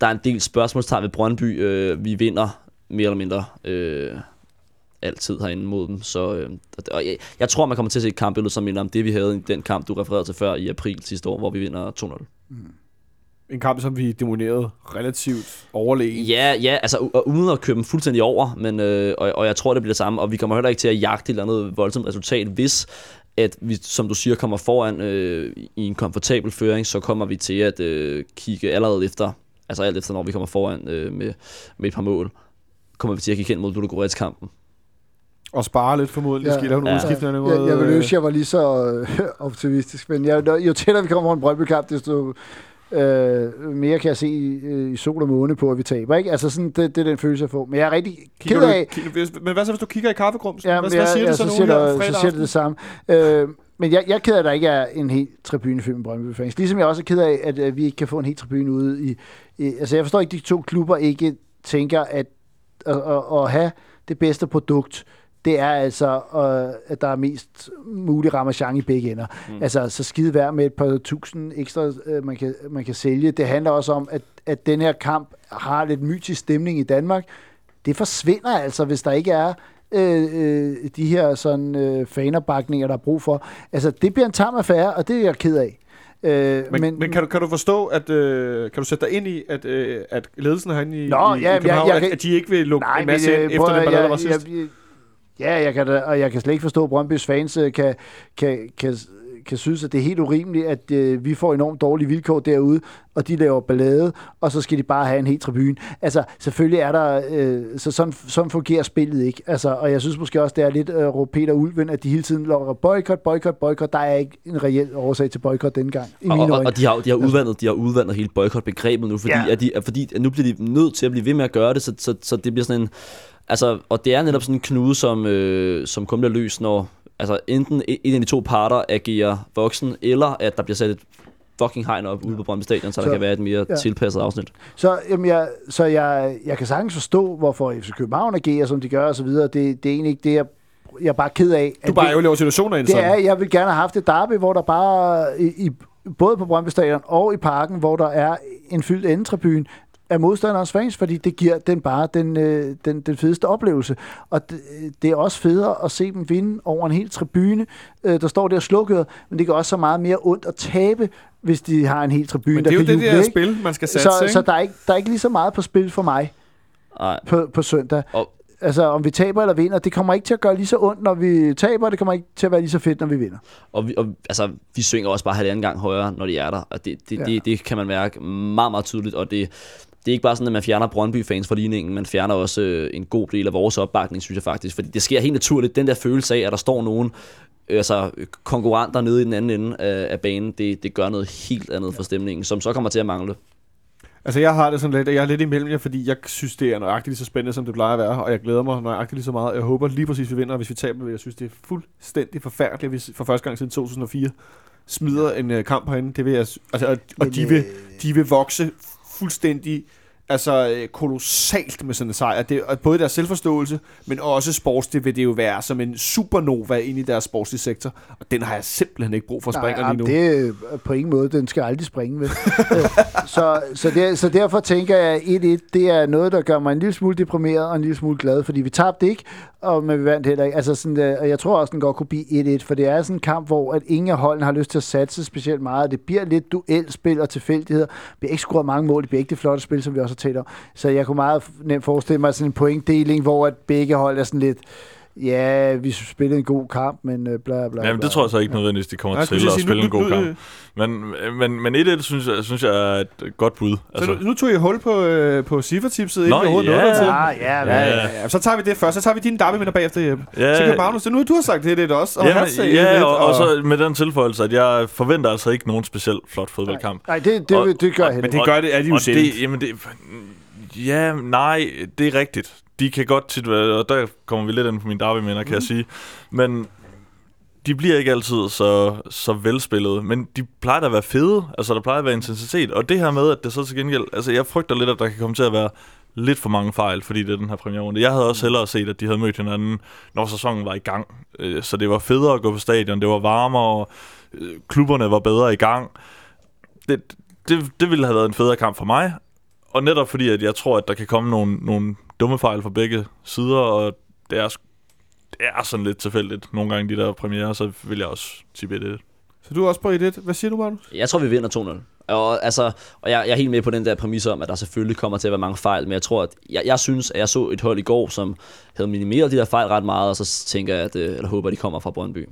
Der er en del spørgsmålstegn ved Brøndby. Øh, vi vinder mere eller mindre øh, altid herinde mod dem. Så øh, og jeg, jeg tror, man kommer til at se et kampbillede, som minder om det, vi havde i den kamp, du refererede til før i april sidste år, hvor vi vinder 2-0. En kamp, som vi demonerede relativt overlegen. Ja, ja, altså u- og uden at køre dem fuldstændig over, men, øh, og, og jeg tror, det bliver det samme, og vi kommer heller ikke til at jagte et eller andet voldsomt resultat, hvis at vi, som du siger, kommer foran øh, i en komfortabel føring, så kommer vi til at øh, kigge allerede efter, altså alt efter, når vi kommer foran øh, med, med et par mål, kommer vi til at kigge hen mod Ludogorets-kampen. Og spare lidt formodentlig. Ja. Ja. Skal I lave nogle Ja. ja. udskiftninger? Jeg, jeg vil ønske, jeg var lige så øh, optimistisk, men jeg, jo tættere vi kommer på en Brøndby-kamp, desto øh, mere kan jeg se øh, i sol og måne på, at vi taber. Ikke? Altså sådan, det, det er den følelse, jeg får. Men jeg er rigtig ked du, af... ki- hvis- men hvad så, hvis du kigger i kaffegrumsen? Ja, hvad, men hvad siger jeg, det så, så, nu her så siger det det samme. Øh, men jeg, jeg er ked af, at der ikke er en helt tribunefilm med Brøndby fans. Ligesom jeg også er ked af, at, at vi ikke kan få en helt tribune ude i, i... Altså, jeg forstår ikke, at de to klubber ikke tænker, at at, at, at have det bedste produkt, det er altså, øh, at der er mest mulig ramachan i begge ender. Mm. Altså, så skide værd med et par tusind ekstra, øh, man, kan, man kan sælge. Det handler også om, at, at den her kamp har lidt mytisk stemning i Danmark. Det forsvinder altså, hvis der ikke er øh, øh, de her sådan øh, fanerbakninger, der er brug for. Altså, det bliver en tam affære, og det er jeg ked af. Øh, Men, men, men kan, du, kan du forstå, at øh, kan du sætte dig ind i, at, øh, at ledelsen herinde i, Nå, i, ja, i jeg- København, jeg at, kan- at de ikke vil lukke Nej, en masse men, ind øh, efter prøv den at- ballade, der jeg- var sidst? jeg- Ja, jeg kan, da, og jeg kan slet ikke forstå, at Brøndby's fans øh, kan, kan, kan, kan synes, at det er helt urimeligt, at øh, vi får enormt dårlige vilkår derude, og de laver ballade, og så skal de bare have en helt tribune. Altså, selvfølgelig er der... Øh, så sådan, sådan fungerer spillet ikke. Altså, og jeg synes måske også, det er lidt øh, råb Peter Ulven, at de hele tiden lokker boykot, boykot, boykot. Der er ikke en reel årsag til boykot denne gang, i Og, mine og, øjne. og de har, de har udvandet, de har udvandet hele boykot-begrebet nu, fordi, ja. at de, at fordi at nu bliver de nødt til at blive ved med at gøre det, så, så, så det bliver sådan en... Altså, og det er netop sådan en knude, som, øh, som kun bliver løst, når altså, enten en af de to parter agerer voksen, eller at der bliver sat et fucking hegn op ude på Brøndby Stadion, så, Så- der kan være et mere ja. tilpasset afsnit. Så, jamen jeg, så jeg, jeg kan sagtens forstå, hvorfor FC København agerer, som de gør og så videre. Det, det er egentlig ikke det, jeg, jeg er bare ked af. Du at bare det, jo laver situationer ind det er, jeg vil gerne have haft et derby, hvor der bare, i, i, både på Brøndby Stadion og i parken, hvor der er en fyldt endetribune, af modstanderens fans, fordi det giver den bare den, øh, den, den fedeste oplevelse. Og det, det er også federe at se dem vinde over en hel tribune, øh, der står der slukket, men det gør også så meget mere ondt at tabe, hvis de har en hel tribune, Men det er der jo kan det juble, der ikke? spil, man skal satse, Så, ikke? så der, er ikke, der er ikke lige så meget på spil for mig Nej. på, på søndag. Og- Altså, om vi taber eller vinder, det kommer ikke til at gøre lige så ondt, når vi taber, det kommer ikke til at være lige så fedt, når vi vinder. Og, vi, og altså, vi svinger også bare halvanden gang højere, når de er der. Og det, det, ja. det, det kan man mærke meget, meget tydeligt. Og det, det er ikke bare sådan, at man fjerner Brøndby-fans fra ligningen. Man fjerner også øh, en god del af vores opbakning, synes jeg faktisk. Fordi det sker helt naturligt. Den der følelse af, at der står nogen øh, altså, konkurrenter nede i den anden ende af, af banen, det, det gør noget helt andet for stemningen, som så kommer til at mangle. Altså, jeg har det sådan lidt, jeg er lidt imellem jer, fordi jeg synes, det er nøjagtigt lige så spændende, som det plejer at være, og jeg glæder mig nøjagtigt lige så meget. Jeg håber lige præcis, vi vinder, og hvis vi taber, vil jeg synes, det er fuldstændig forfærdeligt, hvis for første gang siden 2004 smider en uh, kamp herinde. Det vil jeg, altså, og, og de, vil, øh, de vil vokse fuldstændig altså øh, kolossalt med sådan en sejr. Det, og både deres selvforståelse, men også sports, det vil det jo være som en supernova ind i deres sportslige sektor. Og den har jeg simpelthen ikke brug for at springe lige nu. Det er på ingen måde. Den skal aldrig springe med. Øh, så, så, der, så derfor tænker jeg, at 1-1, det er noget, der gør mig en lille smule deprimeret og en lille smule glad, fordi vi tabte ikke, og, men vi vandt heller ikke. Altså sådan, øh, og jeg tror også, den godt kunne blive 1-1, for det er sådan en kamp, hvor at ingen af holdene har lyst til at satse specielt meget. Det bliver lidt duelspil og tilfældigheder. Det bliver ikke scoret mange mål. Det bliver ikke det flotte spil, som vi også har talt om. Så jeg kunne meget nemt forestille mig sådan en pointdeling, hvor at begge hold er sådan lidt, ja, vi spillede en god kamp, men øh, bla bla bla. Jamen, det tror jeg så ikke nødvendigvis, de kommer jeg til at sige, spille nu- en god nu- kamp. Men, men, men 1-1 synes jeg, synes jeg er et godt bud. Så Altså, nu, nu tog jeg hul på, øh, på Siffer-tipset, inden overhovedet ja. dertil. Ah, ja, Ja, ja, ja, ja. Så tager vi det først. Så tager vi dine derbyvinder bagefter, Jeppe. ja, Så kan Magnus, nu du har sagt det lidt også. Og ja, sagde ja, lidt, og, og, så med den tilføjelse, at jeg forventer altså ikke nogen speciel flot fodboldkamp. Nej, det, det, Og- det gør jeg heller Men det gør det, er de jo og sjældent. det, jamen det, ja, nej, det er rigtigt. De kan godt tit være, og der kommer vi lidt ind på mine derbyminder, kan Mhm. jeg sige. Men de bliver ikke altid så, så velspillede, men de plejer da at være fede. Altså, der plejer at være intensitet. Og det her med, at det så til gengæld... Altså, jeg frygter lidt, at der kan komme til at være lidt for mange fejl, fordi det er den her premierrunde. Jeg havde også hellere set, at de havde mødt hinanden, når sæsonen var i gang. Øh, Så det var federe at gå på stadion, det var varmere, øh, klubberne var bedre i gang. Det, det, det ville have været en federe kamp for mig, og netop fordi, at jeg tror, at der kan komme nogle, nogle dumme fejl fra begge sider, og det er, det er sådan lidt tilfældigt nogle gange, de der premiere, så vil jeg også tippe det. Så du er også på 1 Hvad siger du, Magnus? Jeg tror, vi vinder 2-0. Og, altså, og jeg, jeg er helt med på den der præmis om, at der selvfølgelig kommer til at være mange fejl, men jeg tror, at jeg, jeg synes, at jeg så et hold i går, som havde minimeret de der fejl ret meget, og så tænker jeg, at, øh, eller håber, at de kommer fra Brøndby.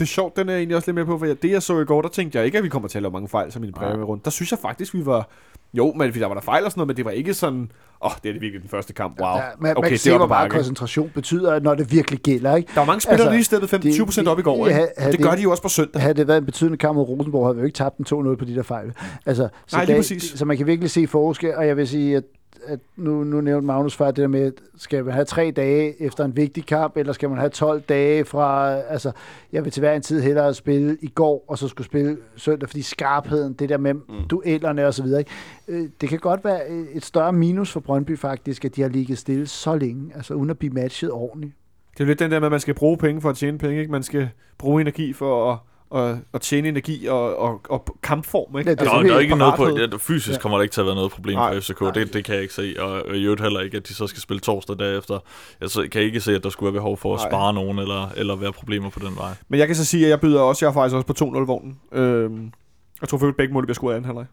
Det er sjovt, den er jeg egentlig også lidt med på, for det jeg så i går, der tænkte jeg ikke, at vi kommer til at lave mange fejl som Nej. præmie rundt. Der synes jeg faktisk, vi var... Jo, men der var der fejl og sådan noget, men det var ikke sådan... Åh, oh, det er det virkelig den første kamp. Wow. Ja, man, man okay, kan det se, var hvor meget koncentration betyder, når det virkelig gælder. Ikke? Der var mange spillere, Altså, der lige steppede 15 procent op i går. Ikke? havde Det gør det- de jo også på søndag. Havde det været en betydende kamp mod Rosenborg, havde vi jo ikke tabt den 2-0 på de der fejl. Altså, så, Nej, lige der- præcis. så man kan virkelig se forskel, og jeg vil sige, at, at nu, nu nævnte Magnus før det der med, skal man have tre dage efter en vigtig kamp, eller skal man have 12 dage fra, altså, jeg vil til hver en tid hellere spille i går, og så skulle spille søndag, fordi skarpheden, det der med mm. duellerne og så videre, ikke? Øh, det kan godt være et større minus for Brøndby faktisk, at de har ligget stille så længe, altså uden at blive matchet ordentligt. Det er jo lidt den der med, at man skal bruge penge for at tjene penge. Ikke? Man skal bruge energi for at, at, at tjene energi og, og, og kampform. Ikke? Ja, det er Nå, selvfølgelig der er ikke noget på, ja, fysisk Ja. kommer der ikke til at være noget problem Nej, for FCK. nej. Det, det kan jeg ikke se, og og i øvrigt heller ikke, at de så skal spille torsdag derefter. Jeg så, kan ikke se, at der skulle være behov for at Nej. spare nogen, eller, eller være problemer på den vej. Men jeg kan så sige, at jeg byder også, jeg er faktisk også på 2-0-vognen. Øhm, jeg tror faktisk, begge mål bliver scoret af anden halvleg.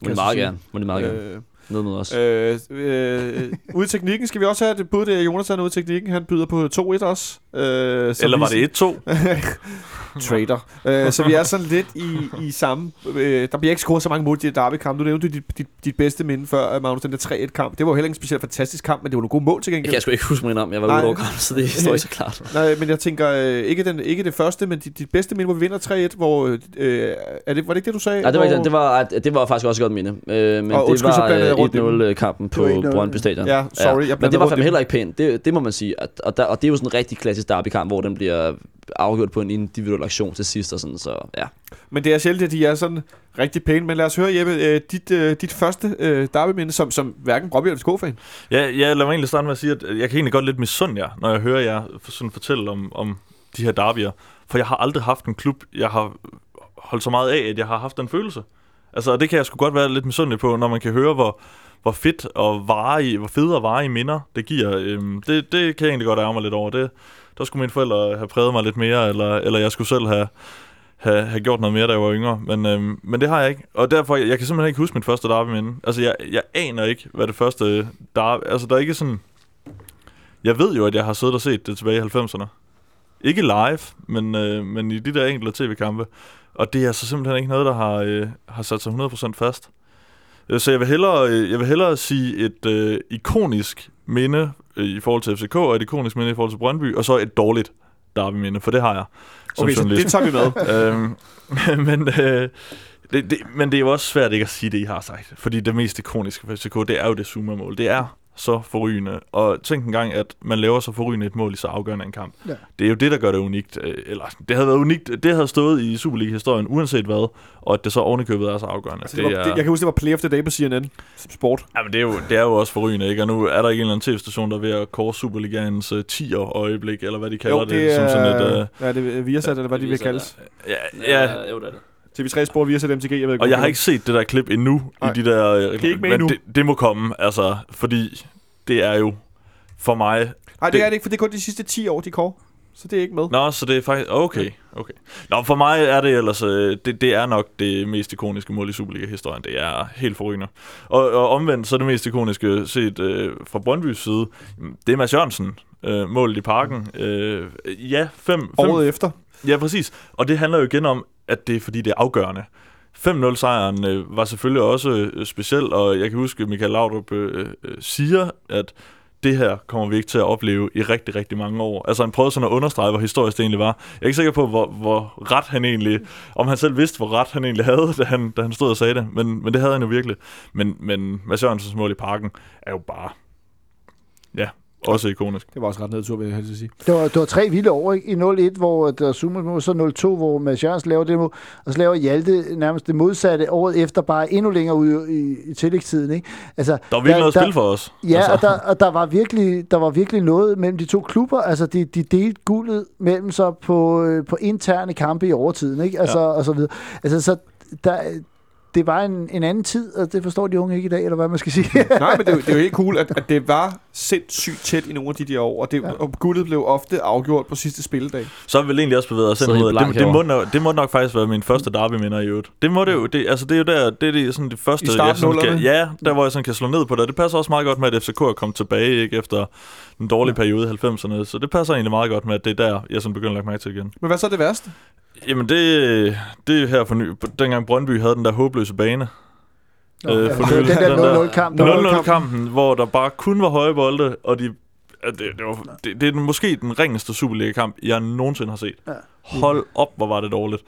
Må Kan de jeg meget gerne. Må de meget gerne. Øh, Ned med os. øh, øh, ude i teknikken skal vi også have det bud, det er Jonathan ude i teknikken. Han byder på 2-1 også. Øh, så Eller vi- var det 1-2? Trader. øh, så vi er sådan lidt i, i samme... Øh, der bliver ikke scoret så mange mål i det derby-kamp. Du nævnte dit, dit, dit bedste minde før, Magnus, den der 3-1-kamp. Det var jo heller ikke en specielt fantastisk kamp, men det var nogle gode mål til Jeg gengæld. kan sgu ikke huske mig om. Jeg var Nej. ude over kampen, så det står ikke så klart. Nej, men jeg tænker, øh, ikke, den, ikke det første, men dit, dit bedste minde, hvor vi vinder 3-1, hvor... Øh, er det, var det ikke det, du sagde? Nej, det var, hvor, ikke, det var, det var faktisk også et godt minde. Øh, men Og det undskyld, så var blandede jeg rundt i dem. øh, 1-0-kampen på 1-0. Brøndby Stadion. Ja, sorry, jeg Men det var fandme heller ikke pænt. Det, det må man sige. Og, og, der, og det er jo sådan en rigtig klassisk derbykamp, hvor den bliver afgjort på en individuel aktion til sidst. Og sådan, så ja. Men det er sjældent, at de er sådan rigtig pæne. Men lad os høre, Jeppe, øh, dit, øh, dit første øh, derbyminde, som, som hverken Brøndby eller FCK-fan. Ja, jeg lader mig egentlig starte med at sige, at jeg kan egentlig godt lidt misunde jer, når jeg hører jer sådan fortælle om, om de her derbyer. For jeg har aldrig haft en klub, jeg har holdt så meget af, at jeg har haft den følelse. Altså, og det kan jeg sgu godt være lidt misundelig på, når man kan høre, hvor, hvor fedt og varige, hvor fede og varige minder det giver. Øhm, det, det kan jeg egentlig godt ærge mig lidt over. Det, der skulle mine forældre have præget mig lidt mere, eller, eller jeg skulle selv have, have, have gjort noget mere, da jeg var yngre. Men, øhm, men det har jeg ikke. Og derfor, jeg, jeg kan simpelthen ikke huske mit første derby-minde. Altså, jeg, jeg aner ikke, hvad det første derby... Altså, der er ikke sådan... Jeg ved jo, at jeg har siddet og set det tilbage i 90'erne. Ikke live, men, øh, men i de der enkelte tv-kampe. Og det er altså simpelthen ikke noget, der har, øh, har sat sig 100% fast. Øh, Så jeg vil hellere, øh, jeg vil hellere sige et øh, ikonisk minde øh, i forhold til FCK, og et ikonisk minde i forhold til Brøndby, og så et dårligt derby-minde, for det har jeg som Okay, så journalist. det tager vi med. øhm, men, øh, det, det, men det er jo også svært ikke at sige det, I har sagt. Fordi det mest ikoniske for FCK, det er jo det Zuma-mål. Det er så forrygende. Og tænk engang, at man laver så forrygende et mål i så afgørende en kamp. Ja. Det er jo det, der gør det unikt. Øh, Eller, det havde været unikt. Det havde stået i Superliga-historien, uanset hvad. Og at det så ovenikøbet er så afgørende. Altså, det var, det, jeg kan huske, det var Play of the Day på CNN Sport. Jamen, det er, jo, det er jo også forrygende, ikke? Og nu er der ikke en eller anden tv-station, der er ved at kåre Superligaens uh, 10'er-øjeblik, eller hvad de kalder Jo, det, det som sådan et... er... Uh, Ja, det er Viasat, eller hvad de vil kaldes. ja, ja, jo, det er det. TV3 Sport, Viasat, MTG, jeg ved ikke. og jeg har ikke set det der klip endnu Nej. i de der... øh, Det er ikke med men endnu. det, det må komme, altså, fordi det er jo for mig... Nej, det, det- er det ikke, for det er kun de sidste 10 år, de går. Så det er ikke med. Nå, så det er faktisk... Okay, okay. Nå, for mig er det ellers... øh, Det, det er nok det mest ikoniske mål i Superliga-historien. Det er helt forrygende. Og, og omvendt, så er det mest ikoniske set øh, fra Brøndbys side, det er Mads Jørgensen. Øh, målet i parken. Øh, ja, fem, fem, Året efter. Ja, præcis. Og det handler jo igen om, at det er fordi, det er afgørende. 5-0-sejren øh, var selvfølgelig også øh, speciel, og jeg kan huske, at Michael Laudrup øh, øh, siger, at det her kommer vi ikke til at opleve i rigtig, rigtig mange år. Altså han prøvede sådan at understrege, hvor historisk det egentlig var. Jeg er ikke sikker på, hvor, hvor ret han egentlig, om han selv vidste, hvor ret han egentlig havde, da han, da han stod og sagde det. Men, men det havde han jo virkelig. Men, men Mads Jørgensens mål i parken er jo bare, ja, også ikonisk. Det var også ret nedtur, vil jeg helst sige. Det var, det var tre vilde år ikke? i 0-1, hvor der zoomer mål, så 0-2, hvor Mads Jørgensen laver det mål, og så laver Hjalte nærmest det modsatte året efter, bare endnu længere ud i, i tillægstiden. Ikke? Altså, Der var virkelig noget at der, spille for os. Ja, altså. altså. og, der, og der, var virkelig, der var virkelig noget mellem de to klubber. Altså, de, de delte guldet mellem sig på, øh, på interne kampe i overtiden, ikke? Altså, ja. og så videre. Altså, så der, det var en, en anden tid, og det forstår de unge ikke i dag, eller hvad man skal sige. Nej, men det er, jo, det er jo helt cool, at, at det var sindssygt tæt i nogle af de der år, og, det, ja. og guldet blev ofte afgjort på sidste spilledag. Så har vi vel egentlig også bevæget os ind mod, det, det, må, nok, det må nok faktisk være min første derby-minder i øvrigt. Det må det jo, det, altså det er jo der, det er det, sådan det første, I jeg sådan kan, ja, der hvor jeg sådan kan slå ned på det. Det passer også meget godt med, at FCK er kommet tilbage, ikke, efter en dårlig periode i 90'erne, så det passer egentlig meget godt med, at det er der, jeg sådan begynder at lægge mærke til igen. Men hvad så er det værste? Jamen det, det er her for ny, dengang Brøndby havde den der håbløse bane, Nå, Øh, ja, for nylig. den der der 0-0-kamp. 0-0-kampen, hvor der bare kun var høje bolde, og de, det, det, var, det, det er måske den ringeste Superliga-kamp, jeg nogensinde har set. Ja. Hold op, hvor var det dårligt.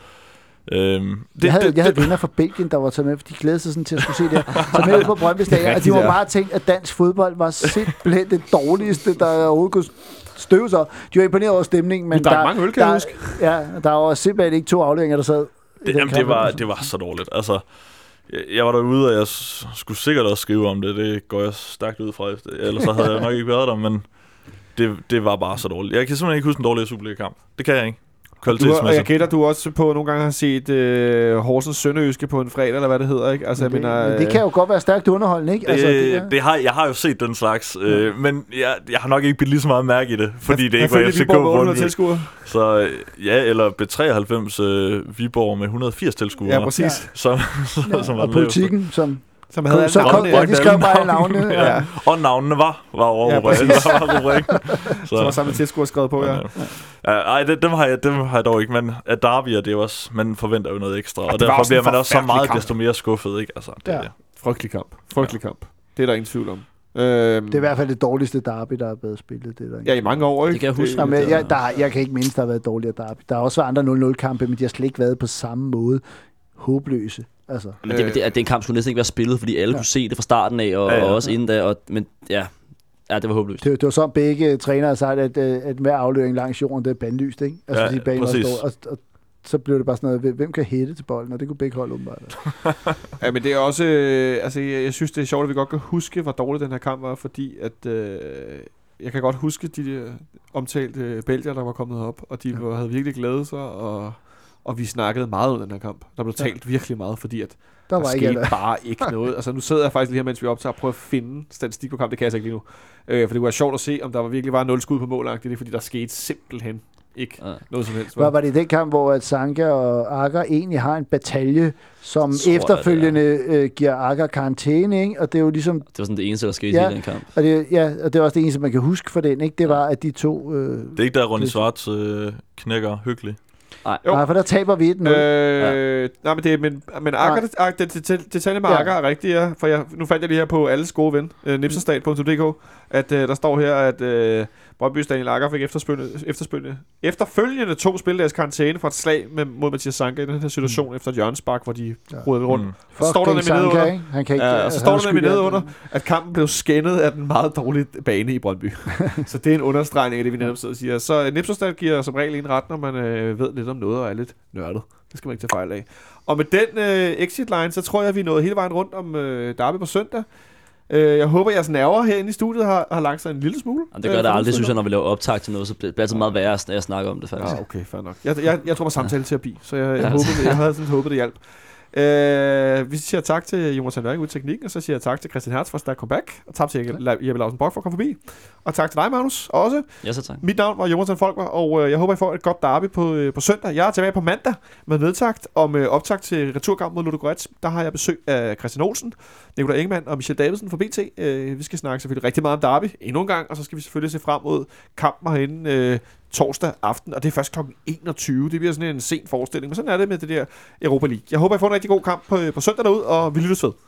Øhm, det, Jeg havde, det, jeg havde venner fra Belgien, der var taget med, for de glædede sig sådan til at skulle se det her. Så med ud på Brøndby Stadion, og de var meget tænkt, at dansk fodbold var simpelthen det dårligste, der overhovedet kunne støve sig. De var imponeret over stemningen, men Men der er mange øl, kan jeg der, huske. Ja, der var simpelthen ikke to afleveringer, der sad. det, jamen, det, var, det var så dårligt. Altså, jeg, jeg var derude, og jeg skulle sikkert også skrive om det. Det går jeg stærkt ud fra. efter- Ellers så havde jeg nok ikke været der, men det, det var bare så dårligt. Jeg kan simpelthen ikke huske en dårlig Superliga-kamp. Det kan jeg ikke. Du har, og jeg gætter, du også på nogle gange har set øh, Horsens Sønderjyske på en fredag, eller hvad det hedder, ikke? Altså, Men det, jeg mener, men det kan jo godt være stærkt underholdende, ikke? Altså, det, det, det har, jeg har jo set den slags, øh, men jeg, jeg har nok ikke blivet lige så meget mærke i det, fordi det ikke var FCK Viborg med 800 Brøndby. tilskuere. Så øh, ja, eller B93 øh, Viborg med 180 tilskuere. Ja, præcis. Ja. Som, som, Ja, som var og politikken, som... Som havde så kom, ja, de skrev bare navnene. navnene. Ja. Ja. Og navnene var, var over Ja, ja, rubrikken. præcis. var rubrikken. som var sammen med tilskuere skrevet på, ja. Ja. Ja, ej, det, dem, har jeg, dem har jeg dog ikke, men at Derby, det er jo også, man forventer jo noget ekstra, og det var derfor bliver man også så meget kamp. desto mere skuffet, ikke? Altså, det, Ja. ja. Frygtelig kamp. Frygtelig kamp. Det er der ingen tvivl om. Øhm, Det er i hvert fald det dårligste derby, der er blevet spillet. Det er der ikke. Ja, i mange år, ikke? Det kan jeg huske. Jamen, det- jeg, der, jeg kan ikke mindes, der har været dårligere derby. Der har også været andre 0-0-kampe, men de har slet ikke været på samme måde håbløse. Altså, Men det, det, det, den kamp skulle næsten ikke være spillet, fordi alle Ja. kunne se det fra starten af, og, Ja, ja, ja. og også inden da. Og, men ja, ja, det var håbløst. det, det var sådan, begge trænere har sagt, at, øh, at hver aflevering langs jorden, det er bandlyst, ikke? Altså, Ja, banen var præcis. stor, og, og, så blev det bare sådan noget, hvem kan hætte til bolden, og det kunne begge hold åbenbart. Ja, men det er også... Øh, altså, jeg, jeg synes, det er sjovt, at vi godt kan huske, hvor dårlig den her kamp var, fordi at... Øh, jeg kan godt huske de der omtalte belgier, der var kommet op, og de Ja. var, havde virkelig glædet sig, og, og vi snakkede meget om den her kamp. Der blev Ja. talt virkelig meget, fordi at Der Der var ikke skete andet. bare ikke noget. Altså, nu sidder jeg faktisk lige her, mens vi optager, og prøver at finde statistik på kampen. Det kan jeg altså ikke lige nu. Øh, for det være sjovt at se, om der var virkelig var nul skud på mål. Det er fordi, der skete simpelthen ikke Ja. noget som helst. Var, var det den kamp, hvor at Sanka og Akker egentlig har en batalje, som Tror jeg, efterfølgende øh, giver Akker karantæne, ikke? Og det er jo ligesom, Det var sådan det eneste, der skete Ja. i den kamp. og det, ja, og det er også det eneste, man kan huske for den, ikke? Det var, at de to... Øh, Det er ikke der, Ronny Svarts øh, knækker Jo. nej, for der taber vi 1-0. Øh, nej, men, det, men, men Akker, det, Ak- det, det, det, detaljen med Ja. Akker er rigtigt, ja. For jeg, nu fandt jeg lige her på alles gode ven, øh, nipsestat.dk, at øh, der står her, at øh, Brøndby's Daniel Akker fik efterfølgende, efterfølgende, efterfølgende to spildags karantæne for et slag med, mod Mathias Sanka i den her situation, mm. efter et hjørnespark, hvor de Ja. rundt. Mm. Så står der nemlig nede under? Han kan ikke... Ja, så står er der nemlig nede under, at kampen blev skændet af den meget dårlige bane i Brøndby. så det er en understregning af det, vi netop sidder og siger. Så Nipsostad giver som regel en ret, når man øh, ved lidt om noget og er lidt nørdet. Det skal man ikke tage fejl af. Og med den øh, exit line, så tror jeg, vi er nået hele vejen rundt om øh, Derby på søndag. Øh, jeg håber, jeres nerver herinde i studiet har, har lagt sig en lille smule. Jamen, det gør øh, det aldrig, synes jeg, når vi laver optag til noget, så bliver det altid meget værre, når jeg snakker om det faktisk. Ja, okay, fair nok. Jeg, jeg, jeg tror på samtale-terapi, så jeg, jeg, Ja. håbede, jeg havde sådan håbet, det hjalp. Øh, vi siger tak til Jonas Sandberg ud i teknikken, og så siger jeg tak til Christian Hertz for stærk comeback, og tak til Jeppe Lausen Brock for at komme forbi, og tak til dig, Magnus, også. Ja, så tak. Mit navn var Jonathan Folker, og øh, jeg håber, I får et godt derby på, øh, på søndag. Jeg er tilbage på mandag med nedtagt om øh, optakt til returkamp mod Ludogorets. Der har jeg besøg af Christian Olsen, Nikolaj Ingemann og Michel Davidsen fra BT. Øh, vi skal snakke selvfølgelig rigtig meget om derby endnu en gang, og så skal vi selvfølgelig se frem mod kampen herinde øh, torsdag aften, og det er først kl. 21. Det bliver sådan en sen forestilling, men sådan er det med det der Europa League. Jeg håber, I får en rigtig god kamp på, øh, på søndag derude, og vi lyttes ved.